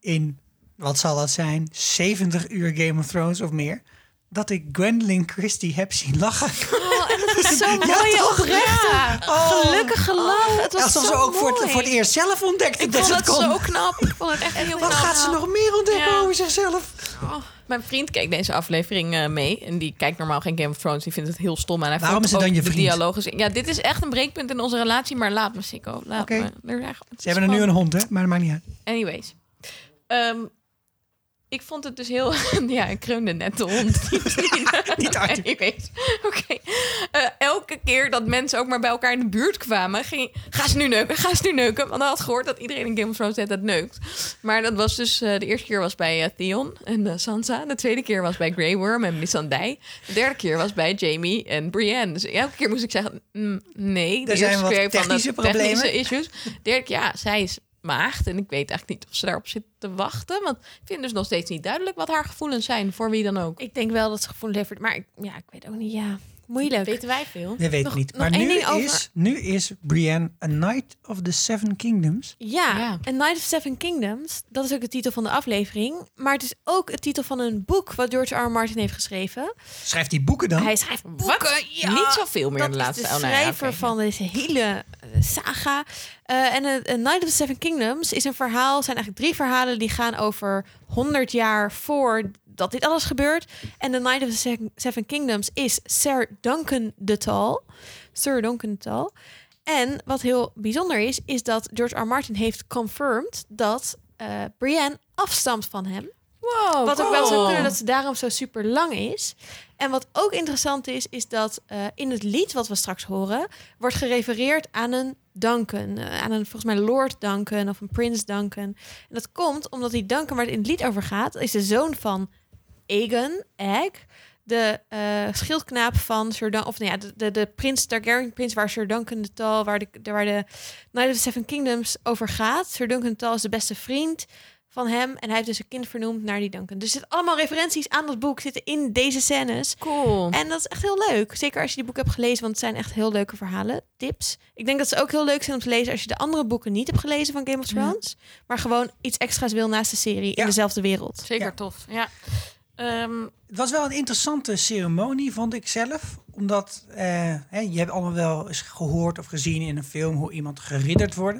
Speaker 1: in, wat zal dat zijn, 70 uur Game of Thrones of meer, dat ik Gwendolyn Christie heb zien lachen.
Speaker 5: Oh, en het was zo
Speaker 1: Ja,
Speaker 5: mooi
Speaker 1: toch?
Speaker 5: oprecht.
Speaker 1: Oh.
Speaker 5: Gelukkig gelachen. Het was
Speaker 1: Alsof
Speaker 5: zo
Speaker 1: ze ook voor het, voor het eerst zelf ontdekte
Speaker 4: Ik
Speaker 1: dat
Speaker 4: vond
Speaker 1: het
Speaker 4: zo knap. Ik vond het echt heel
Speaker 1: Wat
Speaker 4: knap.
Speaker 1: gaat ze nog meer ontdekken
Speaker 4: Ja.
Speaker 1: over zichzelf?
Speaker 4: Oh, mijn vriend keek deze aflevering eh, mee. En die kijkt normaal geen Game of Thrones. Die vindt het heel stom. En hij
Speaker 1: Waarom is het dan je
Speaker 4: de
Speaker 1: vriend?
Speaker 4: dialogen... Ja, dit is echt een breekpunt in onze relatie. Maar laat me, Sikko. Laat me.
Speaker 1: Ze
Speaker 4: is
Speaker 1: hebben er nu een hond, hè? Maar dat maakt niet uit.
Speaker 4: Anyways. Ehm, ik vond het dus heel... ja, ik kreunde net de hond.
Speaker 1: Niet hard.
Speaker 4: Anyways. Oké. Eh, elke keer dat mensen ook maar bij elkaar in de buurt kwamen... Ging, ga ze nu neuken, ga ze nu neuken. Want hij had gehoord dat iedereen in Game of Thrones het neukt. Maar dat was dus... eh, de eerste keer was bij eh, Theon en Sansa. De tweede keer was bij Grey Worm en Missandei. De derde keer was bij Jamie en Brienne. Dus elke keer moest ik zeggen... mm, nee.
Speaker 1: Er zijn wat
Speaker 4: keer van de
Speaker 1: technische
Speaker 4: technische
Speaker 1: problemen.
Speaker 4: issues. Derde keer, ja, zij is maagd. En ik weet eigenlijk niet of ze daarop zit te wachten. Want ik vind dus nog steeds niet duidelijk wat haar gevoelens zijn. Voor wie dan ook.
Speaker 5: Ik denk wel dat ze gevoel heeft. Maar ik, ja, ik weet ook niet. Ja, moeilijk.
Speaker 4: Weten wij veel.
Speaker 1: Je weet
Speaker 5: Nog-
Speaker 1: niet. Maar nu
Speaker 5: over-
Speaker 1: is, nu is Brienne a Knight of the Seven Kingdoms.
Speaker 5: Ja,
Speaker 4: Ja.
Speaker 5: en Night of Seven Kingdoms, dat is ook de titel van de aflevering. Maar het is ook het titel van een boek wat George R. R. Martin heeft geschreven.
Speaker 1: Schrijft die boeken dan?
Speaker 5: Hij schrijft boeken.
Speaker 4: Wat?
Speaker 5: Ja,
Speaker 4: Niet zoveel meer
Speaker 5: dat
Speaker 4: de laatste
Speaker 5: is de
Speaker 4: oh, nou ja,
Speaker 5: schrijver van deze hele eh, saga. Eh, en het Night of the Seven Kingdoms is een verhaal, zijn eigenlijk drie verhalen die gaan over 100 jaar voordat dit alles gebeurt. En de Night of the Se- Seven Kingdoms is Sir Duncan de Tall. Sir Duncan de Tall. En wat heel bijzonder is, is dat George R. R. Martin heeft confirmed dat eh, Brienne afstamt van hem.
Speaker 4: Wow,
Speaker 5: Wat ook wel zou kunnen dat ze daarom zo super lang is. En wat ook interessant is, is dat eh, in het lied wat we straks horen, wordt gerefereerd aan een Duncan. eh, aan een volgens mij Lord Duncan of een Prins Duncan. En dat komt omdat die Duncan waar het in het lied over gaat, is de zoon van Aegon, Egg. De eh, schildknaap van Sir Dun of nou ja, de, de, de prins Targaryen prins waar Sir Duncan de Tal, waar de, de- waar de Night of the Seven Kingdoms over gaat. Sir Duncan de Tal is de beste vriend van hem. En hij heeft dus een kind vernoemd naar die Duncan. Dus er zitten allemaal referenties aan dat boek zitten in deze scènes.
Speaker 4: Cool.
Speaker 5: En dat is echt heel leuk. Zeker als je die boek hebt gelezen, want het zijn echt heel leuke verhalen. Tips. Ik denk dat ze ook heel leuk zijn om te lezen als je de andere boeken niet hebt gelezen van Game of Thrones. Maar gewoon iets extra's wil naast de serie in dezelfde wereld.
Speaker 4: Zeker
Speaker 1: Ja.
Speaker 4: tof. Ja. Ehm,
Speaker 1: Het was wel een interessante ceremonie, vond ik zelf. Omdat eh, hè, je hebt allemaal wel eens gehoord of gezien in een film hoe iemand geridderd wordt.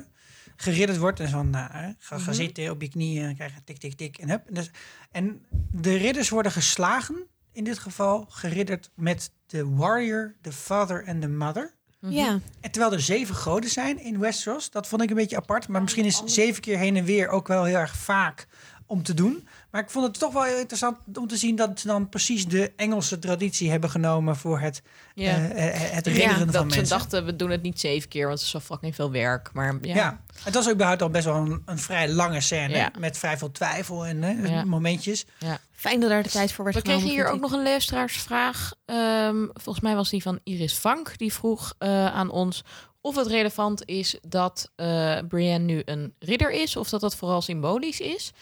Speaker 1: Geridderd wordt en van, nou, hè, ga, ga zitten op je knieën, krijg je tik, tik, tik en hup. En, dus, en de ridders worden geslagen, in dit geval geridderd met de warrior, de father en de mother.
Speaker 5: Ja.
Speaker 1: En terwijl er zeven goden zijn in Westeros, dat vond ik een beetje apart. Maar misschien is zeven keer heen en weer ook wel heel erg vaak om te doen. Maar ik vond het toch wel heel interessant om te zien dat ze dan precies de Engelse traditie hebben genomen voor het,
Speaker 4: ja.
Speaker 1: eh, eh, het ridderen van
Speaker 4: dat ze
Speaker 1: mensen.
Speaker 4: dachten, we doen het niet zeven keer, want het is zo fucking veel werk. Maar ja,
Speaker 1: ja. het was überhaupt al best wel een, een vrij lange scène
Speaker 4: Ja.
Speaker 1: met vrij veel twijfel en hè,
Speaker 4: Ja.
Speaker 1: momentjes.
Speaker 5: Fijn dat daar de tijd voor werd
Speaker 4: We kregen hier ook nog een luisteraarsvraag. Ehm, volgens mij was die van Iris Vank. Die vroeg eh, aan ons of het relevant is dat eh Brienne nu een ridder is... of dat dat vooral symbolisch is.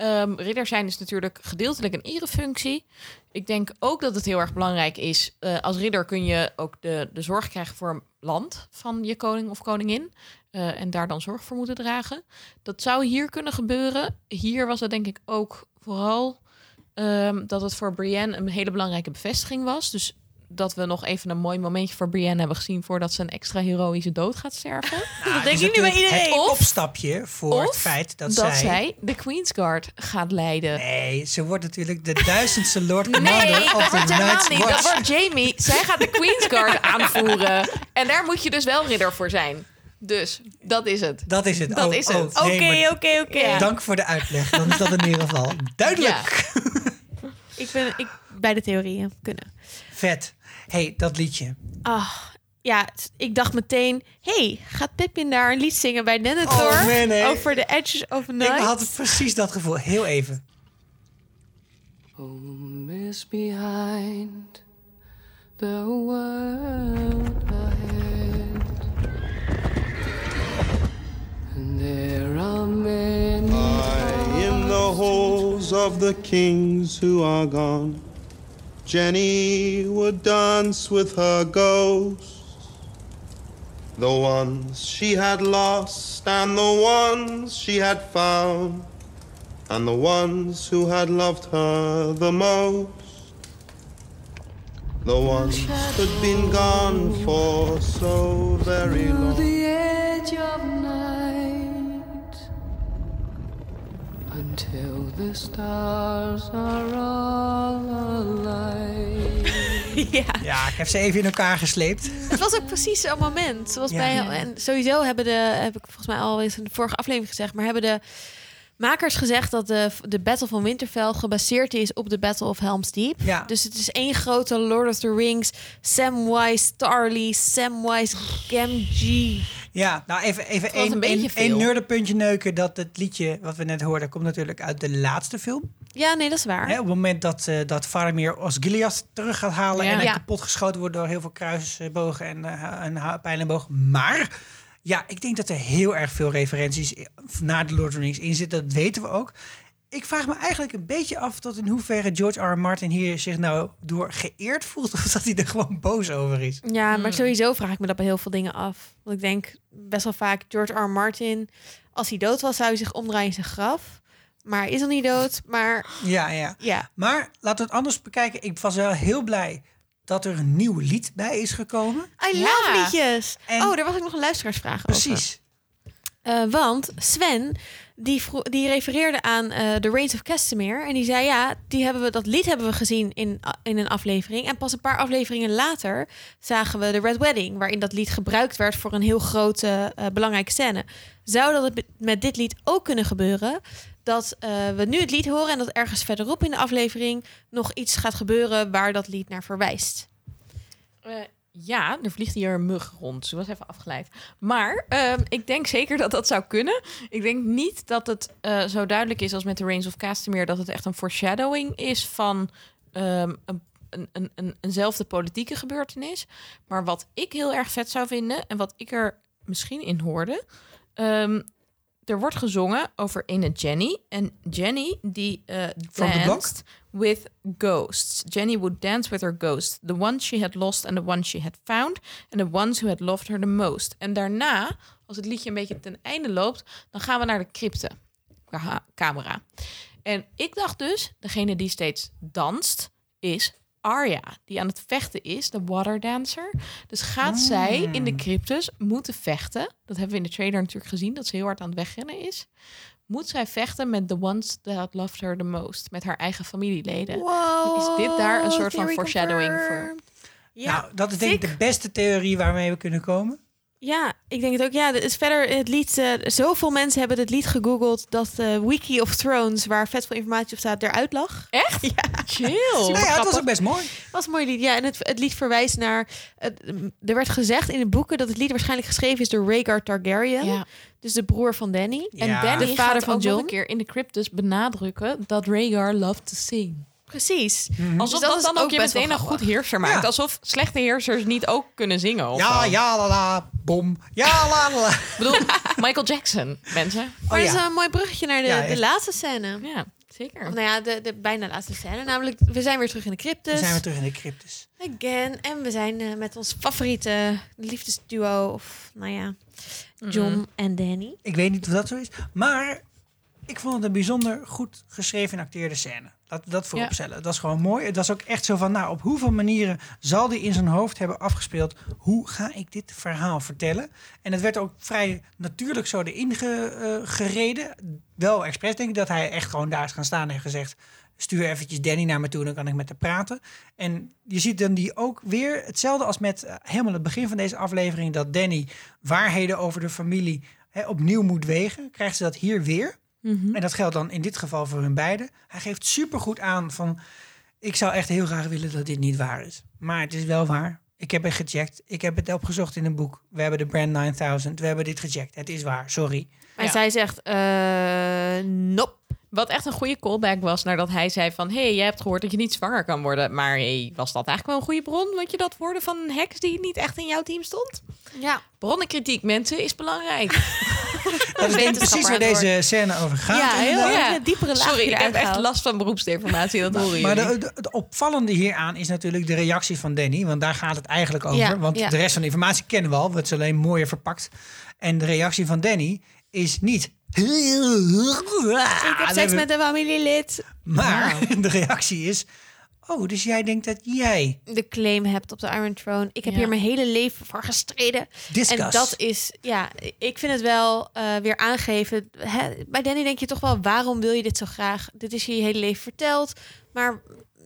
Speaker 4: Ehm, ridder zijn is natuurlijk gedeeltelijk een erefunctie. Ik denk ook dat het heel erg belangrijk is. eh, als ridder kun je ook de, de zorg krijgen voor land van je koning of koningin. eh, en daar dan zorg voor moeten dragen. Dat zou hier kunnen gebeuren. Hier was het denk ik ook vooral ehm, dat het voor Brienne een hele belangrijke bevestiging was. Dus dat we nog even een mooi momentje voor Brienne hebben gezien voordat ze een extra heroïsche dood gaat sterven.
Speaker 1: Nou,
Speaker 5: denk
Speaker 1: het is
Speaker 5: ik nu bij iedereen.
Speaker 1: Het opstapje voor het feit dat,
Speaker 4: dat
Speaker 1: zij...
Speaker 4: zij de Queensguard gaat leiden.
Speaker 1: Nee, ze wordt natuurlijk de duizendste Lord Commander
Speaker 4: Nee,
Speaker 1: of
Speaker 4: dat
Speaker 1: the Night's
Speaker 4: niet. Dat
Speaker 1: Watch.
Speaker 4: wordt Jamie. Zij gaat de Queensguard aanvoeren. En daar moet je dus wel ridder voor zijn. Dus, dat is het.
Speaker 1: Dat is het.
Speaker 4: Dat
Speaker 1: Oh,
Speaker 4: is het.
Speaker 1: oh,
Speaker 5: Oké, oké, oké.
Speaker 1: Dank voor de uitleg. Dan is dat in ieder geval duidelijk.
Speaker 5: Ik ben ik, bij de theorieën kunnen.
Speaker 1: Vet. hey, dat liedje.
Speaker 5: Ah, ja, ik dacht meteen... hey, gaat Pippin daar een lied zingen bij Denethor?
Speaker 1: Oh, man.
Speaker 5: Over the Edges of Night?
Speaker 1: Ik had precies dat gevoel. Heel even.
Speaker 7: Home is behind the world ahead. And there are many
Speaker 8: In the halls of the kings who are gone, Jenny would dance with her ghosts. The ones she had lost, and the ones she had found, and the ones who had loved her the most. The ones who'd been gone for so very long.
Speaker 7: Until the stars are all alive.
Speaker 5: ja,
Speaker 1: Ja, ik heb ze even in elkaar gesleept.
Speaker 5: het was ook precies zo'n moment. Zoals
Speaker 1: Ja.
Speaker 5: bij, en sowieso hebben de, heb ik volgens mij al eens in de vorige aflevering gezegd, maar hebben de makers gezegd dat de, de Battle van Winterfell gebaseerd is op de Battle of Helm's Deep.
Speaker 1: Ja.
Speaker 5: Dus het is één grote Lord of the Rings, Samwise Tarly, Samwise Gamgee.
Speaker 1: Ja, nou even, even één,
Speaker 4: een veel.
Speaker 1: nerdenpuntje neuken. Dat het liedje wat we net hoorden, komt natuurlijk uit de laatste film.
Speaker 5: Ja, nee, dat is waar.
Speaker 1: Op het moment dat, eh dat Faramir Osgiliath terug gaat halen
Speaker 4: Ja.
Speaker 1: en hij
Speaker 5: Ja.
Speaker 1: kapot geschoten wordt door heel veel kruisbogen en, eh en pijlenbogen. Maar ja, ik denk dat er heel erg veel referenties naar de Lord of the Rings in zitten. Dat weten we ook. Ik vraag me eigenlijk een beetje af tot in hoeverre George R. R. Martin hier zich nou door geëerd voelt. Of dat hij er gewoon boos over is.
Speaker 5: Ja,
Speaker 4: Hmm.
Speaker 5: maar sowieso vraag ik me dat bij heel veel dingen af. Want ik denk best wel vaak, George R. R. Martin, als hij dood was, zou hij zich omdraaien in zijn graf. Maar hij is al niet dood. Maar
Speaker 1: Ja, ja.
Speaker 5: ja,
Speaker 1: Maar laten we het anders bekijken. Ik was wel heel blij dat er een nieuw lied bij is gekomen.
Speaker 5: I
Speaker 4: Ja.
Speaker 5: love liedjes.
Speaker 1: En-
Speaker 5: oh, daar was ik nog een luisteraarsvraag over.
Speaker 1: Precies.
Speaker 5: Eh, want Sven, die, die refereerde aan eh The Reigns of Castamere. En die zei, ja, die hebben we, dat lied hebben we gezien in, in een aflevering. En pas een paar afleveringen later zagen we de Red Wedding... waarin dat lied gebruikt werd voor een heel grote, eh, belangrijke scène. Zou dat het met dit lied ook kunnen gebeuren? Dat eh, we nu het lied horen en dat ergens verderop in de aflevering... nog iets gaat gebeuren waar dat lied naar verwijst.
Speaker 4: Eh, ja, er vliegt hier een mug rond. Ze was even afgeleid. Maar ehm, ik denk zeker dat dat zou kunnen. Ik denk niet dat het eh, zo duidelijk is als met de Reigns of Castamere... dat het echt een foreshadowing is van ehm, een, een, een, eenzelfde politieke gebeurtenis. Maar wat ik heel erg vet zou vinden... en wat ik er misschien in hoorde... ehm, er wordt gezongen over ene Jenny. En Jenny die
Speaker 1: block?
Speaker 4: danced with ghosts. Jenny would dance with her ghosts. The ones she had lost and the ones she had found. And the ones who had loved her the most. En daarna, als het liedje een beetje ten einde loopt... dan gaan we naar de crypte. Aha, camera. En ik dacht dus, degene die steeds danst, is Arya. Die aan het vechten is, de water dancer. Dus gaat zij in de cryptus moeten vechten. Dat hebben we in de trailer natuurlijk gezien, dat ze heel hard aan het wegrennen is. Moet zij vechten met the ones that loved her the most. Met haar eigen familieleden. Is dit daar een soort van foreshadowing
Speaker 5: confirmed. Ja,
Speaker 1: nou, dat is denk ik de beste theorie waarmee we kunnen komen.
Speaker 5: Ja, ik denk het ook. Ja, het is verder het lied. eh, zoveel mensen hebben het lied gegoogeld dat de Wiki of Thrones, waar vet veel informatie op staat, eruit lag.
Speaker 4: Echt?
Speaker 5: Ja,
Speaker 4: Chill.
Speaker 1: nou ja, het was ook best mooi.
Speaker 5: was een mooi lied. Ja, en het, het lied verwijst naar. het- er werd gezegd in de boeken dat het lied waarschijnlijk geschreven is door Rhaegar Targaryen,
Speaker 4: Ja.
Speaker 5: dus de broer van Danny.
Speaker 4: En
Speaker 1: Ja.
Speaker 4: Danny
Speaker 5: De vader
Speaker 4: gaat
Speaker 5: van
Speaker 4: ook nog
Speaker 5: Jon.
Speaker 4: een keer in de cryptus benadrukken dat Rhaegar loved to sing.
Speaker 5: Precies.
Speaker 1: Mhm.
Speaker 4: Alsof
Speaker 5: Dus dat
Speaker 4: dat,
Speaker 5: is
Speaker 4: dan ook je meteen een goed heerser maakt.
Speaker 1: Ja.
Speaker 4: Alsof slechte heersers niet ook kunnen zingen. Of
Speaker 1: Ja,
Speaker 4: zo.
Speaker 1: ja, la, la, bom. Ja, la, la, la.
Speaker 4: Ik bedoel, Michael Jackson, mensen.
Speaker 5: Maar
Speaker 1: Oh,
Speaker 5: dat is
Speaker 1: ja.
Speaker 5: een mooi bruggetje naar de,
Speaker 1: Ja,
Speaker 5: de laatste scène.
Speaker 4: Ja, zeker.
Speaker 5: Of nou ja, de, de bijna laatste scène. Namelijk, we zijn weer terug in de cryptus.
Speaker 1: Dan zijn we terug in de cryptus.
Speaker 5: Again. En we zijn eh, met ons favoriete liefdesduo. Of nou ja, John
Speaker 4: Mhm.
Speaker 5: en Danny.
Speaker 1: Ik weet niet of dat zo is. Maar ik vond het een bijzonder goed geschreven en acteerde scène. We dat vooropstellen. Het was gewoon mooi. Het was ook echt zo van, nou, op hoeveel manieren zal die in zijn hoofd hebben afgespeeld? Hoe ga ik dit verhaal vertellen? En het werd ook vrij natuurlijk zo erin ge- eh, gereden. Wel expres denk ik dat hij echt gewoon daar is gaan staan en gezegd... stuur eventjes Danny naar me toe, dan kan ik met haar praten. En je ziet dan die ook weer hetzelfde als met eh, helemaal het begin van deze aflevering... dat Danny waarheden over de familie hè, opnieuw moet wegen. Krijgt ze dat hier weer?
Speaker 4: Mhm.
Speaker 1: En dat geldt dan in dit geval voor hun beiden. Hij geeft supergoed aan van... ik zou echt heel graag willen dat dit niet waar is. Maar het is wel waar. Ik heb het gecheckt. Ik heb het opgezocht in een boek. We hebben de Brand 9000. We hebben dit gecheckt. Het is waar. Sorry.
Speaker 5: Maar
Speaker 4: Ja.
Speaker 5: zij zegt, eh nope.
Speaker 4: Wat echt een goede callback was nadat hij zei van... hé, hey, jij hebt gehoord dat je niet zwanger kan worden. Maar hey, was dat eigenlijk wel een goede bron? Want je dat hoorde van een heks die niet echt in jouw team stond?
Speaker 5: Ja,
Speaker 4: Bronnenkritiek, mensen, is belangrijk.
Speaker 1: Dat is denk ik precies waar deze scène over gaat.
Speaker 5: ja heel diepere laag
Speaker 4: Sorry, ik heb echt last van beroepsdeformatie. Dat horen
Speaker 1: Maar
Speaker 4: jullie.
Speaker 1: de, de- het opvallende hieraan is natuurlijk de reactie van Danny. Want daar gaat het eigenlijk over.
Speaker 5: Ja,
Speaker 1: want
Speaker 5: ja.
Speaker 1: de rest van de informatie kennen we al. Het is alleen mooier verpakt. En de reactie van Danny is niet...
Speaker 5: Ik heb seks met een familielid.
Speaker 1: Maar de reactie is... Oh, dus jij denkt dat jij...
Speaker 5: De claim hebt op de Iron Throne. Ik heb
Speaker 4: Ja.
Speaker 5: hier mijn hele leven voor gestreden.
Speaker 1: Discuss.
Speaker 5: En dat is, ja, ik vind het wel eh, weer aangeven. Hè, bij Danny denk je toch wel, waarom wil je dit zo graag? Dit is je je hele leven verteld. Maar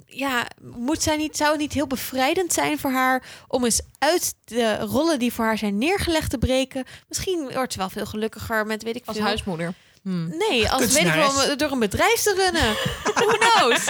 Speaker 5: ja, moet zij niet, zou het niet heel bevrijdend zijn voor haar om eens uit de rollen die voor haar zijn neergelegd te breken? Misschien wordt ze wel veel gelukkiger met, weet ik
Speaker 4: Als
Speaker 5: veel.
Speaker 4: huismoeder. Hm.
Speaker 5: Nee, als weet ik door een bedrijf te runnen. Who knows?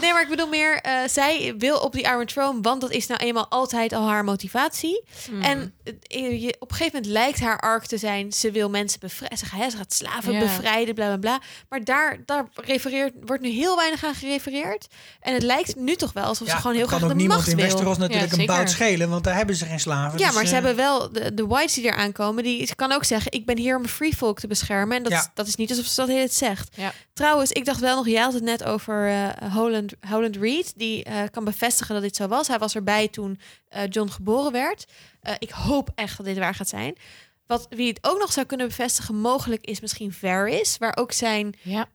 Speaker 5: Nee, maar ik bedoel meer, eh, zij wil op die Iron Throne, want dat is nou eenmaal altijd al haar motivatie.
Speaker 4: Hmm.
Speaker 5: En eh, je, op een gegeven moment lijkt haar arc te zijn, ze wil mensen bevrijden. Ze, gaat- ze gaat slaven bevrijden, bla bla bla. Maar daar, daar refereert, wordt nu heel weinig aan gerefereerd. En het lijkt nu toch wel alsof ze gewoon heel
Speaker 1: het
Speaker 5: graag
Speaker 1: kan ook
Speaker 5: de
Speaker 1: niemand
Speaker 5: macht
Speaker 1: in
Speaker 5: wil.
Speaker 1: Westeros natuurlijk
Speaker 4: Ja,
Speaker 1: een bout schelen, want daar hebben ze geen slaven.
Speaker 5: Ja,
Speaker 1: dus,
Speaker 5: maar ze
Speaker 1: eh,
Speaker 5: hebben wel de, de whites die er aankomen. Die kan ook zeggen: Ik ben hier om free folk te beschermen. En dat,
Speaker 1: Ja.
Speaker 5: dat is niet alsof ze dat het zegt.
Speaker 4: Ja.
Speaker 5: Trouwens, ik dacht wel nog, jij had het net over eh Holland, Holland Reed. Die eh, kan bevestigen dat dit zo was. Hij was erbij toen eh, John geboren werd. Ik hoop echt dat dit waar gaat zijn. Wat, wie het ook nog zou kunnen bevestigen, mogelijk is misschien Varys. Waar ook zijn
Speaker 4: Ja.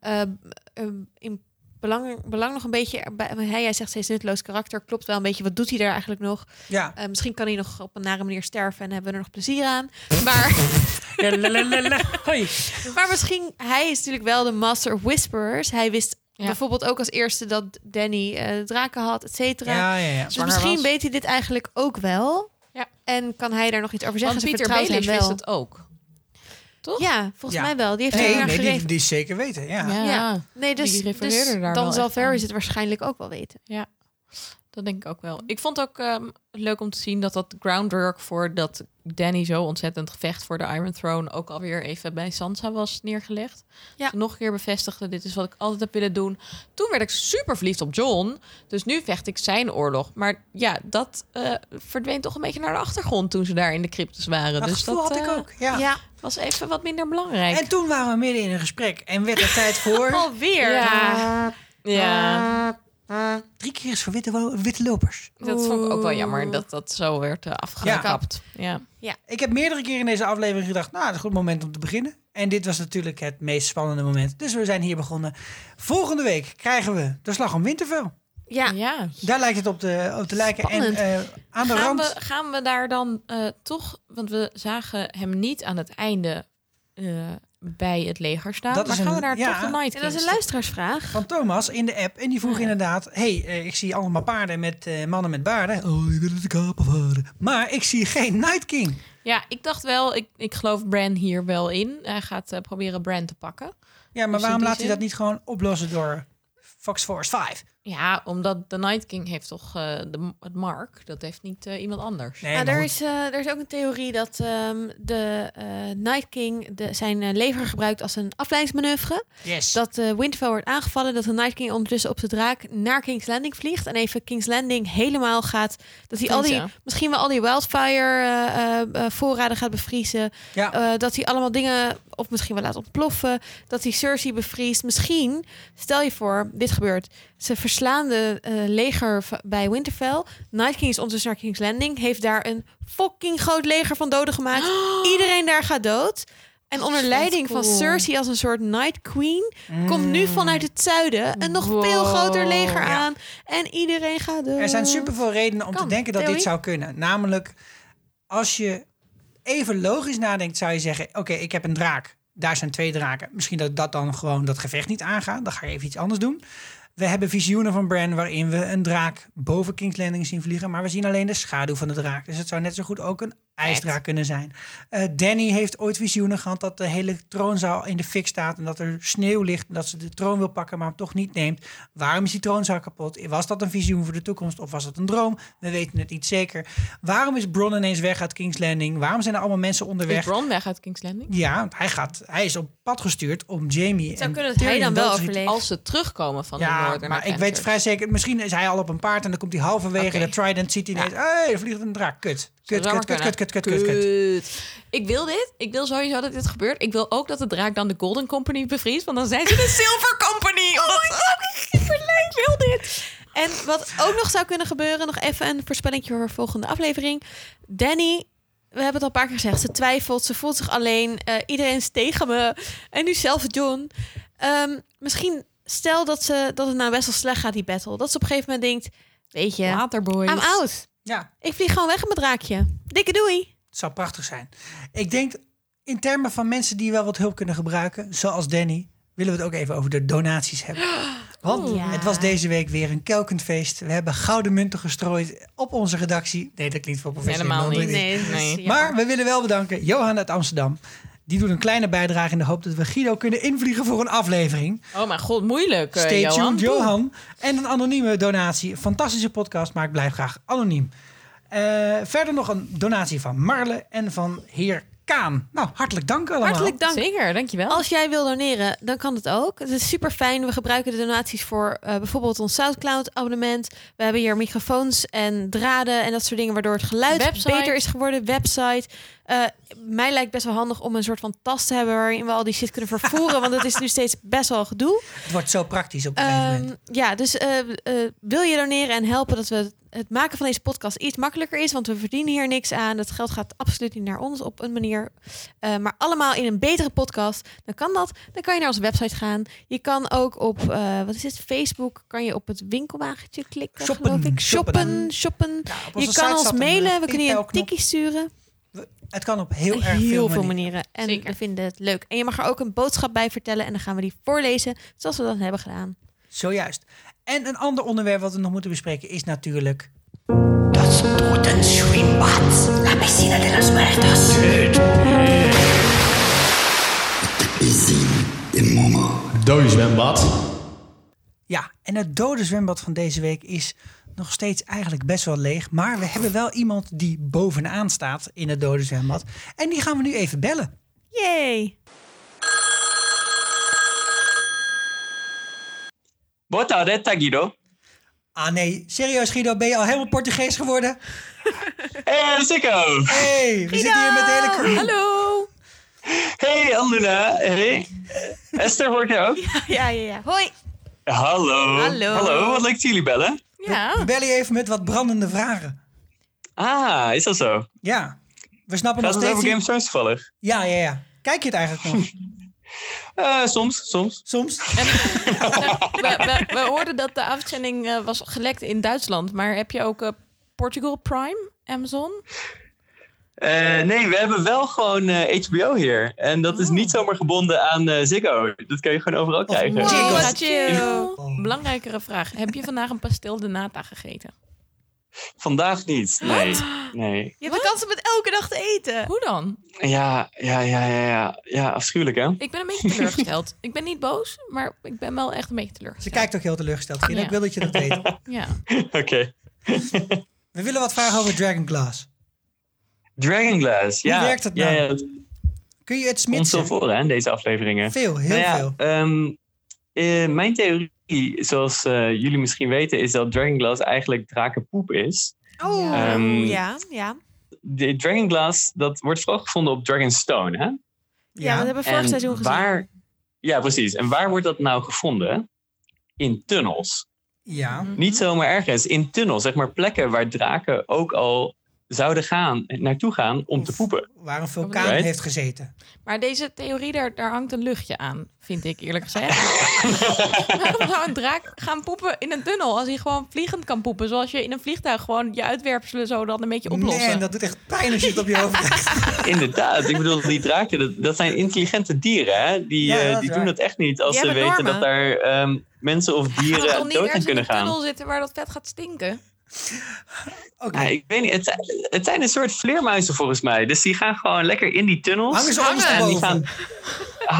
Speaker 5: in belang, belang nog een beetje... hij, jij zegt steeds nutteloos karakter. Klopt wel een beetje. Wat doet hij daar eigenlijk nog?
Speaker 1: Ja.
Speaker 5: Eh, misschien kan hij nog op een nare manier sterven en hebben we er nog plezier aan. Maar,
Speaker 1: Hoi.
Speaker 5: maar misschien, hij is natuurlijk wel de master of whisperers. Hij wist
Speaker 4: Ja.
Speaker 5: bijvoorbeeld ook als eerste dat Danny eh, draken had, et cetera.
Speaker 1: Ja, ja, ja.
Speaker 5: dus
Speaker 4: zwanger
Speaker 5: misschien
Speaker 4: was.
Speaker 5: weet hij dit eigenlijk ook wel.
Speaker 4: Ja.
Speaker 5: En kan hij daar nog iets over zeggen?
Speaker 4: Want
Speaker 5: Ze hem
Speaker 4: Baelish wist het ook. Toch?
Speaker 5: Ja, volgens
Speaker 1: Ja.
Speaker 5: mij wel. Die heeft
Speaker 1: Nee,
Speaker 5: er
Speaker 1: die, die zeker weten. Ja.
Speaker 4: Ja.
Speaker 5: Ja. Nee, dus,
Speaker 4: Die
Speaker 5: dus
Speaker 4: daar
Speaker 5: dan zal. Varys het waarschijnlijk ook wel weten.
Speaker 4: Dat denk ik ook wel. Ik vond ook ehm, leuk om te zien dat dat groundwork voor dat Danny zo ontzettend gevecht voor de Iron Throne ook alweer even bij Sansa was neergelegd.
Speaker 5: Ja.
Speaker 4: Ze nog een keer bevestigde, dit is wat ik altijd heb willen doen. Toen werd ik super verliefd op John. Dus nu vecht ik zijn oorlog. Maar ja, dat eh, verdween toch een beetje naar de achtergrond toen ze daar in de cryptus waren.
Speaker 1: Dat
Speaker 4: dus
Speaker 1: gevoel
Speaker 4: dat
Speaker 1: had ik
Speaker 4: eh,
Speaker 1: ook. Ja.
Speaker 5: Ja,
Speaker 4: was even wat minder belangrijk.
Speaker 1: En toen waren we midden in een gesprek en werd het tijd voor...
Speaker 5: alweer.
Speaker 4: ja. ja,
Speaker 1: Drie keer is voor witte, witte lopers.
Speaker 4: dat vond ik ook wel jammer dat dat zo werd uh, afgekapt. Ja.
Speaker 1: Ik heb meerdere keren in deze aflevering gedacht... nou, het is een goed moment om te beginnen. En dit was natuurlijk het meest spannende moment. Dus we zijn hier begonnen. Volgende week krijgen we de slag om Winterfell.
Speaker 5: Ja.
Speaker 4: ja.
Speaker 1: Daar lijkt het op te, op te lijken.
Speaker 5: Spannend.
Speaker 1: En eh, aan de
Speaker 4: gaan,
Speaker 1: rand...
Speaker 4: we, gaan we daar dan eh, toch, want we zagen hem niet aan het einde eh, bij het leger staan.
Speaker 1: Dat
Speaker 4: maar
Speaker 1: is
Speaker 4: gaan
Speaker 1: een-
Speaker 4: we daar
Speaker 1: ja.
Speaker 4: toch de Night
Speaker 5: En dat is een luisteraarsvraag.
Speaker 1: van Thomas in de app. En die vroeg
Speaker 4: Ja.
Speaker 1: inderdaad... hey, eh, ik zie allemaal paarden met eh, mannen met baarden. Oh, wil de kapen varen. Maar ik zie geen Night King.
Speaker 4: Ja, ik dacht wel, ik, ik geloof Bran hier wel in. Hij gaat eh, proberen Bran te pakken.
Speaker 1: Ja, maar
Speaker 4: Dus
Speaker 1: waarom laat hij dat niet gewoon oplossen door Fox Force 5?
Speaker 4: Ja, omdat de Night King heeft toch eh, de, het mark. Dat heeft niet eh, iemand anders.
Speaker 1: Nee, maar
Speaker 5: er,
Speaker 1: goed.
Speaker 5: is, eh, er is ook een theorie dat ehm, de eh, Night King de, zijn leger gebruikt als een afleidingsmanoeuvre.
Speaker 1: Yes.
Speaker 5: Dat eh Winterfell wordt aangevallen, dat de Night King ondertussen op de draak naar King's Landing vliegt. En even King's Landing helemaal gaat. Dat hij al die, misschien wel al die wildfire eh, eh, eh, voorraden gaat bevriezen.
Speaker 1: ja.
Speaker 5: Eh, dat hij allemaal dingen, of misschien wel laat ontploffen. Dat hij Cersei bevriest. Misschien, stel je voor, dit gebeurt. Ze verslaan de eh, leger bij Winterfell. Night King is ondertussen naar King's Landing. Heeft daar een fucking groot leger van doden gemaakt. Iedereen daar gaat dood. En onder leiding van. Cersei als een soort Night Queen... komt nu vanuit het zuiden een nog veel groter leger
Speaker 1: Ja.
Speaker 5: aan. En iedereen gaat dood.
Speaker 1: Er zijn superveel redenen om
Speaker 5: Kan,
Speaker 1: te denken dat
Speaker 5: theorie.
Speaker 1: dit zou kunnen. Namelijk, als je even logisch nadenkt, zou je zeggen: Oké, ik heb een draak. Daar zijn twee draken. Misschien dat dat dan gewoon dat gevecht niet aangaat. Dan ga je even iets anders doen. We hebben visioenen van Bran waarin we een draak boven King's Landing zien vliegen. Maar we zien alleen de schaduw van de draak. Dus het zou net zo goed ook een ijsdraak kunnen zijn. Eh, Danny heeft ooit visioenen gehad dat de hele troonzaal in de fik staat. En dat er sneeuw ligt. En dat ze de troon wil pakken, maar hem toch niet neemt. Waarom is die troonzaal kapot? Was dat een visioen voor de toekomst of was het een droom? We weten het niet zeker. Waarom is Bron ineens weg uit King's Landing? Waarom zijn er allemaal mensen
Speaker 4: Is
Speaker 1: onderweg?
Speaker 4: Bron weg uit King's Landing?
Speaker 1: Ja, want hij, gaat, hij is op pad gestuurd om Jamie
Speaker 5: Het zou
Speaker 1: en
Speaker 5: kunnen dat hij dan wel overleeft.
Speaker 4: Als ze terugkomen van de
Speaker 1: Ja, maar ik weet vrij zeker... Misschien is hij al op een paard en dan komt hij halverwege de Trident. Ziet hij ineens... Hé, er vliegt een draak. Kut. Kut,
Speaker 4: Zou
Speaker 1: kut,
Speaker 4: zomaar
Speaker 1: kut, kut,
Speaker 4: kunnen.
Speaker 1: kut, kut, kut, kut.
Speaker 4: Kut. Ik wil dit. Ik wil sowieso dat dit gebeurt. Ik wil ook dat de draak dan de Golden Company bevriest. Want dan zijn ze de Silver Company.
Speaker 5: Oh
Speaker 4: Omdat-
Speaker 5: Ik wil dit. En wat ook nog zou kunnen gebeuren, nog even een voorspellingje voor de volgende aflevering. Danny, we hebben het al een paar keer gezegd, ze twijfelt, ze voelt zich alleen, eh, iedereen is tegen me. En nu zelfs John. Ehm, misschien stel dat, ze, dat het nou best wel slecht gaat, die battle. Dat ze op een gegeven moment denkt, weet je,
Speaker 4: Waterboys.
Speaker 5: I'm out.
Speaker 1: Ja,
Speaker 5: Ik vlieg gewoon weg met mijn draakje. Dikke doei.
Speaker 1: het zou prachtig zijn. Ik denk in termen van mensen die wel wat hulp kunnen gebruiken, zoals Danny, willen we het ook even over de donaties hebben. Want.
Speaker 5: Ja.
Speaker 1: het was deze week weer een kelkend feest. We hebben gouden munten gestrooid op onze redactie. Nee, dat klinkt voor professioneel.
Speaker 4: Helemaal niet.
Speaker 5: Nee,
Speaker 4: Nee.
Speaker 1: Maar we willen wel bedanken Johan uit Amsterdam. Die doet een kleine bijdrage in de hoop dat we Guido kunnen invliegen voor een aflevering.
Speaker 4: Oh mijn god, moeilijk. eh,
Speaker 1: Stay
Speaker 4: Johan.
Speaker 1: tuned, Johan. En een anonieme donatie. Fantastische podcast, maar ik blijf graag anoniem. Eh, verder nog een donatie van Marle en van heer Kaan. Nou, hartelijk dank allemaal.
Speaker 5: Hartelijk dank.
Speaker 4: Zeker, dankjewel.
Speaker 5: Als jij wil doneren, dan kan het ook. Het is super fijn. We gebruiken de donaties voor eh, bijvoorbeeld ons SoundCloud-abonnement. We hebben hier microfoons en draden en dat soort dingen, waardoor het geluid
Speaker 4: Website.
Speaker 5: beter is geworden. Website. Eh, mij lijkt best wel handig om een soort van tas te hebben waarin we al die shit kunnen vervoeren, want dat is nu steeds best wel gedoe.
Speaker 1: Het wordt zo praktisch op een gegeven moment.
Speaker 5: Ja, dus eh, eh, wil je doneren en helpen dat we het maken van deze podcast iets makkelijker is, want we verdienen hier niks aan. Dat geld gaat absoluut niet naar ons op een manier, Eh, maar allemaal in een betere podcast. Dan kan dat. Dan kan je naar onze website gaan. Je kan ook op eh, wat is het? Facebook kan je op het winkelwagentje klikken.
Speaker 1: Shoppen,
Speaker 5: geloof ik.
Speaker 1: shoppen.
Speaker 5: Shoppen, shoppen.
Speaker 1: Ja, op
Speaker 5: Je kan ons mailen.
Speaker 1: eh,
Speaker 5: We kunnen je een tikkie sturen.
Speaker 1: Het kan op heel erg
Speaker 5: Heel
Speaker 1: veel,
Speaker 5: veel
Speaker 1: manieren.
Speaker 5: manieren. En
Speaker 4: Zeker.
Speaker 5: we vinden het leuk. En je mag er ook een boodschap bij vertellen. En dan gaan we die voorlezen. Zoals we dat hebben gedaan.
Speaker 1: Zojuist. En een ander onderwerp wat we nog moeten bespreken is natuurlijk...
Speaker 2: Dode zwembad.
Speaker 1: Ja, en het dode zwembad van deze week is nog steeds eigenlijk best wel leeg. Maar we hebben wel iemand die bovenaan staat in het dode zwembad. En die gaan we nu even bellen.
Speaker 5: Yay!
Speaker 9: Boa tarde, Guido.
Speaker 1: Ah nee, serieus Guido, ben je al helemaal Portugees geworden?
Speaker 9: Hey, Sico.
Speaker 1: hey, we zitten hier met de hele crew.
Speaker 5: Hallo!
Speaker 9: Hey, Aluna. Hey. Esther, hoor ik jou ook?
Speaker 5: Ja, ja, ja. Hoi!
Speaker 9: Hallo.
Speaker 5: Hallo.
Speaker 9: Hallo, wat leuk dat jullie bellen.
Speaker 4: ja.
Speaker 1: We bellen je even met wat brandende vragen.
Speaker 9: Ah, is dat zo?
Speaker 1: Ja, we snappen
Speaker 9: Gaat
Speaker 1: nog
Speaker 9: het
Speaker 1: steeds
Speaker 9: over Game
Speaker 1: niet...
Speaker 9: of Thrones toevallig?
Speaker 1: Ja, ja, ja. Kijk je het eigenlijk nog?
Speaker 9: Eh, soms, soms.
Speaker 1: Soms?
Speaker 4: En, we, we, we hoorden dat de uitzending eh, was gelekt in Duitsland. Maar heb je ook eh, Portugal Prime, Amazon?
Speaker 9: Eh, nee, we hebben wel gewoon eh, HBO hier. En dat is
Speaker 1: Oh.
Speaker 9: niet zomaar gebonden aan eh, Ziggo. Dat kan je gewoon overal krijgen.
Speaker 4: Wow, chill. Belangrijkere vraag. Heb je vandaag een pastel de nata gegeten?
Speaker 9: Vandaag niet. Nee. Nee.
Speaker 5: Je hebt de kans om het elke dag te eten.
Speaker 4: Hoe dan?
Speaker 9: Ja, ja, ja, ja, ja. Ja, afschuwelijk hè?
Speaker 4: Ik ben een beetje teleurgesteld. ik ben niet boos, maar ik ben wel echt een beetje
Speaker 1: Ze
Speaker 4: teleurgesteld.
Speaker 1: kijkt ook heel teleurgesteld. Gina.
Speaker 4: Ja.
Speaker 1: Ik wil dat je dat weet.
Speaker 4: Ja.
Speaker 9: Oké.
Speaker 1: We willen wat vragen over Dragon Glass.
Speaker 9: Dragonglass,
Speaker 1: Hoe
Speaker 9: ja.
Speaker 1: werkt het
Speaker 9: Ja,
Speaker 1: nou?
Speaker 9: ja, dat
Speaker 1: Kun je het
Speaker 9: komt zo
Speaker 1: smidsen?
Speaker 9: voor hè, in deze afleveringen.
Speaker 1: Veel, heel
Speaker 9: Nou ja,
Speaker 1: veel.
Speaker 9: ehm, eh, mijn theorie, zoals eh, jullie misschien weten, is dat Dragonglass eigenlijk drakenpoep is.
Speaker 5: Oh,
Speaker 9: Ehm,
Speaker 5: ja, ja.
Speaker 9: De Dragonglass, dat wordt vooral gevonden op Dragonstone, hè?
Speaker 5: Ja, dat hebben we vorig
Speaker 9: En
Speaker 5: seizoen gezien.
Speaker 9: Waar, ja, precies. En waar wordt dat nou gevonden? In tunnels.
Speaker 1: Ja.
Speaker 9: Niet zomaar ergens. In tunnels, zeg maar plekken waar draken ook al zouden gaan, naartoe gaan om te poepen.
Speaker 1: Waar een vulkaan
Speaker 9: Right.
Speaker 1: heeft gezeten.
Speaker 4: Maar deze theorie, daar, daar hangt een luchtje aan, vind ik eerlijk gezegd. Waarom zou een draak gaan poepen in een tunnel als hij gewoon vliegend kan poepen? Zoals je in een vliegtuig gewoon je uitwerpselen zo dan een beetje oplossen.
Speaker 1: Nee, dat doet echt pijn als je het op je hoofd krijgt.
Speaker 9: Inderdaad, ik bedoel, die draken, dat, dat zijn intelligente dieren. Hè? Die,
Speaker 1: Ja,
Speaker 9: eh, die
Speaker 1: waar.
Speaker 9: doen dat echt niet als
Speaker 5: Die
Speaker 9: ze weten
Speaker 5: normen.
Speaker 9: dat daar ehm, mensen of dieren dood aan
Speaker 4: ergens in
Speaker 9: kunnen
Speaker 4: een
Speaker 9: gaan.
Speaker 4: tunnel zitten waar dat vet gaat stinken?
Speaker 1: Oké.
Speaker 9: Ja, ik weet niet, het, zijn- het zijn een soort vleermuizen volgens mij. Dus die gaan gewoon lekker in die tunnels.
Speaker 1: Hangen ze
Speaker 9: en die gaan,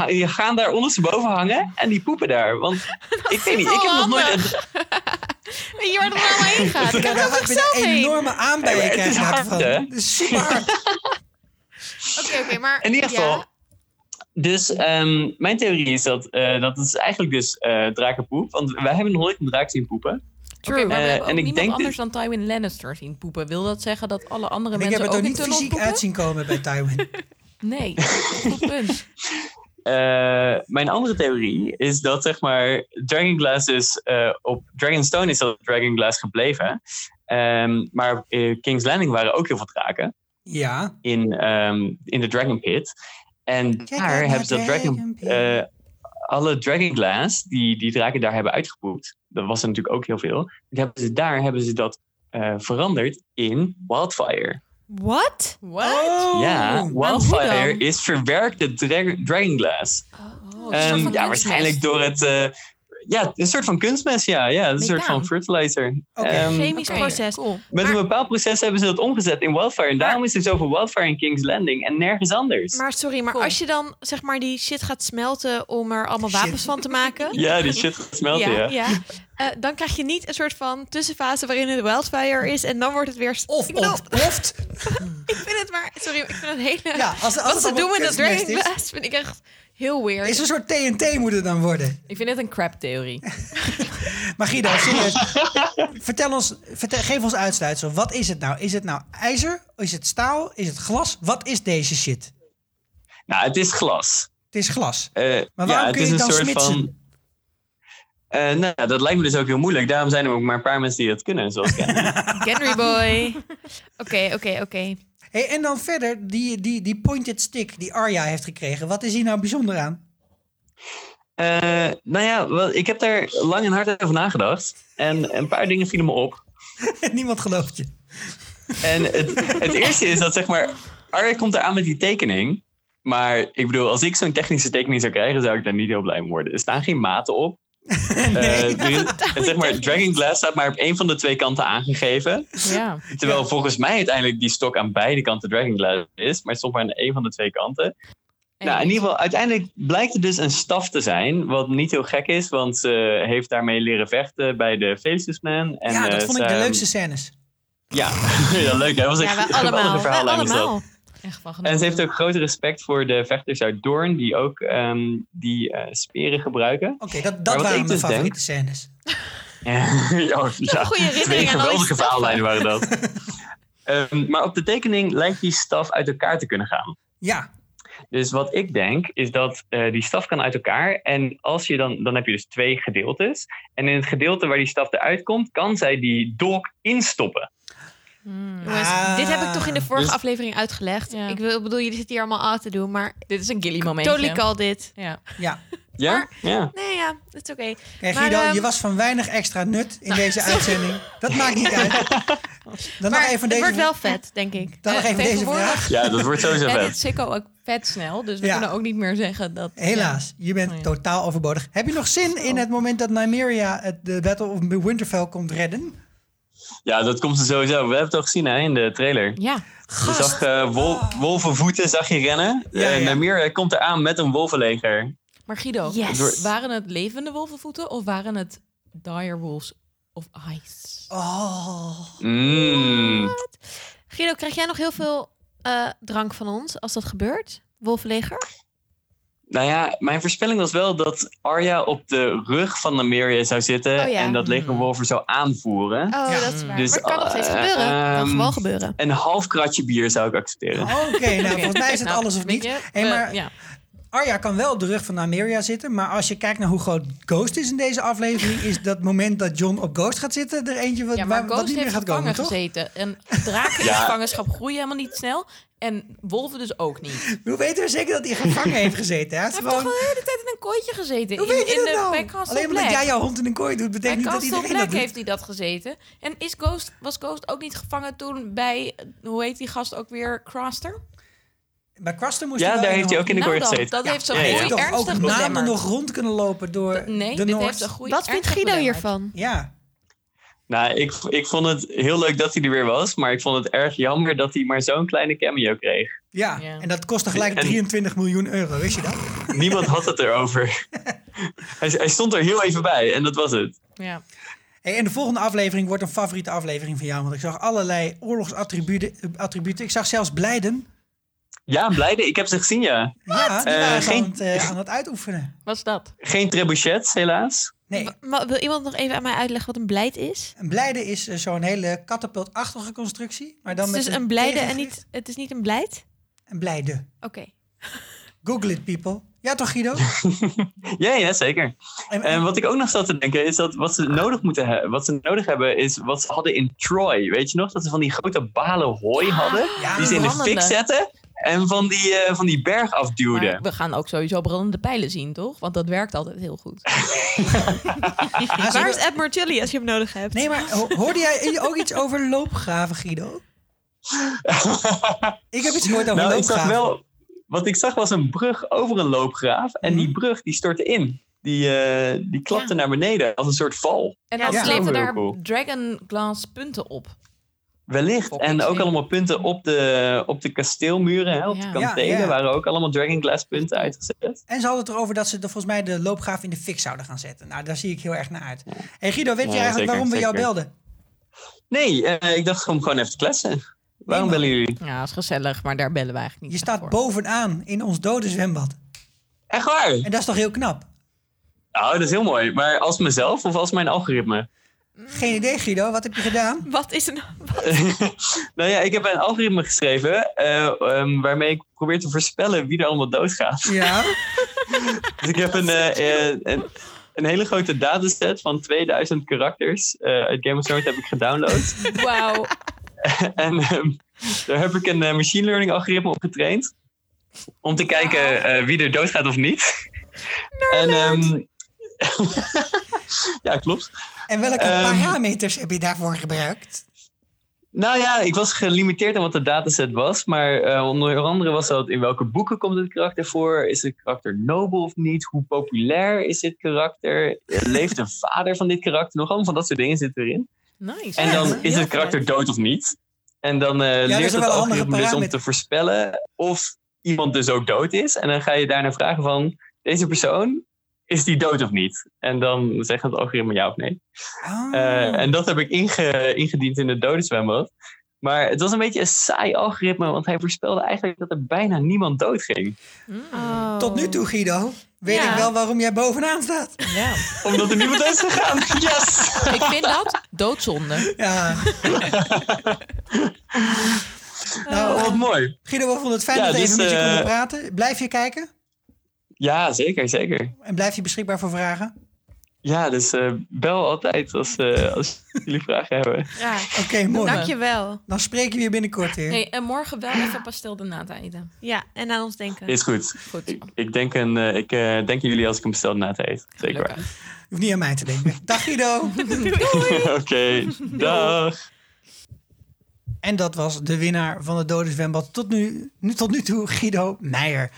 Speaker 9: die gaan daar ondersteboven hangen en die poepen daar. Want ik weet niet, ik heb nog nooit... een-
Speaker 5: Weet je waar het allemaal heen gaat? Ik
Speaker 1: Ja,
Speaker 5: heb er
Speaker 1: heb je
Speaker 5: zichzelf
Speaker 1: een
Speaker 5: heen.
Speaker 1: enorme aanbijen
Speaker 9: Ja, maar het is
Speaker 1: krijgen
Speaker 9: hard,
Speaker 1: van.
Speaker 9: hè?
Speaker 1: Het is super.
Speaker 5: Oké, oké, maar...
Speaker 9: In ieder geval.
Speaker 5: ja.
Speaker 9: Dus ehm, mijn theorie is dat, eh, dat het is eigenlijk dus eh drakenpoep. Want wij hebben nog nooit een draak zien poepen.
Speaker 4: Maar we
Speaker 9: Eh,
Speaker 4: hebben ook
Speaker 9: en ik
Speaker 4: niemand
Speaker 9: denk
Speaker 4: anders dan Tywin Lannister zien poepen. Wil dat zeggen dat alle andere
Speaker 1: En ik
Speaker 4: mensen
Speaker 1: heb het
Speaker 4: ook
Speaker 1: niet fysiek
Speaker 4: poepen?
Speaker 1: uit zien komen bij Tywin.
Speaker 4: Nee, goed punt.
Speaker 9: Eh, mijn andere theorie is dat zeg maar Dragonglass is eh, op Dragonstone is dat Dragonglass gebleven. Ehm, maar King's Landing waren ook heel veel draken
Speaker 1: Ja.
Speaker 9: in, ehm, in de Dragon Pit. En daar hebben ze dat Dragon,
Speaker 1: Dragon Pit.
Speaker 9: Alle Dragonglass die die draken daar hebben uitgepoept. Dat was er natuurlijk ook heel veel. Hebben ze, daar hebben ze dat eh, veranderd in Wildfire.
Speaker 5: What?
Speaker 4: What?
Speaker 1: Oh.
Speaker 9: Ja, Wildfire is verwerkte dra Dragonglass.
Speaker 4: Oh,
Speaker 9: Ehm,
Speaker 4: van
Speaker 9: ja, waarschijnlijk door het. eh, ja, een soort van kunstmest, ja. ja een soort van fertilizer.
Speaker 1: Oké,
Speaker 9: Ehm,
Speaker 5: Chemisch proces.
Speaker 4: cool.
Speaker 9: met
Speaker 5: Maar-
Speaker 9: een bepaald proces hebben ze dat omgezet in Wildfire. En daarom is er zoveel Wildfire in King's Landing en nergens anders.
Speaker 5: Maar sorry, maar
Speaker 4: Cool.
Speaker 5: als je dan zeg maar die shit gaat smelten om er allemaal wapens
Speaker 1: Shit.
Speaker 5: van te maken.
Speaker 9: ja, die shit gaat smelten, ja.
Speaker 5: ja. Eh, dan krijg je niet een soort van tussenfase waarin het wildfire is en dan wordt het weer. st-
Speaker 1: Of
Speaker 5: ik, bedoel,
Speaker 1: ontploft.
Speaker 5: ik vind het maar. Sorry, ik vind het hele.
Speaker 1: Ja, als, als
Speaker 5: wat ze doen met dat Dragon Glass vind ik echt heel weird.
Speaker 1: is een soort TNT moet het dan worden.
Speaker 4: Ik vind dit een crap-theorie.
Speaker 1: Maar Guido, serieus. vertel ons, vertel, geef ons uitsluitsel. Wat is het nou? Is het nou ijzer? Is het staal? Is het glas? Wat is deze shit?
Speaker 9: Nou, het is glas.
Speaker 1: Het is glas.
Speaker 9: Eh,
Speaker 1: Maar waarom
Speaker 9: ja, het
Speaker 1: kun
Speaker 9: is
Speaker 1: je
Speaker 9: een
Speaker 1: het dan smitsen?
Speaker 9: van. Eh, nou, ja, dat lijkt me dus ook heel moeilijk. Daarom zijn er ook maar een paar mensen die dat kunnen, zoals.
Speaker 5: Henry boy. Oké, oké, oké.
Speaker 1: Hey, en dan verder, die, die, die pointed stick die Arya heeft gekregen. Wat is hier nou bijzonder aan?
Speaker 9: Eh, nou ja, wel, ik heb daar lang en hard over nagedacht. En een paar dingen vielen me op.
Speaker 1: Niemand gelooft je.
Speaker 9: En het, het eerste is dat, zeg maar, Arya komt eraan met die tekening. Maar ik bedoel, als ik zo'n technische tekening zou krijgen, zou ik daar niet heel blij mee worden. Er staan geen maten op. Eh, is- het, zeg maar, Dragon Glass staat maar op één van de twee kanten aangegeven.
Speaker 4: Ja.
Speaker 9: Terwijl volgens mij uiteindelijk die stok aan beide kanten Dragon Glass is. Maar het stond maar aan één van de twee kanten. Nou, in ieder geval, uiteindelijk blijkt het dus een staf te zijn. Wat niet heel gek is, want ze heeft daarmee leren vechten bij de Faceless Man. En,
Speaker 1: ja, dat
Speaker 9: eh,
Speaker 1: vond ik de leukste scènes.
Speaker 9: Ja, ja leuk. Hè? Was echt
Speaker 5: Ja,
Speaker 9: een geweldige verhaallijn dat.
Speaker 4: Echt van
Speaker 9: En ze heeft ook grote respect voor de vechters uit Doorn, die ook ehm, die eh, speren gebruiken.
Speaker 1: Oké, dat, dat waren mijn
Speaker 9: dus
Speaker 1: favoriete scènes.
Speaker 9: Ja, ja, ja, twee geweldige verhaallijnen waren dat. Ehm, maar op de tekening lijkt die staf uit elkaar te kunnen gaan.
Speaker 1: Ja,
Speaker 9: Dus wat ik denk, is dat eh, die staf kan uit elkaar. En als je dan, dan heb je dus twee gedeeltes. En in het gedeelte waar die staf eruit komt, kan zij die dolk instoppen.
Speaker 5: Heb ik toch in de vorige
Speaker 9: Dus-
Speaker 5: aflevering uitgelegd.
Speaker 4: Ja.
Speaker 5: Ik wil, bedoel, jullie zitten hier allemaal aan te doen, maar
Speaker 4: Dit is een gilly momentje.
Speaker 5: totally call dit.
Speaker 4: Ja.
Speaker 1: ja.
Speaker 9: Ja?
Speaker 5: Maar-
Speaker 9: ja.
Speaker 5: Nee, ja, dat is oké. Maar,
Speaker 1: Guido,
Speaker 5: ehm,
Speaker 1: je was van weinig extra nut in
Speaker 5: Nou.
Speaker 1: deze uitzending. Dat maakt niet uit. Dan nog
Speaker 5: Maar
Speaker 1: even
Speaker 5: het
Speaker 1: deze,
Speaker 5: wordt wel vet, denk ik.
Speaker 1: dan nog
Speaker 4: Eh,
Speaker 1: even deze vraag.
Speaker 9: Ja, dat wordt sowieso
Speaker 4: En het
Speaker 9: vet.
Speaker 4: Sikko ook vet snel, dus we
Speaker 1: Ja.
Speaker 4: kunnen ook niet meer zeggen dat...
Speaker 1: Helaas, je bent
Speaker 4: Oh ja.
Speaker 1: totaal overbodig. Heb je nog zin in het moment dat Nymeria het, de Battle of Winterfell komt redden?
Speaker 9: Ja, dat komt er sowieso. We hebben het al gezien hè, in de trailer.
Speaker 4: Ja.
Speaker 9: Je zag eh, wol wolvenvoeten zag je rennen.
Speaker 1: Ja,
Speaker 9: en
Speaker 1: ja.
Speaker 9: Namir komt eraan met een wolvenleger.
Speaker 4: Maar Guido,
Speaker 5: Yes.
Speaker 4: waren het levende wolvenvoeten of waren het direwolves of ice?
Speaker 1: Oh.
Speaker 9: Mm.
Speaker 5: Guido, krijg jij nog heel veel eh, drank van ons als dat gebeurt? Wolvenleger?
Speaker 9: Nou ja, mijn voorspelling was wel dat Arya op de rug van Namiria zou zitten
Speaker 5: Oh ja.
Speaker 9: en dat leger wolven zou aanvoeren.
Speaker 5: Oh,
Speaker 1: Ja.
Speaker 5: dat is waar.
Speaker 9: Dus,
Speaker 5: maar het kan nog steeds
Speaker 9: eh,
Speaker 5: gebeuren. Het kan
Speaker 9: ehm,
Speaker 5: gewoon gebeuren.
Speaker 9: Een half kratje bier zou ik accepteren.
Speaker 1: Oké, nou volgens mij is het
Speaker 4: Nou,
Speaker 1: alles of niet.
Speaker 4: je,
Speaker 1: Hey,
Speaker 4: we-
Speaker 1: maar
Speaker 4: ja.
Speaker 1: Arya kan wel op de rug van Nymeria zitten, maar als je kijkt naar hoe groot Ghost is in deze aflevering, is dat moment dat John op Ghost gaat zitten er eentje wat,
Speaker 4: ja, maar
Speaker 1: waar- wat niet meer
Speaker 4: heeft
Speaker 1: gaat komen,
Speaker 4: gevangen
Speaker 1: toch?
Speaker 4: gezeten. En draken in
Speaker 9: Ja.
Speaker 4: gevangenschap groeien helemaal niet snel. En wolven dus ook niet.
Speaker 1: Hoe weten we zeker dat hij gevangen heeft gezeten? Hij
Speaker 4: heeft toch
Speaker 1: gewoon...
Speaker 4: de hele tijd in een kooitje gezeten.
Speaker 1: Hoe
Speaker 4: in,
Speaker 1: weet je
Speaker 4: in
Speaker 1: dat
Speaker 4: de,
Speaker 1: nou? Alleen omdat jij jouw hond in een kooi doet,
Speaker 4: Bij
Speaker 1: betekent niet dat iedereen
Speaker 4: Black
Speaker 1: dat doet.
Speaker 4: heeft hij dat gezeten. En is Ghost, was Ghost ook niet gevangen toen bij, hoe heet die gast ook weer, Craster?
Speaker 1: Bij Craster moest
Speaker 9: Ja,
Speaker 1: hij
Speaker 9: daar heeft hij ook in de
Speaker 4: Nou
Speaker 9: kooi
Speaker 4: dan,
Speaker 9: gezeten.
Speaker 4: dat heeft zo'n
Speaker 9: Ja, ja, ja.
Speaker 1: ook
Speaker 4: belemmerd.
Speaker 1: nog rond kunnen lopen door
Speaker 4: Nee,
Speaker 1: de
Speaker 4: dit
Speaker 1: Noord.
Speaker 4: heeft een groei
Speaker 5: Wat vindt Guido
Speaker 4: belemmerd.
Speaker 5: hiervan?
Speaker 1: Ja,
Speaker 9: Nou, ik, ik vond het heel leuk dat hij er weer was, maar ik vond het erg jammer dat hij maar zo'n kleine cameo kreeg.
Speaker 1: ja.
Speaker 4: Ja.
Speaker 1: en dat kostte gelijk
Speaker 9: En-
Speaker 1: 23 miljoen euro, wist je dat?
Speaker 9: Niemand had het erover. hij, hij stond er heel even bij en dat was het.
Speaker 4: Ja.
Speaker 1: Hey, en de volgende aflevering wordt een favoriete aflevering van jou, want ik zag allerlei oorlogsattributen. attributen. Ik zag zelfs Blijden.
Speaker 9: Ja, blijde. Ik heb ze gezien, ja.
Speaker 1: Ja, die
Speaker 9: Eh,
Speaker 1: waren
Speaker 9: geen-
Speaker 1: aan, het, eh, aan het uitoefenen.
Speaker 4: Wat is dat?
Speaker 9: Geen trebuchets, helaas.
Speaker 1: Nee,
Speaker 5: wil iemand nog even aan mij uitleggen wat een blijt is?
Speaker 1: een blijde is eh, zo'n hele katapultachtige constructie. Maar dan
Speaker 5: Het is
Speaker 1: met
Speaker 5: dus een blijde en niet, het is niet een blijt?
Speaker 1: Een blijde.
Speaker 5: Oké.
Speaker 1: Google it, people. Ja, toch, Guido?
Speaker 9: Ja, ja, zeker.
Speaker 1: En,
Speaker 9: En wat ik ook nog zat te denken is dat wat ze nodig moeten hebben, wat ze nodig hebben, is wat ze hadden in Troy. Weet je nog dat ze van die grote balen hooi hadden,
Speaker 1: ja,
Speaker 9: die ze in de fik zetten en van die, eh, van die berg afduwden.
Speaker 4: Maar we gaan ook sowieso brandende pijlen zien, toch? Want dat werkt altijd heel goed.
Speaker 5: Waar is Ed Martilli als je hem nodig hebt?
Speaker 1: Nee, maar ho- hoorde jij ook iets over loopgraven, Guido? Ik heb iets gehoord over
Speaker 9: nou, ik zag
Speaker 1: loopgraven.
Speaker 9: wel, wat ik zag was een brug over een loopgraaf en die
Speaker 1: Mhm.
Speaker 9: brug die stortte in. Die, eh, die klapte
Speaker 4: Ja.
Speaker 9: naar beneden als een soort val.
Speaker 4: En dan
Speaker 1: Ja.
Speaker 4: daar
Speaker 9: cool.
Speaker 4: dragon glass punten op.
Speaker 9: Wellicht. En ook allemaal punten op de, op de kasteelmuren, hè, op
Speaker 4: Ja.
Speaker 9: de kantelen,
Speaker 1: Ja, ja.
Speaker 9: waren ook allemaal dragonglass punten uitgezet.
Speaker 1: En ze hadden het erover dat ze de, volgens mij de loopgraaf in de fik zouden gaan zetten. Nou, daar zie ik heel erg naar uit. Hey Guido, weet je eigenlijk
Speaker 9: zeker,
Speaker 1: waarom we jou belden?
Speaker 9: Nee, eh, ik dacht om gewoon even te kletsen. Waarom bellen jullie?
Speaker 4: Ja, is gezellig, maar daar bellen we eigenlijk
Speaker 1: Je
Speaker 4: niet
Speaker 1: staat
Speaker 4: voor.
Speaker 1: bovenaan in ons dode zwembad.
Speaker 9: Echt waar?
Speaker 1: En dat is toch heel knap?
Speaker 9: Nou, dat is heel mooi. Maar als mezelf of als mijn algoritme?
Speaker 1: Geen idee, Guido. Wat heb je gedaan?
Speaker 5: Wat is een...
Speaker 9: nou ja, ik heb een algoritme geschreven eh, ehm, waarmee ik probeer te voorspellen wie er allemaal doodgaat.
Speaker 1: Ja.
Speaker 9: Dus ik heb een, eh, eh, een, een hele grote dataset van 2000 karakters eh, uit Game of Thrones heb ik gedownload.
Speaker 4: Wauw.
Speaker 9: en ehm, daar heb ik een machine learning algoritme op getraind. Om te kijken eh, wie er doodgaat of niet. En, ehm, ja, klopt.
Speaker 1: En welke
Speaker 9: Ehm.
Speaker 1: parameters heb je daarvoor gebruikt?
Speaker 9: Nou ja, ik was gelimiteerd aan wat de dataset was. Maar eh, onder andere was dat in welke boeken komt het karakter voor? Is het karakter nobel of niet? Hoe populair is dit karakter? Leeft de vader van dit karakter nog? Allemaal van dat soort dingen zitten erin.
Speaker 4: Nice.
Speaker 9: En dan
Speaker 1: Ja,
Speaker 9: is het karakter dood of niet. En dan eh,
Speaker 1: dat is
Speaker 9: leert het
Speaker 1: een
Speaker 9: algoritme dus om te voorspellen of iemand dus ook dood is. En dan ga je daarna vragen van, deze persoon, is die dood of niet? En dan zegt het algoritme ja of nee.
Speaker 1: Oh.
Speaker 9: Eh, en dat heb ik inge- ingediend in het dodenzwembad. Maar het was een beetje een saai algoritme, want hij voorspelde eigenlijk dat er bijna niemand dood ging.
Speaker 5: Oh.
Speaker 1: Tot nu toe, Guido, weet
Speaker 5: Ja.
Speaker 1: ik wel waarom jij bovenaan staat.
Speaker 4: Ja.
Speaker 9: Omdat er niemand is gegaan. Yes!
Speaker 4: Ik vind dat doodzonde.
Speaker 1: Ja. nou,
Speaker 9: wat mooi.
Speaker 1: Guido, we vonden het fijn
Speaker 9: Ja,
Speaker 1: dat we
Speaker 9: dus,
Speaker 1: even met je
Speaker 9: eh,
Speaker 1: konden praten. Blijf je kijken
Speaker 9: Ja, zeker, zeker.
Speaker 1: en blijf je beschikbaar voor vragen.
Speaker 9: Ja, dus eh, bel altijd als, eh, als jullie vragen hebben.
Speaker 5: Ja,
Speaker 1: Oké, mooi.
Speaker 5: dankjewel.
Speaker 1: Dan spreken we je binnenkort weer.
Speaker 4: Hey, en morgen wel even pastel de nata eten.
Speaker 5: Ja, en aan ons denken.
Speaker 9: Is goed.
Speaker 4: Goed.
Speaker 9: Ik, ik denk, een, eh, ik eh, denk aan jullie als ik hem bestel na te eten. Zeker waar.
Speaker 1: Je hoeft niet aan mij te denken. Dag Guido.
Speaker 9: Oké, dag.
Speaker 1: En dat was de winnaar van het Dode Zwembad tot nu, nu, tot nu toe, Guido Meijer.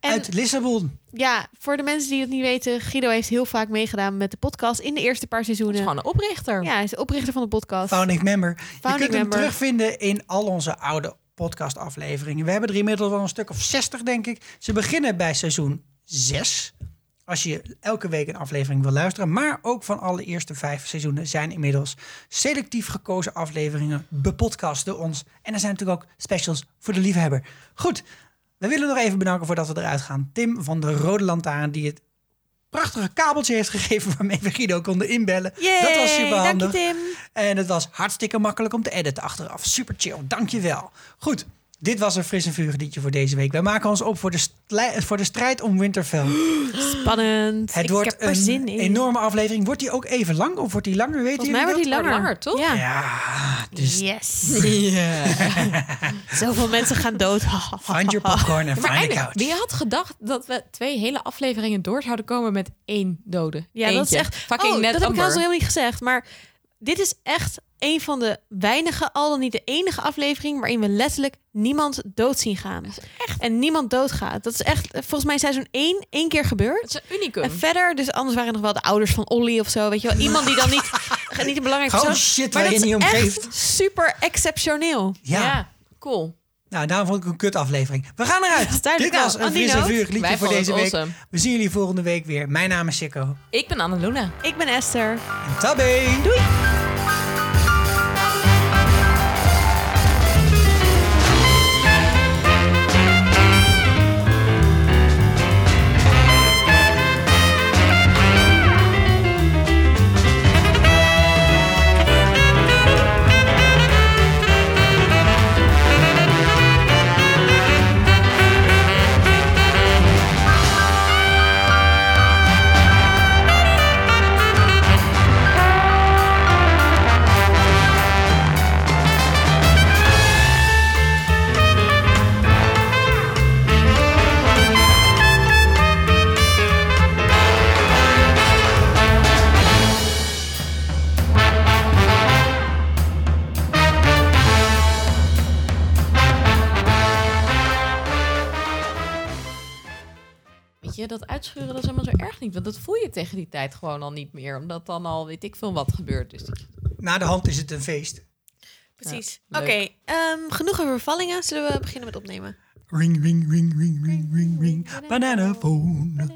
Speaker 5: En-
Speaker 1: uit Lissabon.
Speaker 5: Ja, voor de mensen die het niet weten, Guido heeft heel vaak meegedaan met de podcast in de eerste paar seizoenen.
Speaker 4: Gewoon een oprichter.
Speaker 5: Ja, hij is de oprichter van de podcast.
Speaker 1: Founding member. je
Speaker 5: Founding
Speaker 1: kunt hem terugvinden in al onze oude podcastafleveringen. We hebben er inmiddels wel een stuk of 60, denk ik. Ze beginnen bij seizoen 6. Als je elke week een aflevering wil luisteren. Maar ook van alle eerste vijf seizoenen zijn inmiddels selectief gekozen afleveringen bepodcast door ons. En er zijn natuurlijk ook specials voor de liefhebber. Goed, we willen nog even bedanken voordat we eruit gaan. Tim van de Rode Lantaarn, die het prachtige kabeltje heeft gegeven waarmee we Guido konden inbellen.
Speaker 5: Yay,
Speaker 1: dat was super
Speaker 5: dank je
Speaker 1: handig.
Speaker 5: Tim.
Speaker 1: En het was hartstikke makkelijk om te editen achteraf. Super chill, dankjewel. Goed, dit was een fris en vurig liedje voor deze week. Wij maken ons op voor de, voor de strijd om Winterfell.
Speaker 5: Spannend.
Speaker 1: Het
Speaker 5: ik
Speaker 1: wordt
Speaker 5: heb er
Speaker 1: een
Speaker 5: zin in.
Speaker 1: enorme aflevering. Wordt die ook even lang of wordt die langer? Weet
Speaker 5: Volgens mij wordt die langer.
Speaker 4: langer, toch?
Speaker 5: Ja.
Speaker 1: Ja, dus
Speaker 5: Yes. Zoveel mensen gaan dood.
Speaker 1: find your popcorn en find the couch.
Speaker 4: wie had gedacht dat we twee hele afleveringen door zouden komen met één dode?
Speaker 5: Ja, dat is echt.
Speaker 4: Fucking
Speaker 5: oh,
Speaker 4: net
Speaker 5: dat heb ik
Speaker 4: Amber.
Speaker 5: trouwens nog helemaal niet gezegd. Maar dit is echt een van de weinige, al dan niet de enige aflevering waarin we letterlijk niemand dood zien gaan. En niemand doodgaat. Dat is echt, volgens mij seizoen 1 één keer gebeurd.
Speaker 4: Het is een unicum.
Speaker 5: En verder, dus anders waren er nog wel de ouders van Olly of zo. Weet je wel, iemand die dan niet, niet een belangrijk persoon.
Speaker 1: shit
Speaker 5: maar
Speaker 1: waar je
Speaker 5: dat
Speaker 1: niet om
Speaker 5: is echt
Speaker 1: geeft.
Speaker 5: super exceptioneel.
Speaker 1: Ja.
Speaker 4: Ja. cool.
Speaker 1: Nou, daarom vond ik een kut aflevering. We gaan eruit. Dit was een fris en
Speaker 5: note,
Speaker 1: vurig liedje voor deze week.
Speaker 4: awesome.
Speaker 1: We zien jullie volgende week weer. Mijn naam is Sikko.
Speaker 4: Ik ben Annaluna.
Speaker 5: Ik ben Esther.
Speaker 1: En tabé.
Speaker 5: Doei.
Speaker 4: Uitschuren dat is helemaal zo erg niet. Want dat voel je tegen die tijd gewoon al niet meer. Omdat dan al weet ik veel wat gebeurt. Dus
Speaker 1: Na de hand is het een feest.
Speaker 5: Precies.
Speaker 4: Ja,
Speaker 5: Oké,
Speaker 4: leuk.
Speaker 5: ehm, genoeg over vervallingen. Zullen we beginnen met opnemen?
Speaker 1: Ring, ring, ring, ring, ring, ring, ring. Banana phone.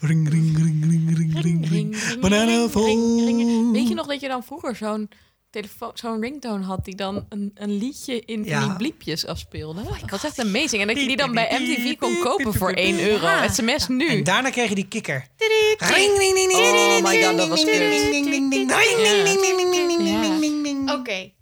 Speaker 1: Ring, ring, ring, ring, ring, ring, ring. Banana phone.
Speaker 4: Weet je nog dat je dan vroeger zo'n telefoon, zo'n ringtone had die dan een, een liedje in
Speaker 1: Ja.
Speaker 4: die bliepjes afspeelde? dat was echt amazing. En dat je die dan bij MTV kon kopen voor 1 euro. SMS nu.
Speaker 1: En daarna kreeg je die kikker.
Speaker 5: Ring,
Speaker 1: ring, ring, ring,
Speaker 4: Oh my god, dat was kut.
Speaker 5: Oké,